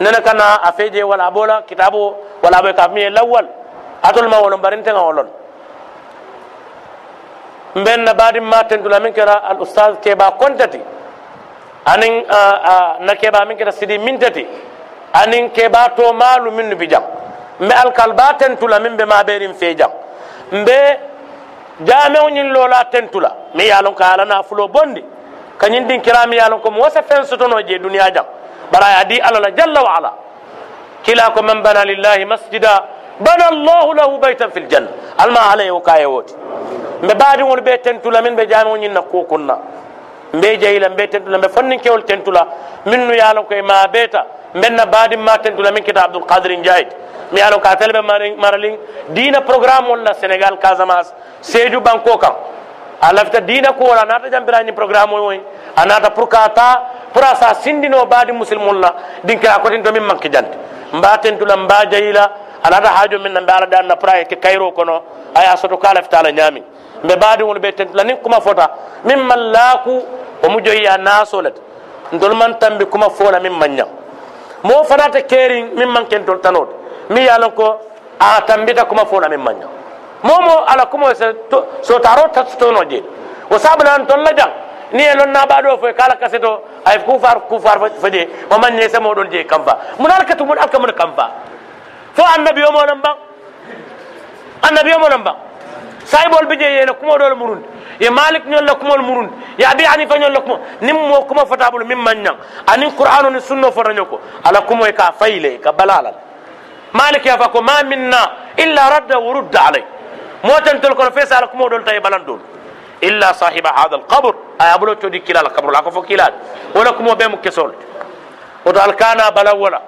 nene kana a feje wala bola kitabo wala aboy ka miye lawwal atol ma wolon barinteŋa wolon. Mben na badin ma tentula min kera al ustad keba kontati anin na keba min keta sidi mintati anin keba to malu minnu bi jam mbe alkalba tentula min be ma berin fe jam mbe jamewo ñin lola tentula mi yalon ko alana fulo bondi kañin din kirami yalon ko mo wasa fen sotono je duniya jam ko man bana lillahi masjida bana allahu lahu baytan fil janna alma alaye wo kaye woti mbe baadiŋol ɓe tentula min ɓe jamew ñin na kukunna mbe jeyila mbe tentula mbe fonnin kewol tentula min nu yalon koye ma beta mbenna baadi ma tentula min kita abdoul kadir ndiayde mi yalon ka telbe maralin dina programme wala sénégal casamance sédiou banko kan a lafita dina ko wala nata jambirañi programme woy a nata pour pour sa sindino baadi musilmulla dinkira kotinto min manki jante. Mbatentula mba jeyila alata haajo min na mbe ala ɗanna pour a yeke kayro kono aya soto kala fitala ñaami. Mbe baadiŋolu ɓe tentula niŋ kuma fota min man laaku omu joyiya naaso lete ntolu man tambi kuma foola min man ñaŋ moo fanata keeriŋ min man kentolu tanoo te miŋ ye a loŋ ko a tambita kuma foola min man ñaŋ moo moo ala kumo se sotaaro ta sutono jee. Wo saabula ntolu la jaŋ ni e lon naɓaɗo foy kala kaseto ay kufar kufar faje mo mañe sa moɗon je kam fa mun alkatu mun alka mun kam fa fo annabi o monon ban annabi o monon ban saybol bi je yena kumoɗol murunde ye malik ñol la kumol murunde ye abi hanifa ñol la kumo nin mo kuma fotabolo min mañang anin qur'anu ni sunno fotaño ko ala kumoy ka fayle ka balalal مالك يا فاكو ما منا الا رد ورد عليه موتن تلكون فيس على كمو دول تاي بلان دول إلا صاحب هذا القبر. آه، أبلو تودي كلا القبر لا كفو كلا ولكم وبين مكسول ودال كان بلا ولا.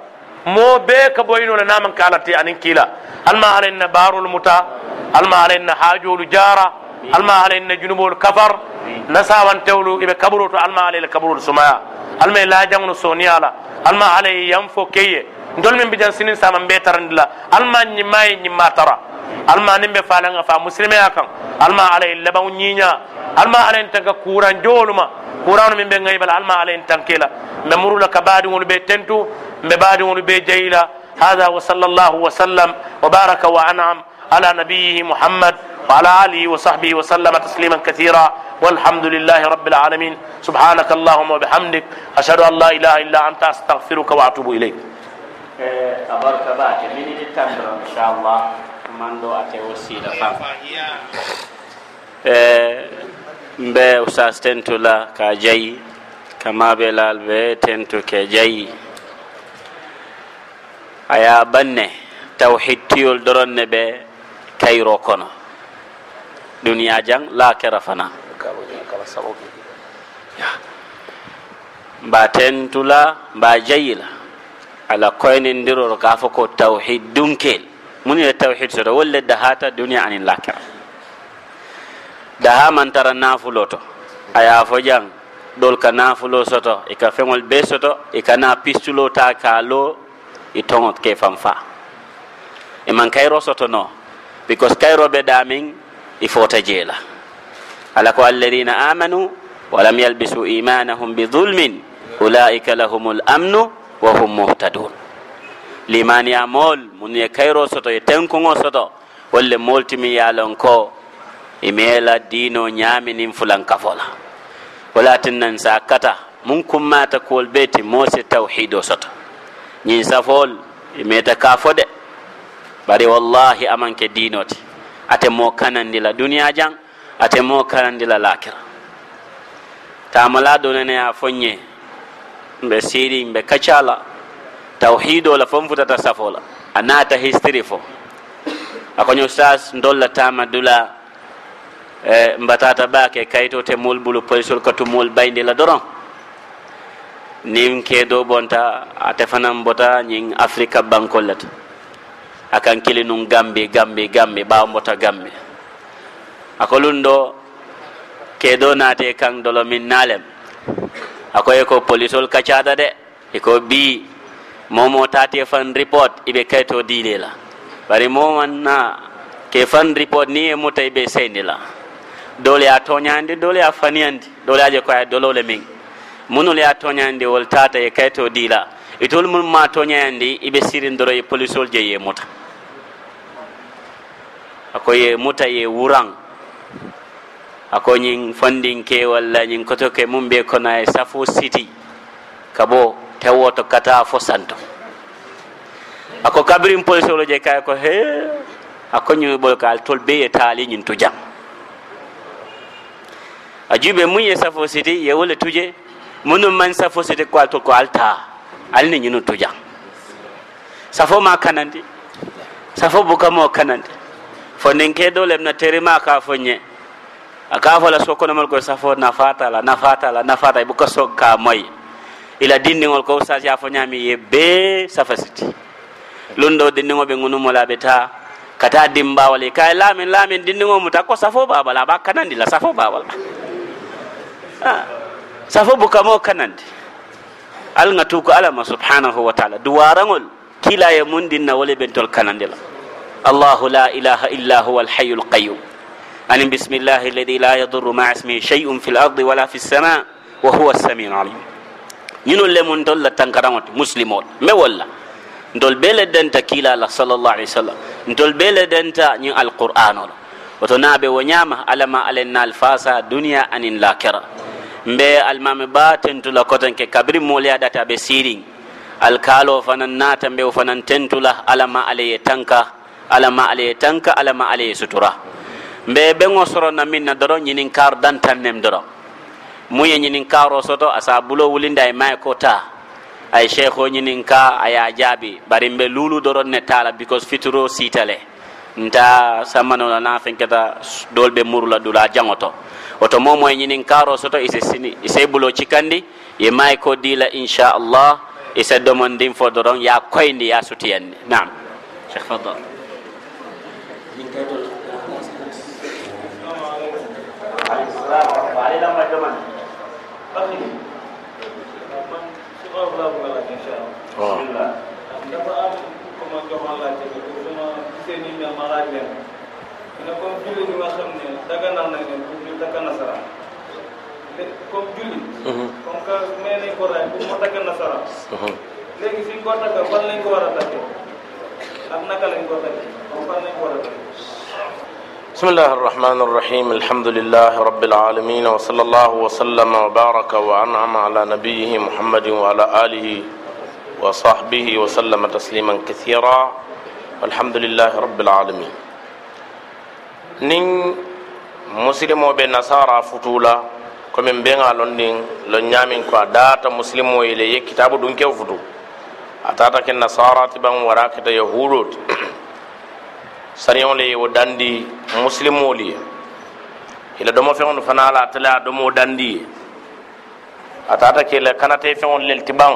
مو بك بوينو لنا من كالتي أن كلا الما علينا بار المتا الما علينا حاج الجارة الما علينا جنوب الكفر. نسا وان تولو إبا كبرو تو الما علينا كبرو السمايا الما لا جنون سونيا لا الما علينا ينفو كي دول من بجان سنين سامن بيتر الما نماي نماترا. Alma nin be falanga fa muslimeya kan. Alma alay laban nyinya. Alma alay tanka kuran joluma. Kuran min be ngaybal alma alay tankela. Be murula kabadi won be tentu be badi won be jayila. هذا وصلى الله وسلم وبارك وانعم على نبيه محمد وعلى اله وصحبه وسلم تسليما كثيرا والحمد لله رب العالمين سبحانك اللهم وبحمدك اشهد ان لا اله الا انت استغفرك واتوب اليك أبارك باك من إن شاء الله manɗo ate o siila fam. E mbe usas tentula ka jayi kamaɓe laal ɓe tentu ke jayi. Aya banne tawhid tiyol doronne ɓe kayro kono. Duniya jang lakera fana. Mba tentula mba jayila ala koynindiror ka fo ko tawhid dunkel. Mun ye tawhid soto wolle dahata duniya anin lakira daha man tara nafulo to aya fo jang dol ka nafulo soto e ka feŋol be soto e kana pistulo ta ka lo i toŋot ke fan fa e man kayro soto no because kayro be damin i fota jeela ala ko alladina amanu walam yalbisu imanahum bidulmin ulaika lahum lamnu wa hum muhtadun limaniya mool mun ye kayro soto ye tenkuŋo soto. Wolle moltimi yalon ko imela dino ñaminin fulankafo la walatin nan sa kata mun kummata kuwol beti mose tawhido soto. Ñin safool imeta ka fo de bari wallahi amanke dinoti ate moo kanandi la duniya jaŋ ate moo kanandi la lakira. Tamala donene a foñe mbe siri mbe kacala tawhido la fom futata safo la a naata history fo. Akoño sas ndolla tama dula e mbatata bake kayito te mol bulu polisol katu tumol bayndi la doron. Nin kedo bonta ate fanan bota ñin africa bankol akan kili nun gambi gambi gambi ɓawa mota gambi. Akolundo ke ɗo nate kan dolo min nalem. Akoye ko polisol kachada de iko bi momo tate fan report ibe kayto dile la bari moman na ke fan report ni e muta iɓe seyni la dole a toñandi dole a faniyandi dole aje koye dolole min munul ya toñandi wol tata e kayto dila. Itol mun ma toñayandi iɓe sirindoro e polisol je ye muta. Ako ye muta ye wuran ako ñin fandinke walla ñin kotoke mum ɓe kona e safo city. Kabo tewoto kata fo santo. Ako kabirin polisolo je kay ko he ako ñuɓol kal tol be ye taali ñin tu jam. A juɓe mun ye safo siti ye wole tuje munu man safo siti ko al tol ko alta alni ñinu tu jam. Safo ma kanandi safo bukamo kanandi. Fo nin ke do na terima ka fo ñe a ka fo la sokonomol ko safo nafatala nafatala nafata buka sok ka ila dindiŋol ko usas ya fo ñami ye be safa siti lun ɗo dindiŋo ɓe ŋunumolaɓe ta kata dimbawal e kay lamin lamin dindiŋo muta ko safo babal aɓa kanandi la safo babal safo bukamo kanandi alga tuko alama subhanahu wa taala duwaraŋol kila ye mun dinna wole ɓentol kanandi la الله لا إله إلا هو الحي القيوم أن بسم الله الذي لا يضر مع اسمه شيء في الأرض ولا في السماء وهو السميع العليم ñino lemon dol la tankaramot muslimol me walla ndol bele denta kila la sallallahu alaihi wasallam ndol bele denta ñin alqur'an la woto nabe wo ñama alama alen nal fasa dunya anin lakira mbe almame ba tentula kotanke kabri moli adata be sirin alkalo fanan nata mbe fanan tentula alama alaye tanka alama alaye tanka alama alaye sutura mbe beŋo sorona min na doro ñinin kar dantan nem doro mu ye ñinin karo soto asa bulo wulinda ay may ko ta ay cheikho ñinin ka aya jaabi bari mbe lulu doron ne tala because fituro sitale nta samano la na fenketa dolbe murula dula jangoto oto momo e ñinin karo soto ise sini ise bulo cikandi ye may ko dila insha Allah isa domon din fo doron ya koyndi ya sutiyanni nam cheikh fadal dafa am ku ma joxoon laajte bi pour su ma gisee nii mel ma laaj leen ne comme julli ñi nga xam ne daganal nañ leen pour ñu takk nasaraan comme julli comme que may nañ ko raay pour mu takk nasaraan léegi ñu ko takk fan lañ ko war a takkee ak naka lañ ko takkee comme fan lañ ko war a takkee بسم الله الرحمن الرحيم الحمد لله رب العالمين وصلى الله وسلم وبارك وأنعم على نبيه محمد وعلى آله وصحبه وسلم تسليما كثيرا والحمد لله رب العالمين نين مسلمو بين نصارى فتولا كمن بين لندن لنيامين كوا داتا مسلمو إليه كتاب دونك فتو أتاتا كالنصارى تبان وراكة يهودوت sariyaŋo le ye wo dandi musilimolu ye ila domo feŋolu fana la ate le a domo dandi ye a tata ke la kanate feŋolu lel ti baŋ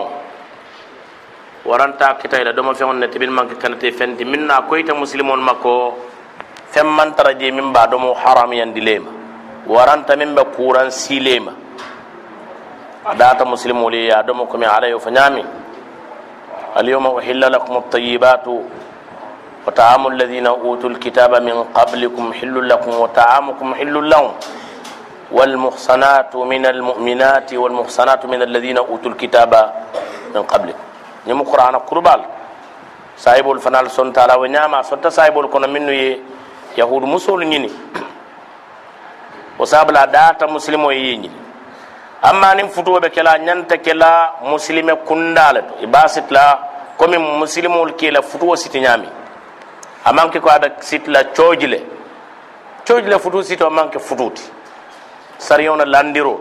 waranta kita ila domo feŋolu ne tibil manke kanate fenti min na koyita musilimolu ma ko feŋ man tara je min ba domo haramuyandi le ma waranta min be kuran sile ma a data musilimolu ye a domo komi ala yo fo ñaami alyawma uhilla lakum at-tayyibatu وطعام الذين أوتوا الكتاب من قبلكم حل لكم وطعامكم حل لهم. والمحصنات من المؤمنات والمحصنات من الذين أوتوا الكتاب من قبلكم. نمو قرآن قربال. صاحب الفنال سنتا لا ونعما سنتا صاحب الكون منو يهود مسول نيني. وصاب لا داتا مسلم ييني. أما نم فتوة بكلا ننتا كلا مسلم كندالت إباسط لا. كم مسلم الكلا فتوة ستنامي amanke ko aɓe sitla coojle coojle futu sito amanke fututi sariyona landiro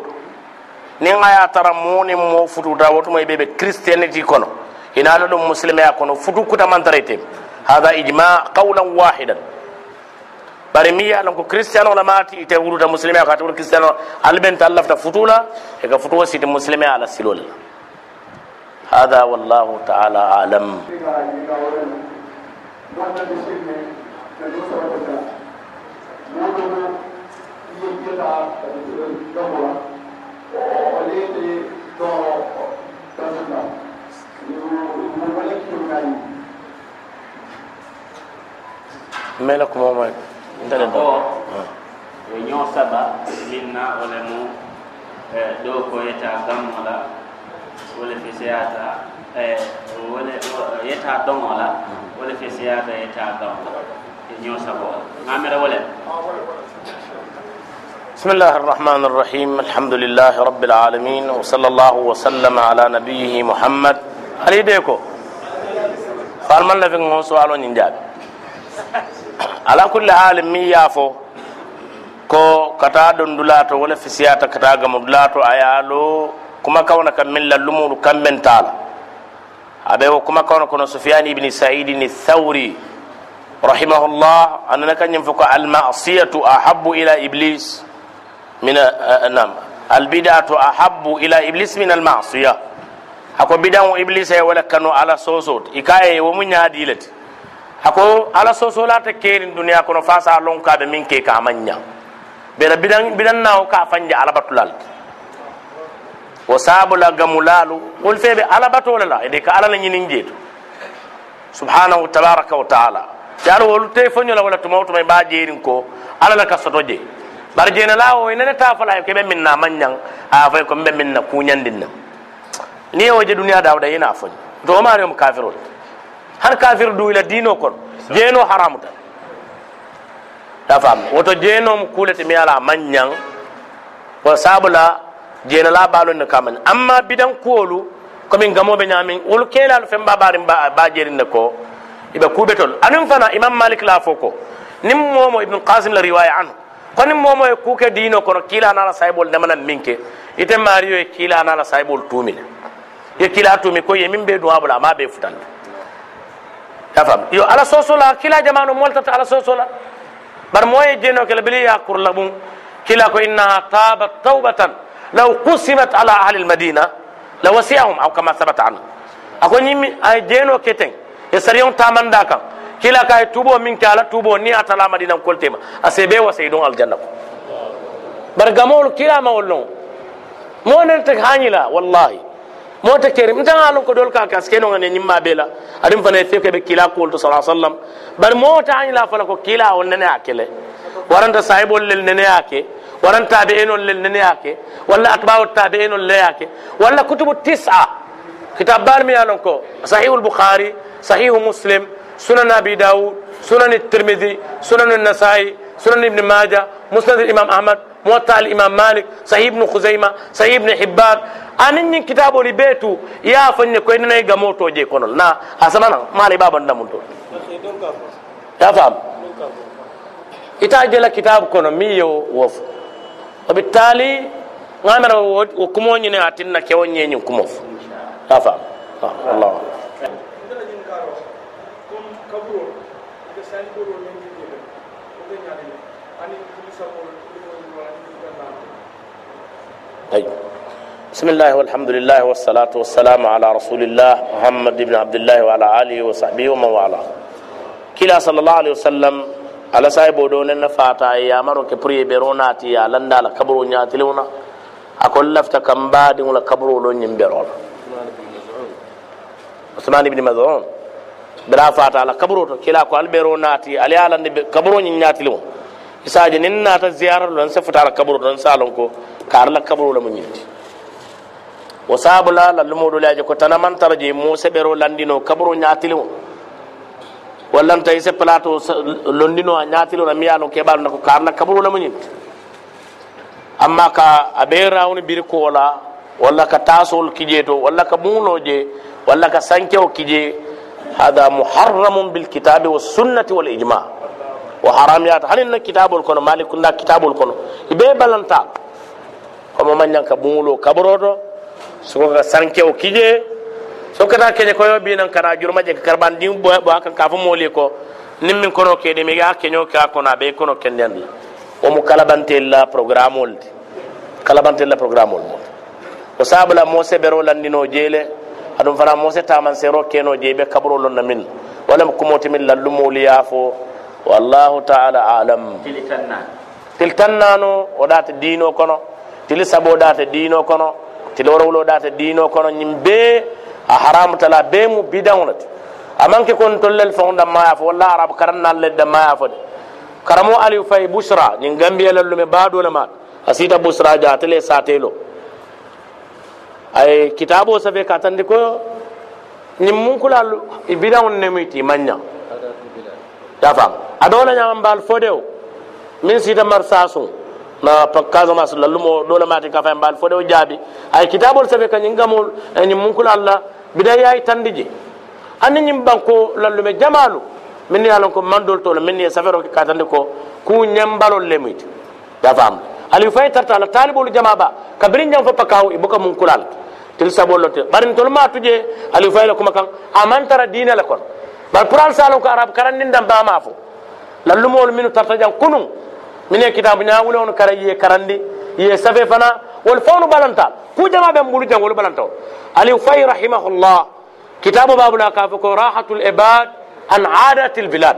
nin aya tara muni mo fututa wotumo e ɓeɓe christianity kono ina ala ɗum muslimeya kono futu kutamantarete hada ijma qawlan wahidan bari mi yalan ko christian ola mati ite wuruta muslimeya ko ata wuro christian o alɓenta allafta futula eka futuwo siti muslimeya ala silol hada wallahu taala alam wanda da shi ne da nusa wata da modomo iya gida da damuwa wale ne to tasuna mu wale kiyo gani mela kuma ma ndale ko do e ñoo saba minna wala mu ɗo ko yeta gammola wala fisiyata wala yeta ɗoŋola بسم الله الرحمن الرحيم الحمد لله رب العالمين وصلى الله وسلم على نبيه محمد علي ديكو فارما نفك مو سوالو نينجاب على كل حال مي يافو كو كتا دندلاتو ولا في سياتا كتا غمدلاتو ايالو كما كونك من لمور كم من تعالى abe wo kuma kawna kono sufyan ibn sa'id ni thawri. Rahimahullah anana kanyum fuko al ma'siyatu ahabbu ila iblis. من آه، نعم البدعة أحب إلى إبليس من المعصية أكو بدعة إبليس ولا كانوا على صوصوت إكاية ومن يهديلت أكو على صوصو لا تكير الدنيا كنو فاسا لون كاب من كي كامنيا بلا بدن بدن wo sabula gamulalu wol ala batole la. Ede ka ala la nyinin jeto subhanahu tabaraka wa taala. Te wol te fonyo la wala to mawto may ba jeerin ko ala la kasoto je bari jeena la o nene ta fala ke be minna na a fa ko be minna na kuñandin ni o je duniya dawda ina foñ do ma reum kafiro har kafir du ila dino kon jeeno haramu ta. Ta fam woto jeeno mu kulete mi ala man wa sabula jena la balon ne kaman amma bidan kuolu komin gamoɓe ñamin wol kelal fen babarin ba jerin ne ko ibe kubetol anin fana imam malik la fo ko. Nim momo ibn qasim la riwaya anhu. Ko nim momo e kuke dino kono kila nala saybol nemana minke. Ite mario e kila nala saybol tumile ye kila tumi ko ye min be duwabula ma be futan ya fam yo ala sosola kila jamanu moltata ala sosola bar moye jeno kala bili ya kurlabun kila ko innaha tabat tawbatan. لو قسمت على أهل المدينة لوسعهم أو كما ثبت عنه. أقول نيم أي دين وكتين يسريون تامن داكا. كلا كاي توبو من كالا توبو ني أتلا مدينة كل تيم أسيبه وسيدون الجنة. برجمول كلا ما ولون مو ننتك هانيلا والله. مو تكيري متى عالم كدول كا كاسكينو عن نيم ما بلا أدم فني فيك بكلا كول صلى الله عليه وسلم. بر مو تانيلا فلكو كلا ونني أكله ورند سايبول للنني أكله ورن تابعين للنياك ولا أتباع التابعين للنياك ولا كتب التسعة. كتاب بارمي صحيح البخاري صحيح مسلم سنن أبي داود سنن الترمذي سنن النسائي سنن ابن ماجه مسند الإمام أحمد موطع الإمام مالك صحيح ابن خزيمة صحيح ابن حبان. أنني كتابه لبيته يا فني كوين نيجا موتو جي كونو لا أسمانا مالي بابا نمو يا فهم. إتاجي لكتاب كونو. ميو وفو. وبالتالي ngamara wo kumo fo ya fam wallahu طيب. بسم الله والحمد لله والصلاة والسلام على رسول الله محمد بن عبد الله وعلى آله وصحبه ومن والاه. كلا صلى الله عليه وسلم ala sai bodo nen na fata e ya maro ke priye bero na ti ya landa la kabro nya tiluna akol lafta kamba din la kabro lo nyim bero Usman ibn Maz'un. Bira fata la kabro to kila ko albero na ti ali ala ne kabro nyin nya tilu isaje nin na ta ziyarar lan sa fita la kabro don salon ko kar la kabro la mun yiti wasabula la lumudu la je ko tanaman tarje mo sebero landino kabro nya tilu wallanta ise plateau londino a ñatilo na miyano keɓal nako karna kaburu la munyinti amma ka a ɓe rawni biri kola walla ka tasol kije to walla ka muloje walla ka sankewo kije hada muharramun bilkitabi wassunnati wal ijma' wo haramyata hanin na kitabol kono malikunda kitabol kono ibe balanta komo mañanka buŋulo kaboroto soko ka sankewo kije so kata keñe koyo binan kara juruma jeka kara ban din bo bo kan kafu moli ko nim min kono ke de mi ga keño ka kono abe kono kendendi o mu kalabante la programme ol kalabante la programme ol o sabula mo se bero landino jele adum fana mo se taman sero keno jebe kabro lon na min. Wala ko moti min lallu moli yafo wallahu ta'ala alam. Tiltanna tiltanna o data dino kono. Tili sabo data dino kono. Tiloro wulo data dino kono. Nyimbe a haramu tala be mu bidawnati amanke kon tollel fon dammaya fo walla arabu karannallel dammaya fo de. Karamo aliou fay bousra ñin gambiyelellume baɗole maɗa a sita bousra ja tele satelo. Ay kitabo safe ka tandi ko ñim munkulal bidawn nemuyti maña yafam aɗona ñaman mbal fodew min sita mar sasum na casamance lallumo ɗole mati ka fay mbal fodew jaabi ay kitabol safe ka ñin gamol ñim munkula allah bida yayi tandi je anni ñim banko lallume jamalu min yalon ko mandol tolo min ye safero ka tandi ko ku ñambalol lemuyti yafam aliou fay tarta la talibolu jama ba kabiri ñam fo pakaw ibuka munkulal til sabol lote barin tol ma tuje aliou fay la kuma kan amantara dina la kon bar pural salon ko arab karandin dam ba ma fo lallumol minu tarta jang kunun mine kitabu ñawule on kara ye karandi ye safe fana wol fawnu balanta ku jama ɓe mbulu jang wolu balanta o aliou fay rahimahullah kitabu babuna ka fo ko rahatul ibad an adati lbilad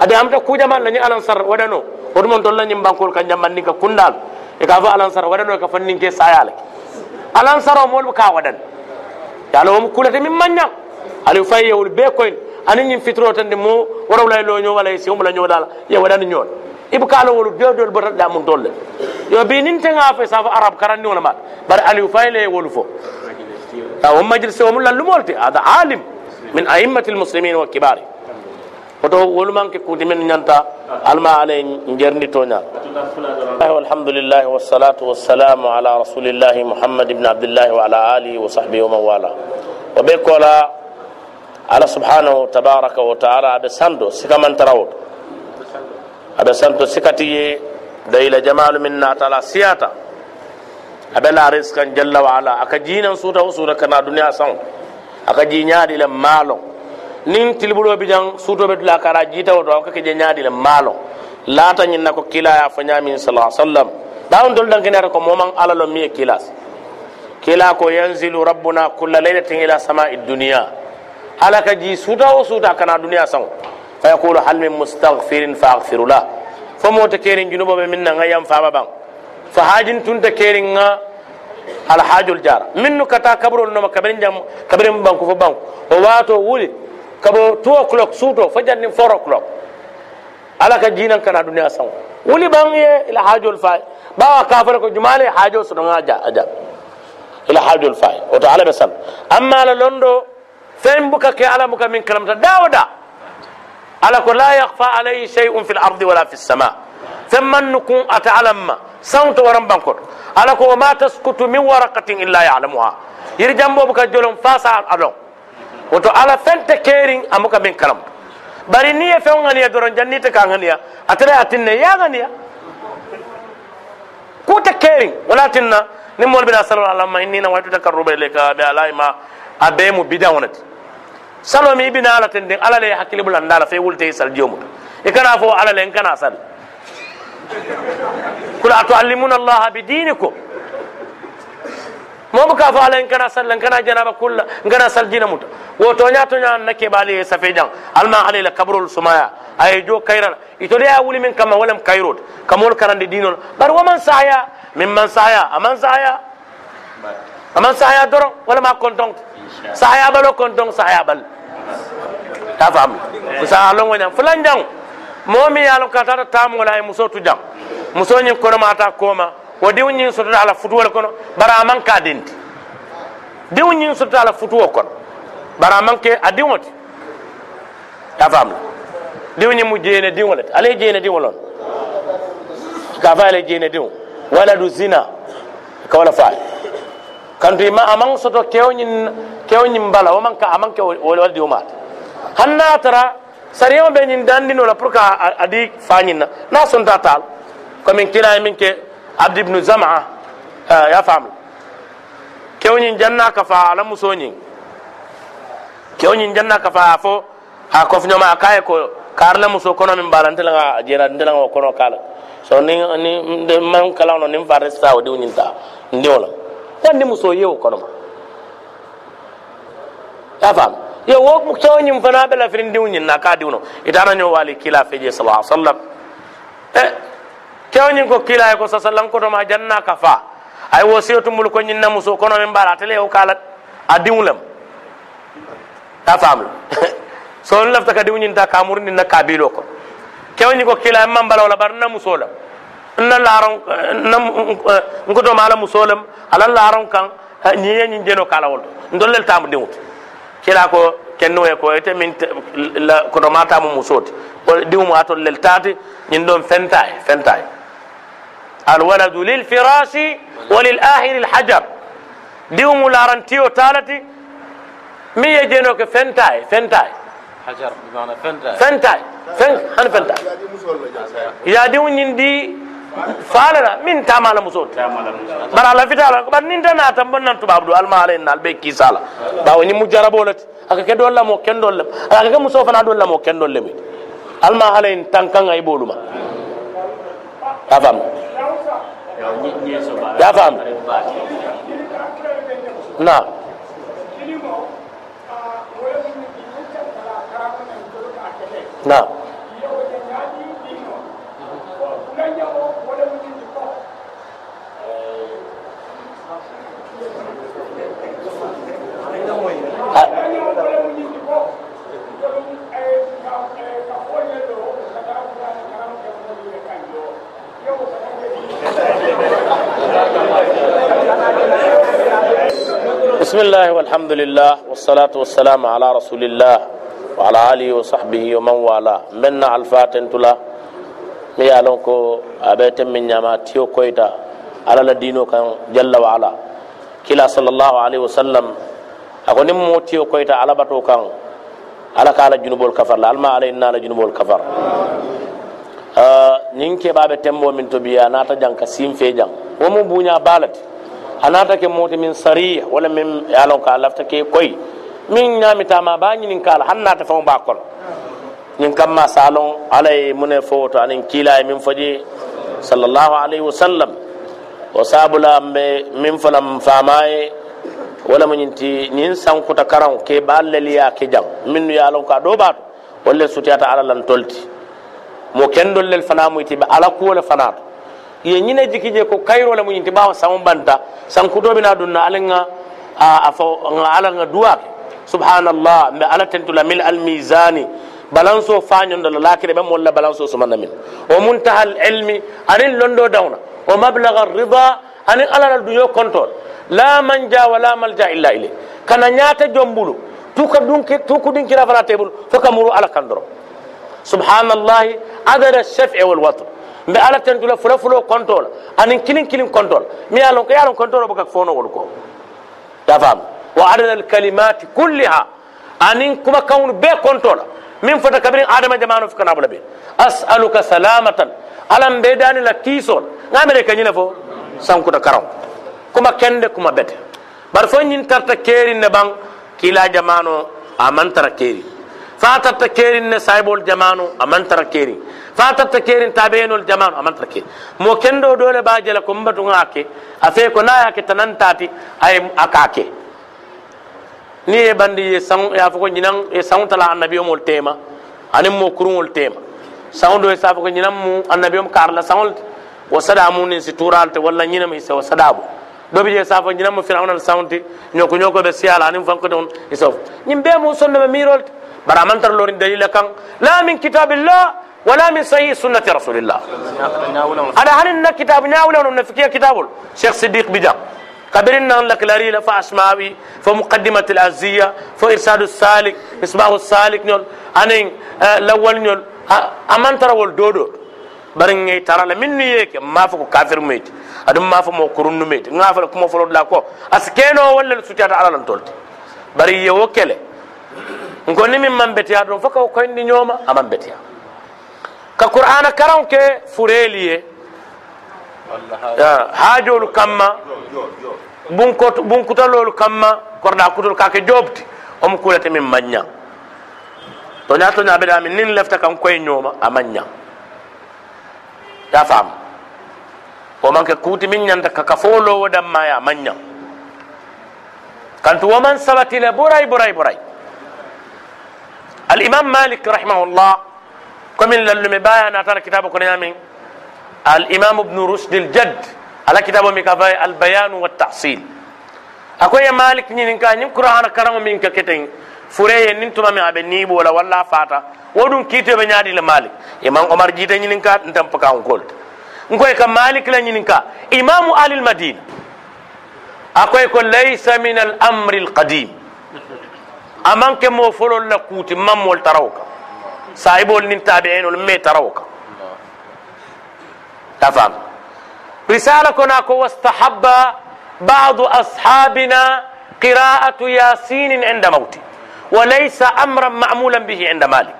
ade amta kujama lañi alansar waɗano woɗumon toon lañim bankol ka jammanni ka kundal e ka fo alansar waɗano ka fanninke sayale alansar o molɓe ka waɗan yala womo kulate min mañang aliou fay yewol be koyen ani ñin fitro tan de mo warawlay lo ñoo wala si umla ñoo dala ye wadani ñoo ibu kala wolu jodol bo da mun tolle yo bi nin tenga fe sa arab karani wala ma bar aliou fay le wolu fo o majlis o mun lallu molti hada alim min a'immati almuslimin wa kibari oto wolu manke kuti men ñanta alma ale njerndi toña walhamdulillah wassalatu wassalamu ala rasulillahi muhammad ibn abdillah wa ala alihi wa sahbihi wa man wala o ɓe kola ala subhanahu tabaraka wa taala aɓe santo sikati ye dayila jamalu min natala siyata. Aɓe la riskan jalla wa ala. Aka jinan suuta wo kana duniya san aka ji ñaadi le maalo nin tilbulo bi suto be la kara jita wo to aka keje ñaadi le lata nyin nako kila ya fanya min sallallahu alaihi wasallam ɗawon dol dangene ko momam ala lo mi kilas. Kila ko yanzilu rabbuna kulla laylatin ila sama'i dunya alaka ji suuta usuta kana duniya san فيقول هل من مستغفر فأغفر له. فمو تكيرين جنوب من نغيام فابا فهاجن تون تكيرين الحاج الجار. منو كتا كبر النوم كبرين جام كبرين بانكو فبانك وواتو ولي. كبر تو اكلوك سوتو. فجر نم فور اكلوك على كجينا كنا دنيا سو ولي بانيه إلى حاج الفاي با كافر كو جمالي حاج سنغا جا اجا إلى حاج الفاي وتعالى بسم. أما لوندو فين بوكا كي على بوكا من كلمه داودا دا. Ala ko la yakhfa alayhi shay'un fil ardi wala fis sama fen man nukun ata alamma sawto waran bankot ala ko ma taskutu min waraqatin illa ya'lamuha yiri jambo buka jolon fasa alon woto ala fente kering amuka min kalamta bari ni ye feŋo ŋaniya doroŋ janni te ka ŋaniya atara ye tinne ye ŋaniya kute keriŋ wala tinna ni moolu bina salo allahumma inni nawaitu takarruba ilayka bi alaima a bee mu bidaŋo le ti salo mi bina ala ten ala le ye hakkili bulanda la fe wulte i saljiyo muta i kana fo ala le kana sal kula atuallimuna allaha bidinikum momu ka fo ala n kana salla n kana janaba kulla n kana sal dina muta wo toña toña nake bali ye safe jang alma ala la kabrol sumaya aye jo kayrala itode ya wuli min kama walam kayrot kamol karande dinol bari waman saya min man saya aman saya aman saya doron wala ma sahaya balo kontong sahaya bal ta famu sa alon wajen fulan jan momi ya alon kata ta tamu la muso tu jan muso nyin kono mata koma. O diw so sotu ala futuwol kono. Bara man ka denti diw so sotu ala futuwo kono. Bara man ke adi diwo ta famu diw nyin mu jene diwo le ale jene diwo lon ka fa ale jene diwo wala du zina. Ka wala fa. Kan ma amang soto kewñin ñiŋ kewo ñiŋ bala wo maŋ ka a maŋ ke wala diŋo maa ti haŋ naa tara sariyaŋo be ñiŋ dandino la pour que a di faa ñiŋ na naa sonta taal comme kila ye miŋ ke abd ibnu zama ya faamu kewñin janna ka fa ala musoñin kewñin janna ka fa fo ha kofñoma a kaye ko karla muso kono min mbala ntelanga jera ntelanga o kono kala so ni ni de man kala no nim farre sa o diwñin ta ndiwla wandi muso yewo kono ma ya faamu yo wo kewñin fana bela firin diwñin na ka diwno itana ño wali kila feje sallallahu alaihi wasallam eh kewñin ko kiilaye ko sasallan kotoma janna ka fa ay wo siyotumul ko ñinna muso kono min mbara tele o kala a diwlem ta famla so on lafta ka diwñinta kamurni na kabilo ko kewñi ko kiilaye mambala wala bar na muso lam na laron na nkotoma ala muso lam ala laron kan ñiye ñin jeno kala wol ndollel tamu diwut kila ko kennoye ko ite min kotoma tamu musoti. Diwmu atol lel tati ñin ɗon fentaye fentaye الولد للفراش وللآخر الحجر ديو مولارنتيو تالتي مي يجينوك فنتاي فنتاي حجر بمعنى فنتا فنتاي فن هن فنتاي falana min tamala musol bara ala fitala ko bar nin tan atan bonnan tubabu do alma ala innal be kisala bawo ni mujarabolati aka ke dolla mo kendol le aka ke muso fana dolla mo kendol le alma ala in tankan ay boluma afam ya fam na na بسم الله والحمد لله والصلاة والسلام على رسول الله وعلى آله وصحبه ومن والاه من الفاتن تلا ميالونكو يالونكو أبيت من نعمة تيو كويتا على الدين كان جل وعلا كلا صلى الله عليه وسلم ako nin mo tiyo koyta alabato kan ala ka ala junubol kafar la alma ala inna ala junubol kafar. Ah, nin keɓaɓe tembo min to biya nata jang ka simfe jang. Womu buña balati anata ke moti min sariya wala min yalon ka lafta ke koy. Min ñamitama ba ñinin kala han nata famo ba kono ñin kamma salon alay mune fowoto anin kiila e min foje sallallahu alayhi wa sallam o sabula mbe min falam famaye wala mo ñinti ñin sankuta karan ke balleliya ke jang min nu yalon ka do bato wolle sutiyata ala lan tolti mo kendol lel fana muyti be ala kuwole fanato ye ñine jiki je ko kayro le mo ñinti bawa samu banta sankutoɓe na dunna alenga a fo nga ala nga duwake subhanallah mbe ala tentula mil al misani balanso fañondo la lakire ɓe molla balanso sumanna min o muntaha ilmi anin londo dawna o mablaga rida anin alala duño kontol la manja wala malja illa ilay kana ñaata jombulu tuka dunki tuku dinkira fana tebul foka muru ala kandoro subhanallahi adada shafi wal watr mbe ala tentula fula fulo kontol anin kilin kilin kontol mi yalon ko yalon kontol baka fono wol ko ya fam wa adada al kalimati kulliha anin kuma kawnu be kontola min fota kabirin adama jamanu fukana bula be as'aluka salamatan alam be dani la kisol ngamere kanyina fo sankuta karaw kuma kende kuma bete. Bar fo nyin tarta kerin ne bang kila jamano amantara keri fa tarta kerin ne saibol jamano amantara keri fa tarta kerin tabenol jamano amantara keri mo kendo dole ba jela ko mbatu ngake afe ko na yake tanantati ay akake ni e bandi ye sang ya fo ko nyinan e sang tala annabi mol tema anin mo kurungol tema sang do e sa fo ko nyinan mu annabi mo karla sangol wo sadamu nin si turalte walla ñinama ise wo sadabu dobi je safo ñinama firawna sawnti ñoko ñoko be siyala anin fanko don isof ñim be mu sonno be mirolte bara man tar lorin dalila kan la min kitabillah wala min sahih sunnati rasulillah ada hanin na kitab ñawle on na fikiya kitabul cheikh siddiq bija kabirin nan lak larila fa asmawi fa muqaddimat al azziya fa irsad salik isbahu salik ñol anin lawal ñol amantara wol dodo bari ngay tarala min ni yeke ma fa ko kafir meyti adum ma fa mo kurunnu meyti nga fa kuma folo la ko as keno walla sutata ala lan tolti. Bari ye wokele ngo ni min man betiya don fa ko ko ndi nyoma aman betiya ka qur'ana karam ke fureliye hajolu kamma. Bunkot bunkutalolu kamma. Korda kutol kake jobti om kulete min manya to nya to nya be da min nin lefta kan koy nyoma amanya ya fam o man ke kuti min nyanda ka ka folo wadam ma ya manya kantu waman sabati la burai burai burai al imam malik rahimahullah komin lallume baya na tara kitabu ko yamin al imam ibn rushd al jadd ala kitabu mi ka fay al bayan wa tahsil akoy ka min ka fureye nin tuma mi abe ni bola walla fata wodum kite be nyaadi le malik imam omar jita ni ka ntam paka on gold ngoy ka malik la ni ka imam ali al madina akoy ko laysa min al amri al qadim aman ke mo folol la kuti mammol tarawka sahibol nin tabi'inol me tarawka tafam risala kona ko wastahabba بعض أصحابنا قراءة ياسين عند موته وليس أمرا معمولا به عند مالك.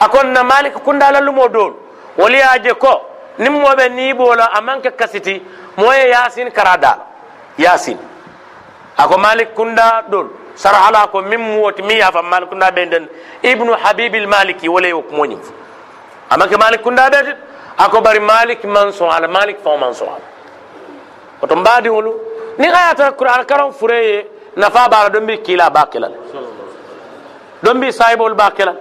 أكون مالك كن على المودول. ولي اجكو نمو بنيبو بولا أمانك كاسيتي موي ياسين كرادا ياسين. أكو مالك كندا دول. سر على كم من موت ميا فمالك كندا بندن ابن حبيب المالكي ولي يكموني اما مالك كندا بندن أكو بري مالك من سؤال. مالك فهو من سؤال. وتم بعد نغاية القرآن كرم فرية. نفا بارا دمي كيلا باكلا. Don bi kila bakilal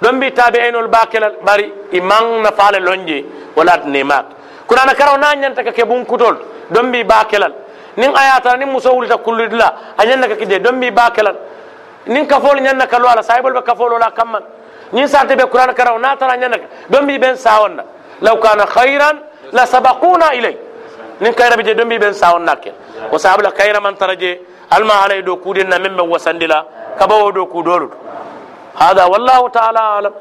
don bi tabi'inul bakilal bari imang nafa le lonje wala nemat qur'an karam na nyanta ke bun kutol don bi bakilal nin ayata nin muso wulita kullidila a ñanna ka kide don bi bakelal nin kafolu ñanna ka lo ala sahibol be kafolo la kamman ñin sarte be qur'an karaw na tara ñanna ka don bi ben sawonna law kana khayran la sabaquna ilay nin kayra bi je don bi ben sawonna ken o sabula kayra man taraje alma alay do kudin na membe wasandila kabawo do ku هذا والله تعالى أعلم.